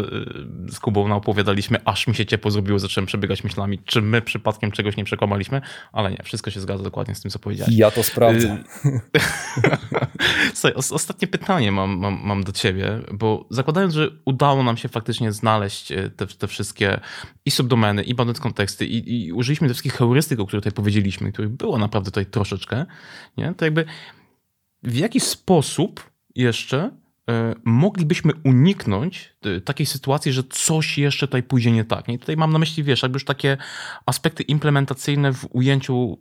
y, z Kubą opowiadaliśmy, aż mi się ciepło zrobiło, zacząłem przebiegać myślami, czy my przypadkiem czegoś nie przekłamaliśmy, ale nie, wszystko się zgadza dokładnie z tym, co powiedziałeś. Ja to sprawdzę. Y, [LAUGHS] Słuchaj, ostatnie pytanie mam, mam, mam do ciebie, bo zakładając, że udało nam się faktycznie znaleźć y, te, te wszystkie i subdomeny, i bandit konteksty, i, i użyliśmy tych wszystkich heurystyk, o których tutaj powiedzieliśmy, których było naprawdę tutaj troszeczkę, nie? to jakby w jaki sposób jeszcze e, moglibyśmy uniknąć e, takiej sytuacji, że coś jeszcze tutaj pójdzie nie tak. I tutaj mam na myśli, wiesz, jakby już takie aspekty implementacyjne w ujęciu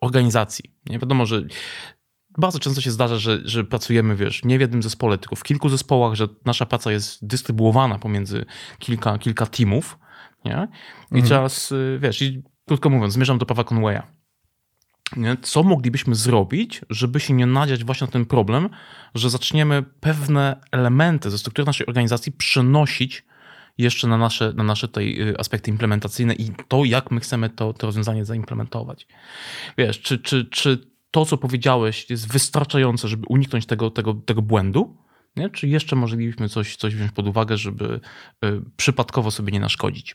organizacji. Nie wiadomo, że bardzo często się zdarza, że, że pracujemy, wiesz, nie w jednym zespole, tylko w kilku zespołach, że nasza praca jest dystrybuowana pomiędzy kilka, kilka teamów, nie? I mhm. teraz, e, wiesz, i krótko mówiąc, zmierzam do prawa Conwaya? Co moglibyśmy zrobić, żeby się nie nadziać właśnie na ten problem, że zaczniemy pewne elementy ze struktury naszej organizacji przenosić jeszcze na nasze, na nasze tej y, aspekty implementacyjne i to, jak my chcemy to, to rozwiązanie zaimplementować. Wiesz, czy, czy, czy to, co powiedziałeś, jest wystarczające, żeby uniknąć tego, tego, tego błędu? Nie? Czy jeszcze moglibyśmy coś, coś wziąć pod uwagę, żeby y, przypadkowo sobie nie naszkodzić?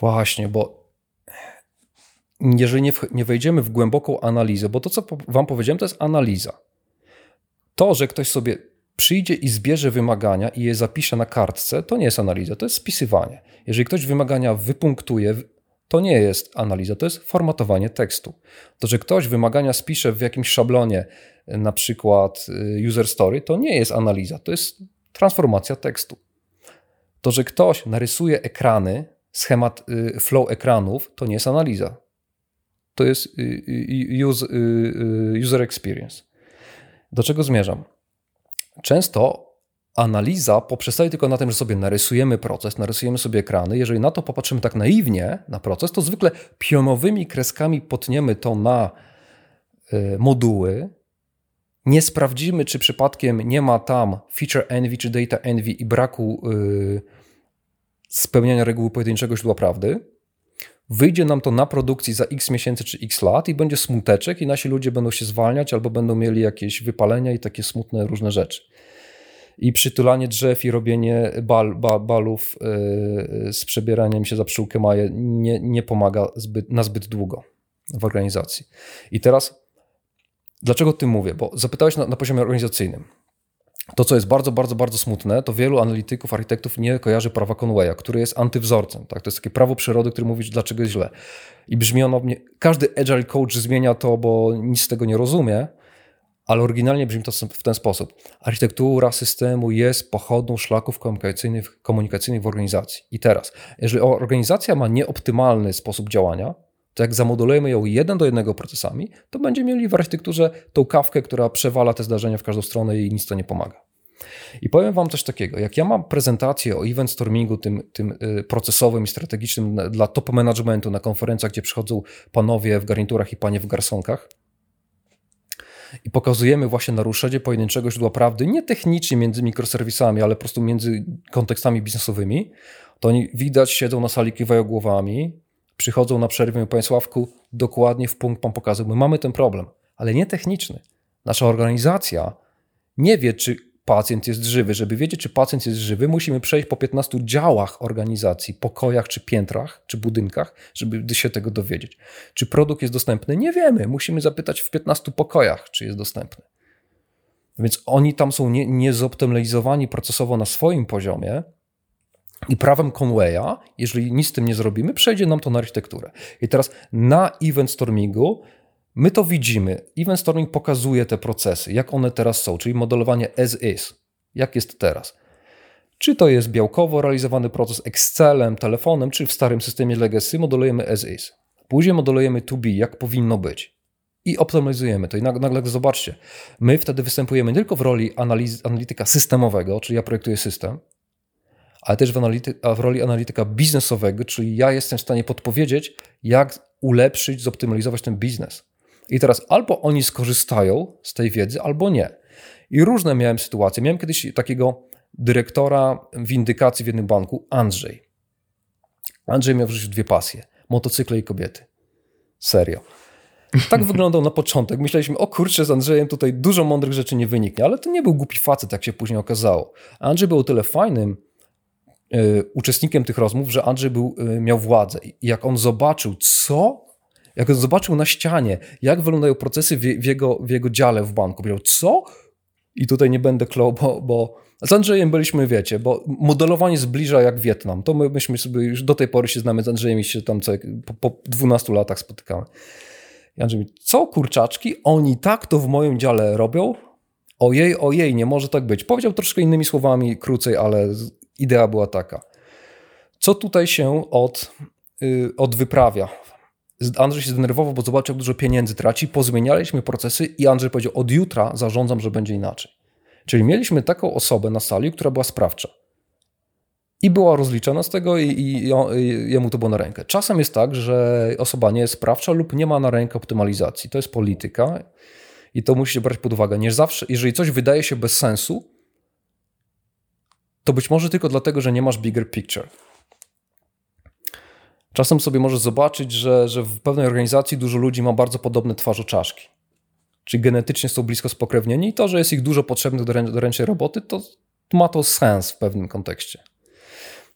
Właśnie, bo jeżeli nie, w, nie wejdziemy w głęboką analizę, bo to, co Wam powiedziałem, to jest analiza. To, że ktoś sobie przyjdzie i zbierze wymagania i je zapisze na kartce, to nie jest analiza, to jest spisywanie. Jeżeli ktoś wymagania wypunktuje, to nie jest analiza, to jest formatowanie tekstu. To, że ktoś wymagania spisze w jakimś szablonie, na przykład y, user story, to nie jest analiza, to jest transformacja tekstu. To, że ktoś narysuje ekrany, schemat y, flow ekranów, to nie jest analiza, to jest y, y, y, user experience. Do czego zmierzam? Często analiza poprzestaje tylko na tym, że sobie narysujemy proces, narysujemy sobie ekrany. Jeżeli na to popatrzymy tak naiwnie, na proces, to zwykle pionowymi kreskami potniemy to na moduły. Nie sprawdzimy, czy przypadkiem nie ma tam feature envy czy data envy i braku spełniania reguły pojedynczego źródła prawdy wyjdzie nam to na produkcji za x miesięcy czy x lat i będzie smuteczek i nasi ludzie będą się zwalniać albo będą mieli jakieś wypalenia i takie smutne różne rzeczy. I przytulanie drzew i robienie bal, ba, balów yy, z przebieraniem się za pszczółkę maje nie, nie pomaga zbyt, na zbyt długo w organizacji. I teraz, dlaczego o tym mówię? Bo zapytałeś na, na poziomie organizacyjnym. To, co jest bardzo, bardzo, bardzo smutne, to wielu analityków, architektów nie kojarzy prawa Conwaya, który jest antywzorcem. Tak? To jest takie prawo przyrody, które mówi, dlaczego jest źle. I brzmi ono, każdy agile coach zmienia to, bo nic z tego nie rozumie, ale oryginalnie brzmi to w ten sposób. Architektura systemu jest pochodną szlaków komunikacyjnych, komunikacyjnych w organizacji. I teraz, jeżeli organizacja ma nieoptymalny sposób działania, to jak zamodulujemy ją jeden do jednego procesami, to będziemy mieli w architekturze tą kawkę, która przewala te zdarzenia w każdą stronę i nic to nie pomaga. I powiem Wam coś takiego. Jak ja mam prezentację o event stormingu, tym, tym y, procesowym i strategicznym dla top managementu na konferencjach, gdzie przychodzą panowie w garniturach i panie w garsonkach, i pokazujemy właśnie naruszenie pojedynczego źródła prawdy, nie technicznie między mikroserwisami, ale po prostu między kontekstami biznesowymi, to oni widać, siedzą na sali, kiwają głowami, przychodzą na przerwę i Panie Sławku, dokładnie w punkt Pan pokazał, my mamy ten problem, ale nie techniczny. Nasza organizacja nie wie, czy pacjent jest żywy. Żeby wiedzieć, czy pacjent jest żywy, musimy przejść po 15 działach organizacji, pokojach, czy piętrach, czy budynkach, żeby się tego dowiedzieć. Czy produkt jest dostępny? Nie wiemy. Musimy zapytać w 15 pokojach, czy jest dostępny. Więc oni tam są nie, niezoptymalizowani procesowo na swoim poziomie, i prawem Conwaya, jeżeli nic z tym nie zrobimy, przejdzie nam to na architekturę. I teraz na event stormingu my to widzimy. Event storming pokazuje te procesy, jak one teraz są, czyli modelowanie as is. Jak jest teraz. Czy to jest białkowo realizowany proces Excelem, telefonem, czy w starym systemie legacy modelujemy as is. Później modelujemy to be, jak powinno być. I optymalizujemy to. I nagle, nagle zobaczcie, my wtedy występujemy nie tylko w roli analiz, analityka systemowego, czyli ja projektuję system, ale też w, w roli analityka biznesowego, czyli ja jestem w stanie podpowiedzieć, jak ulepszyć, zoptymalizować ten biznes. I teraz albo oni skorzystają z tej wiedzy, albo nie. I różne miałem sytuacje. Miałem kiedyś takiego dyrektora windykacji w jednym banku, Andrzej. Andrzej miał w życiu dwie pasje: motocykle i kobiety. Serio. Tak [LAUGHS] wyglądał na początek. Myśleliśmy, o kurczę, z Andrzejem tutaj dużo mądrych rzeczy nie wyniknie, ale to nie był głupi facet, jak się później okazało. Andrzej był o tyle fajnym uczestnikiem tych rozmów, że Andrzej był, y, miał władzę. Jak on zobaczył, co? Jak zobaczył na ścianie, jak wyglądają procesy w, w, jego, w jego dziale w banku, powiedział, co? I tutaj nie będę klął, bo, bo z Andrzejem byliśmy, wiecie, bo modelowanie zbliża jak Wietnam. To my, myśmy sobie już do tej pory się znamy z Andrzejem i się tam co, po, po 12 latach spotykamy. I Andrzej mówi, co kurczaczki, oni tak to w moim dziale robią? Ojej, ojej, nie może tak być. Powiedział troszkę innymi słowami, krócej, ale idea była taka. Co tutaj się od, yy, od wyprawia? Andrzej się zdenerwował, bo zobaczył, jak dużo pieniędzy traci. Pozmienialiśmy procesy i Andrzej powiedział, od jutra zarządzam, że będzie inaczej. Czyli mieliśmy taką osobę na sali, która była sprawcza. I była rozliczona z tego, i, i, i, jemu to było na rękę. Czasem jest tak, że osoba nie jest sprawcza lub nie ma na rękę optymalizacji. To jest polityka i to musi się brać pod uwagę. Nie zawsze, jeżeli coś wydaje się bez sensu, to być może tylko dlatego, że nie masz bigger picture. Czasem sobie możesz zobaczyć, że, że w pewnej organizacji dużo ludzi ma bardzo podobne twarzoczaszki czy genetycznie są blisko spokrewnieni i to, że jest ich dużo potrzebnych do, rę, do ręcznej roboty, to ma to sens w pewnym kontekście.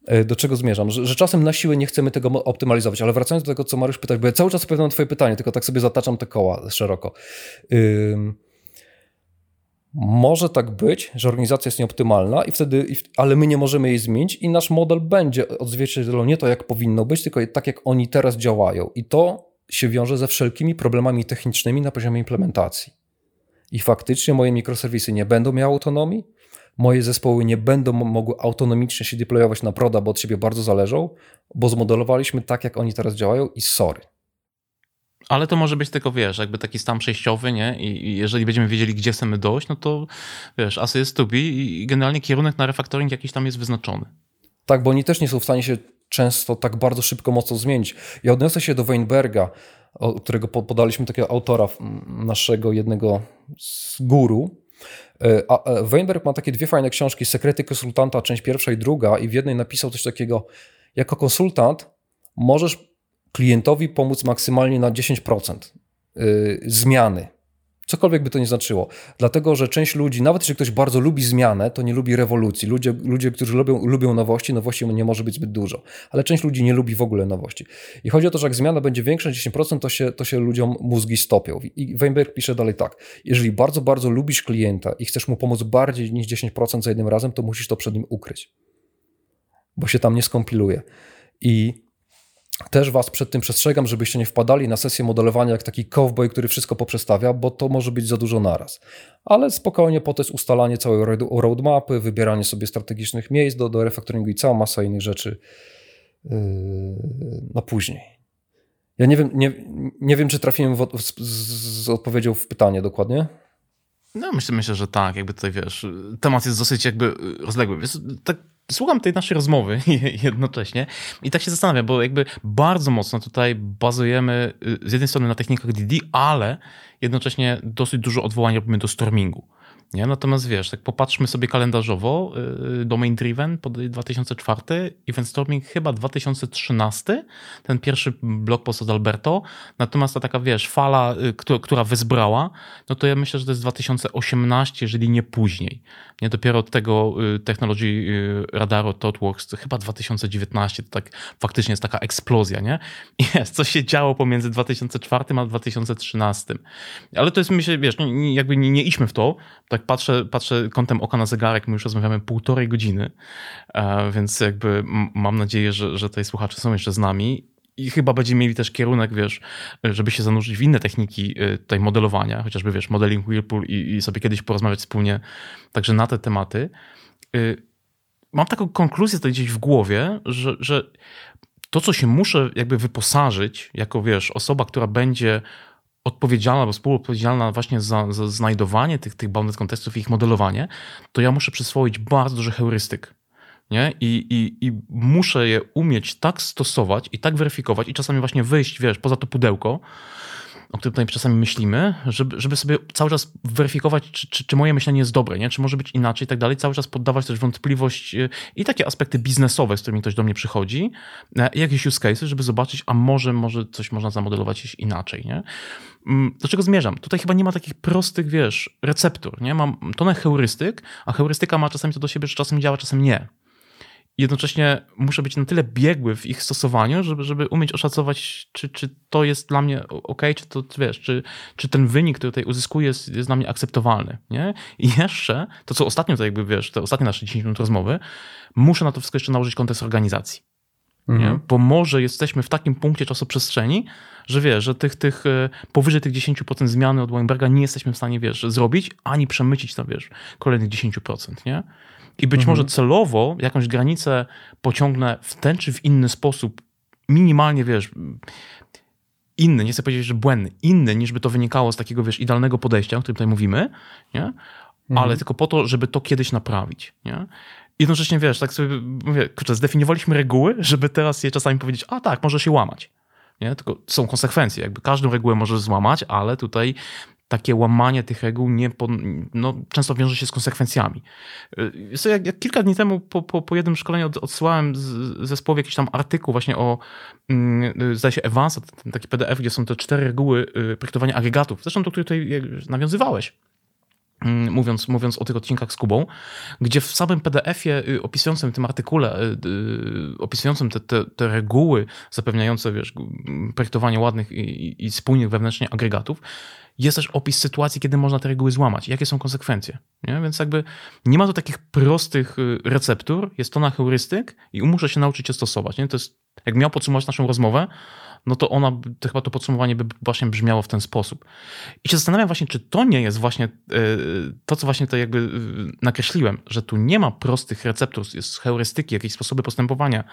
E, do czego zmierzam? Że, że, czasem na siłę nie chcemy tego optymalizować, ale wracając do tego, co Mariusz pytał, bo ja cały czas odpowiadam na twoje pytanie, tylko tak sobie zataczam te koła szeroko. Ym, może tak być, że organizacja jest nieoptymalna, i wtedy, ale my nie możemy jej zmienić, i nasz model będzie odzwierciedlał nie to, jak powinno być, tylko tak, jak oni teraz działają. I to się wiąże ze wszelkimi problemami technicznymi na poziomie implementacji. I faktycznie moje mikroserwisy nie będą miały autonomii, moje zespoły nie będą mogły autonomicznie się deployować na proda, bo od siebie bardzo zależą, bo zmodelowaliśmy tak, jak oni teraz działają i sorry. Ale to może być tylko, wiesz, jakby taki stan przejściowy, nie? I jeżeli będziemy wiedzieli, gdzie chcemy dojść, no to wiesz, asy jest to be i generalnie kierunek na refaktoring jakiś tam jest wyznaczony. Tak, bo oni też nie są w stanie się często tak bardzo szybko mocno zmienić. Ja odniosę się do Weinberga, którego podaliśmy takiego autora naszego jednego z guru. E, a e, Weinberg ma takie dwie fajne książki, Sekrety konsultanta, część pierwsza i druga i w jednej napisał coś takiego, jako konsultant możesz klientowi pomóc maksymalnie na 10% y, zmiany Cokolwiek by to nie znaczyło. Dlatego, że część ludzi, nawet jeśli ktoś bardzo lubi zmianę, to nie lubi rewolucji. Ludzie, ludzie którzy lubią, lubią nowości, nowości nie może być zbyt dużo. Ale część ludzi nie lubi w ogóle nowości. I chodzi o to, że jak zmiana będzie większa niż 10%, to się, to się ludziom mózgi stopią. I Weinberg pisze dalej tak. Jeżeli bardzo, bardzo lubisz klienta i chcesz mu pomóc bardziej niż 10% za jednym razem, to musisz to przed nim ukryć. Bo się tam nie skompiluje. I też Was przed tym przestrzegam, żebyście nie wpadali na sesję modelowania jak taki cowboy, który wszystko poprzestawia, bo to może być za dużo naraz. Ale spokojnie po to jest ustalanie całej roadmapy, wybieranie sobie strategicznych miejsc do, do refaktoringu i cała masa innych rzeczy yy, na później. Ja nie wiem, nie, nie wiem czy trafiłem w, z, z odpowiedzią w pytanie dokładnie. No myślę, myślę, że tak, jakby tutaj wiesz, temat jest dosyć jakby rozległy. Wiesz, tak słucham tej naszej rozmowy [LAUGHS] jednocześnie i tak się zastanawiam, bo jakby bardzo mocno tutaj bazujemy y, z jednej strony na technikach DD, ale jednocześnie dosyć dużo odwołań robimy do stormingu. Nie? Natomiast wiesz, tak popatrzmy sobie kalendarzowo, yy, Domain Driven pod 2004, Event Storming chyba 2013, ten pierwszy blog post od Alberto, natomiast ta taka, wiesz, fala, yy, która, wezbrała, no to ja myślę, że to jest 2018, jeżeli nie później. Nie dopiero od tego yy, technologii radaru ThoughtWorks, chyba 2019, to tak faktycznie jest taka eksplozja, nie? Jest, co się działo pomiędzy 2004 a 2013. Ale to jest, myślę, wiesz, no, jakby nie, nie idźmy w to, tak patrzę, patrzę kątem oka na zegarek, my już rozmawiamy półtorej godziny, e, więc jakby mam nadzieję, że, że słuchacze są jeszcze z nami i chyba będziemy mieli też kierunek, wiesz, żeby się zanurzyć w inne techniki e, tutaj modelowania, chociażby, wiesz, modeling Whirlpool i, i sobie kiedyś porozmawiać wspólnie także na te tematy. E, mam taką konkluzję tutaj gdzieś w głowie, że, że to, co się muszę jakby wyposażyć, jako, wiesz, osoba, która będzie odpowiedzialna albo współodpowiedzialna właśnie za, za znajdowanie tych, tych bounded contestów i ich modelowanie, to ja muszę przyswoić bardzo dużo heurystyk. nie? I, i, I muszę je umieć tak stosować i tak weryfikować i czasami właśnie wyjść, wiesz, poza to pudełko, o którym tutaj czasami myślimy, żeby, żeby sobie cały czas weryfikować, czy, czy, czy, moje myślenie jest dobre, nie? czy może być inaczej i tak dalej, cały czas poddawać też wątpliwość y, i takie aspekty biznesowe, z którymi ktoś do mnie przychodzi, e, i jakieś use cases, żeby zobaczyć, a może, może coś można zamodelować inaczej. Nie? Mm, do czego zmierzam? Tutaj chyba nie ma takich prostych, wiesz, receptur. Nie? Mam tonę heurystyk, a heurystyka ma czasami to do siebie, że czasem działa, czasem nie jednocześnie muszę być na tyle biegły w ich stosowaniu, żeby, żeby umieć oszacować, czy, czy to jest dla mnie ok, czy to wiesz, czy, czy ten wynik, który tutaj uzyskuję, jest, jest dla mnie akceptowalny. Nie? I jeszcze to, co ostatnio, to jakby wiesz, te ostatnie nasze 10 minut rozmowy, muszę na to wszystko jeszcze nałożyć kontekst organizacji. Mhm. Nie? Bo może jesteśmy w takim punkcie czasoprzestrzeni, że wiesz, że tych, tych e, powyżej tych 10% zmiany od Weinberga nie jesteśmy w stanie, wiesz, zrobić, ani przemycić tam, wiesz, kolejnych 10%, nie? I być mhm. może celowo jakąś granicę pociągnę w ten czy w inny sposób, minimalnie, wiesz, inny, nie chcę powiedzieć, że błędny, inny niż by to wynikało z takiego, wiesz, idealnego podejścia, o którym tutaj mówimy, nie? Mhm. Ale tylko po to, żeby to kiedyś naprawić, nie? Jednocześnie, wiesz, tak sobie mówię, kurczę, zdefiniowaliśmy reguły, żeby teraz je czasami powiedzieć, a tak, może się łamać. Nie? Tylko są konsekwencje, jakby każdą regułę możesz złamać, ale tutaj takie łamanie tych reguł nie po, no, często wiąże się z konsekwencjami. Y, jak, jak kilka dni temu po, po, po jednym szkoleniu od, odsyłałem z, zespołowi jakiś tam artykuł właśnie o, yy, zdaje się, Evansa, taki PDF, gdzie są te cztery reguły y, projektowania agregatów. Zresztą to, który tutaj nawiązywałeś mm, mówiąc, mówiąc o tych odcinkach z Kubą, gdzie w samym PDF-ie y, opisującym tym artykule, opisującym te, te, te, reguły zapewniające wiesz, projektowanie ładnych i, i spójnych wewnętrznie agregatów, jest też opis sytuacji, kiedy można te reguły złamać. Jakie są konsekwencje. Nie? Więc jakby nie ma tu takich prostych y, receptur, jest to na heurystyk i muszę się nauczyć je stosować. Nie? To jest, jak miał podsumować naszą rozmowę, no to ona, to chyba to podsumowanie by właśnie brzmiało w ten sposób. I się zastanawiam właśnie, czy to nie jest właśnie y, to, co właśnie to jakby y, nakreśliłem, że tu nie ma prostych receptur, jest heurystyki, jakieś sposoby postępowania,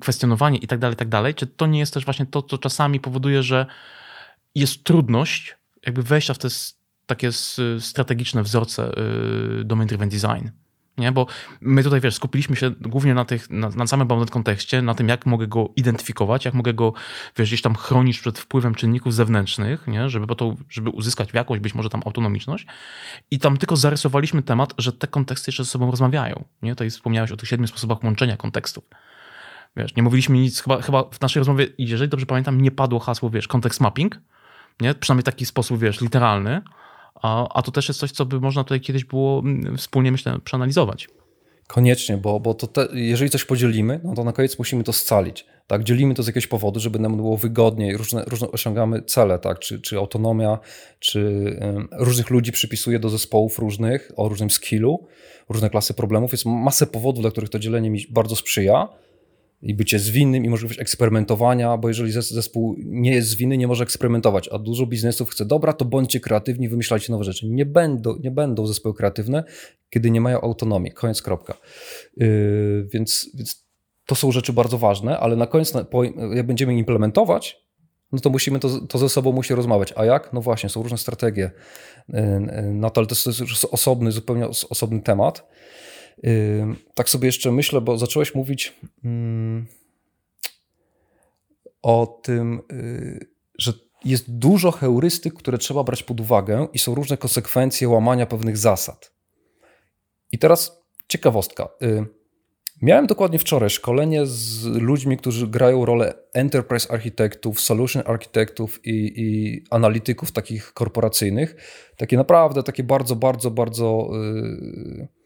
kwestionowanie i tak dalej, tak dalej. Czy to nie jest też właśnie to, co czasami powoduje, że jest trudność jakby wejścia w te takie strategiczne wzorce y, domain driven design. Nie? Bo my tutaj, wiesz, skupiliśmy się głównie na, tych, na, na samym bounded kontekście, na tym, jak mogę go identyfikować, jak mogę go, wiesz, gdzieś tam chronić przed wpływem czynników zewnętrznych, nie? Żeby, po to, żeby uzyskać jakąś być może tam autonomiczność. I tam tylko zarysowaliśmy temat, że te konteksty jeszcze ze sobą rozmawiają. Nie? Tutaj wspomniałeś o tych siedmiu sposobach łączenia kontekstów. Wiesz, nie mówiliśmy nic, chyba, chyba w naszej rozmowie, jeżeli dobrze pamiętam, nie padło hasło, wiesz, kontekst mapping, nie? Przynajmniej taki sposób, wiesz, literalny. A, a to też jest coś, co by można tutaj kiedyś było mm, wspólnie, myślę, przeanalizować. Koniecznie, bo, bo to te, jeżeli coś podzielimy, no to na koniec musimy to scalić. Tak, dzielimy to z jakiegoś powodu, żeby nam było wygodniej, różne, różne osiągamy cele, tak, czy, czy autonomia, czy różnych ludzi przypisuje do zespołów różnych, o różnym skillu, różne klasy problemów. Jest masę powodów, dla których to dzielenie mi bardzo sprzyja, i bycie zwinnym i możliwość eksperymentowania, bo jeżeli zespół nie jest zwinny, nie może eksperymentować, a dużo biznesów chce, dobra, to bądźcie kreatywni, wymyślajcie nowe rzeczy. Nie będą, nie będą zespoły kreatywne, kiedy nie mają autonomii. Koniec, kropka. Yy, więc, więc to są rzeczy bardzo ważne, ale na koniec, jak będziemy implementować, no to musimy to, to ze sobą musi rozmawiać. A jak? No właśnie, są różne strategie yy, yy, na to, ale to jest osobny, zupełnie osobny temat. Tak sobie jeszcze myślę, bo zacząłeś mówić o tym, y, że jest dużo heurystyk, które trzeba brać pod uwagę i są różne konsekwencje łamania pewnych zasad. I teraz ciekawostka. Y, miałem dokładnie wczoraj szkolenie z ludźmi, którzy grają rolę enterprise architektów, solution architektów i, i analityków takich korporacyjnych. Takie naprawdę, takie bardzo, bardzo, bardzo. Yy,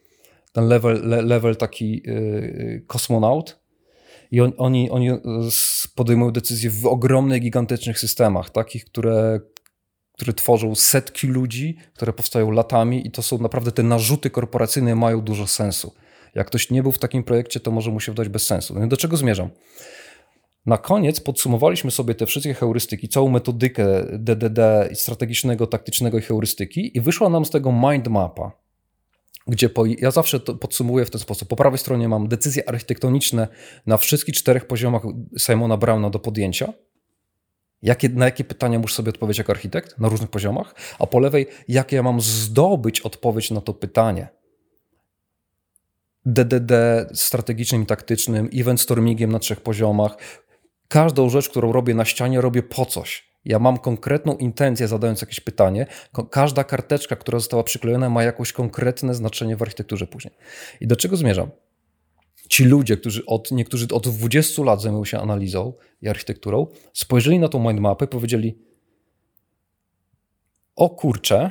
ten level, level taki y, kosmonaut. I on, oni, oni y, podejmują decyzje w ogromnych, gigantycznych systemach, takich, które, które tworzą setki ludzi, które powstają latami, i to są naprawdę te narzuty korporacyjne mają dużo sensu. Jak ktoś nie był w takim projekcie, to może mu się wdać bez sensu. No do czego zmierzam? Na koniec podsumowaliśmy sobie te wszystkie heurystyki, całą metodykę DDD, strategicznego, taktycznego i heurystyki, i wyszła nam z tego mind mapa gdzie po, ja zawsze to podsumuję w ten sposób. Po prawej stronie mam decyzje architektoniczne na wszystkich czterech poziomach Simona Browna do podjęcia. Jakie, na jakie pytania muszę sobie odpowiedzieć jako architekt na różnych poziomach, a po lewej, jakie ja mam zdobyć odpowiedź na to pytanie. DDD strategicznym i taktycznym, event stormingiem na trzech poziomach. Każdą rzecz, którą robię na ścianie, robię po coś. Ja mam konkretną intencję, zadając jakieś pytanie. Każda karteczka, która została przyklejona, ma jakieś konkretne znaczenie w architekturze później. I do czego zmierzam? Ci ludzie, którzy od, niektórzy od 20 lat zajmują się analizą i architekturą, spojrzeli na tą mindmapę i powiedzieli: O kurczę,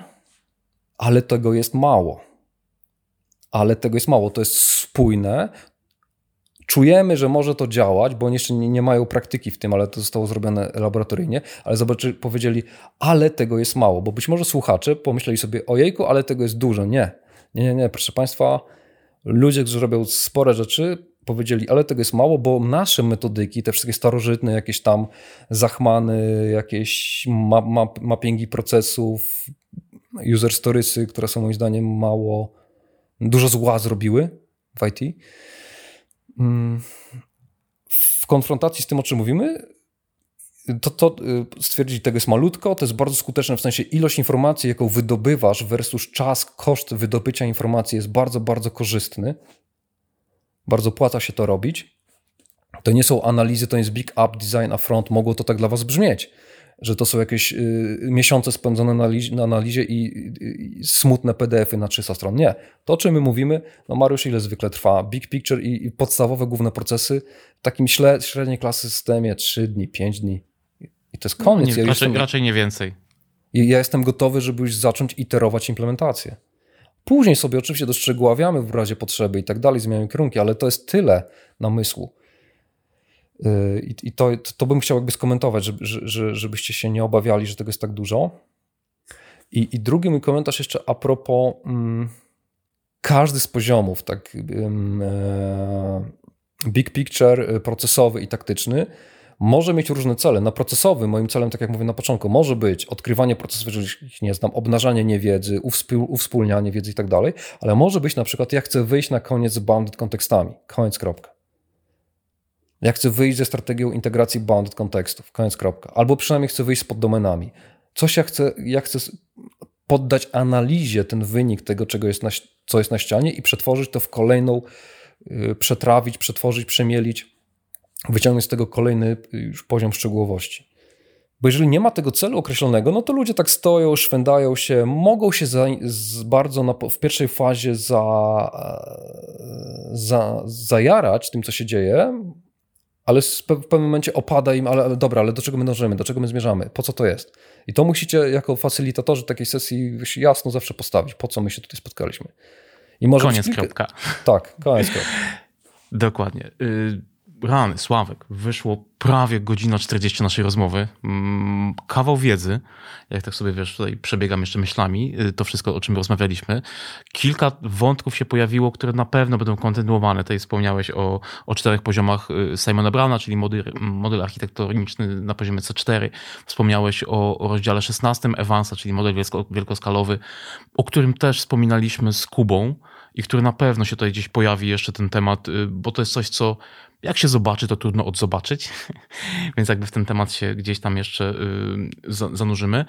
ale tego jest mało. Ale tego jest mało. To jest spójne, czujemy, że może to działać, bo oni jeszcze nie, nie, mają praktyki w tym, ale to zostało zrobione laboratoryjnie, ale zobaczy, powiedzieli, ale tego jest mało, bo być może słuchacze pomyśleli sobie, ojejku, ale tego jest dużo. Nie, nie, nie, nie, proszę Państwa, ludzie, którzy robią spore rzeczy, powiedzieli, ale tego jest mało, bo nasze metodyki, te wszystkie starożytne, jakieś tam zachmany, jakieś ma, ma, mappingi procesów, user storiesy, które są moim zdaniem mało, dużo zła zrobiły w IT, w konfrontacji z tym, o czym mówimy, to, to y, stwierdzić, tego jest malutko, to jest bardzo skuteczne w sensie ilość informacji, jaką wydobywasz versus czas, koszt wydobycia informacji jest bardzo, bardzo korzystny. Bardzo płaca się to robić. To nie są analizy, to jest big up, design, a front, mogło to tak dla was brzmieć że to są jakieś y, miesiące spędzone na, na analizie i, i, i, smutne PDFy na 300 stron. Nie. To, o czym my mówimy, no Mariusz, ile zwykle trwa? Big picture i, i podstawowe główne procesy w takim śle, średniej klasy systemie 3 dni, 5 dni. I to jest koniec. Nie, ja raczej, jestem, raczej nie więcej. I ja jestem gotowy, żeby już zacząć iterować implementację. Później sobie oczywiście doszczegóławiamy w razie potrzeby i tak dalej, zmieniamy kierunki, ale to jest tyle namysłu. I, i to, to bym chciał jakby skomentować, żeby, że, żebyście się nie obawiali, że tego jest tak dużo. I, i drugi mój komentarz jeszcze a propos mm, każdy z poziomów, tak e, big picture, e, procesowy i taktyczny, może mieć różne cele. Na procesowy, moim celem, tak jak mówię na początku, może być odkrywanie procesów, ich nie znam, obnażanie niewiedzy, uwspólnianie wiedzy i tak dalej, ale może być na przykład, ja chcę wyjść na koniec z bounded kontekstami. Koniec, kropka. Ja chcę wyjść ze strategią integracji bounded kontekstów, koniec kropka. Albo przynajmniej chcę wyjść z poddomenami. Coś ja chcę, ja chcę poddać analizie ten wynik tego, czego jest na, co jest na ścianie i przetworzyć to w kolejną, yy, przetrawić, przetworzyć, przemielić, wyciągnąć z tego kolejny y, już poziom szczegółowości. Bo jeżeli nie ma tego celu określonego, no to ludzie tak stoją, szwędają się, mogą się za, bardzo na, w pierwszej fazie za, e, za, zajarać tym, co się dzieje, ale w pewnym momencie opada im, ale, ale dobra, ale do czego my dążymy, do czego my zmierzamy, po co to jest? I to musicie jako facylitatorzy takiej sesji jasno zawsze postawić, po co my się tutaj spotkaliśmy. I może koniec kilka... kropka. Tak, koniec kropka. [LAUGHS] Dokładnie. Y rany, Sławek, wyszło prawie godzina 40 naszej rozmowy. Mm, kawał wiedzy, jak tak sobie wiesz, tutaj przebiegam jeszcze myślami, y, to wszystko, o czym rozmawialiśmy. Kilka wątków się pojawiło, które na pewno będą kontynuowane. Tutaj wspomniałeś o, o czterech poziomach y, Simona Browna, czyli model, model architektoniczny na poziomie C4. Wspomniałeś o, o rozdziale 16 Evansa, czyli model wielkoskalowy, o którym też wspominaliśmy z Kubą i który na pewno się tutaj gdzieś pojawi jeszcze ten temat, y, bo to jest coś, co jak się zobaczy, to trudno odzobaczyć, [LAUGHS] więc jakby w ten temat się gdzieś tam jeszcze y, zanurzymy.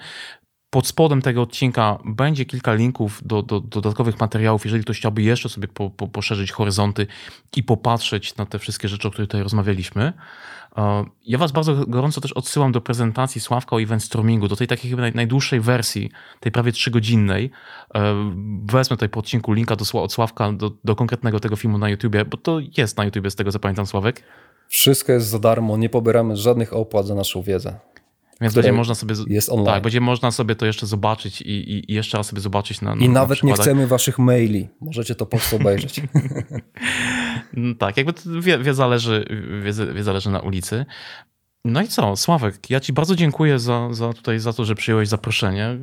Pod spodem tego odcinka będzie kilka linków do, do, do dodatkowych materiałów, jeżeli ktoś chciałby jeszcze sobie po, po, poszerzyć horyzonty i popatrzeć na te wszystkie rzeczy, o których tutaj rozmawialiśmy. Ja Was bardzo gorąco też odsyłam do prezentacji Sławka o event streamingu, do tej takiej chyba najdłuższej wersji, tej prawie trzygodzinnej. E, wezmę tutaj po odcinku linka do, od Sławka do, do konkretnego tego filmu na YouTubie, bo to jest na YouTubie z tego co pamiętam Sławek. Wszystko jest za darmo, nie pobieramy żadnych opłat za naszą wiedzę. Więc będzie można sobie. Jest online. Tak, będzie można sobie to jeszcze zobaczyć i, i, jeszcze raz sobie zobaczyć na. na I nawet na nie chcemy waszych maili. Możecie to po prostu obejrzeć. no [LAUGHS] tak, jakby wie, wie, zależy, wie, wie zależy na ulicy. No i co, Sławek, ja Ci bardzo dziękuję za, za, tutaj, za to, że przyjąłeś zaproszenie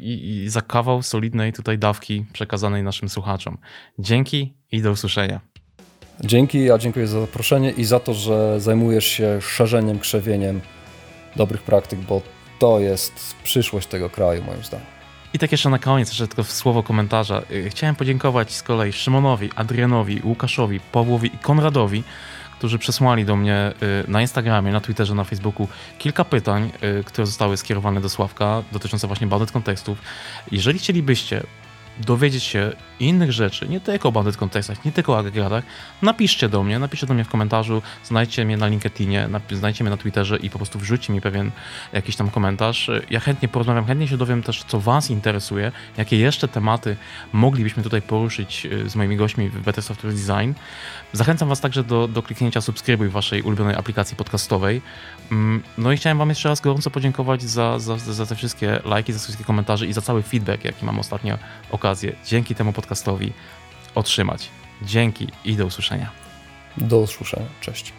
i, i za kawał solidnej tutaj dawki przekazanej naszym słuchaczom. Dzięki i do usłyszenia. Dzięki, ja dziękuję za zaproszenie i za to, że zajmujesz się szerzeniem, krzewieniem dobrych praktyk, bo to jest przyszłość tego kraju, moim zdaniem. I tak jeszcze na koniec, jeszcze tylko słowo komentarza. Y, chciałem podziękować z kolei Szymonowi, Adrianowi, Łukaszowi, Pawłowi i Konradowi, którzy przesłali do mnie y, na Instagramie, na Twitterze, na Facebooku kilka pytań, y, które zostały skierowane do Sławka dotyczące właśnie badań kontekstów. Jeżeli chcielibyście dowiedzieć się innych rzeczy, nie tylko o bandit kontekstach, nie tylko o agregatach, napiszcie do mnie, napiszcie do mnie w komentarzu, znajdźcie mnie na LinkedInie, znajdźcie mnie na Twitterze i po prostu wrzućcie mi pewien jakiś tam komentarz. Ja chętnie porozmawiam, chętnie się dowiem też, co Was interesuje, jakie jeszcze tematy moglibyśmy tutaj poruszyć y, z moimi gośćmi w Better Software Design. Zachęcam Was także do, do kliknięcia subskrybuj w Waszej ulubionej aplikacji podcastowej. Mm, no i chciałem Wam jeszcze raz gorąco podziękować za, za, za te wszystkie lajki, za wszystkie komentarze i za cały feedback, jaki mam ostatnio okazję dzięki temu podcastowi otrzymać. Dzięki i do usłyszenia. Do usłyszenia. Cześć.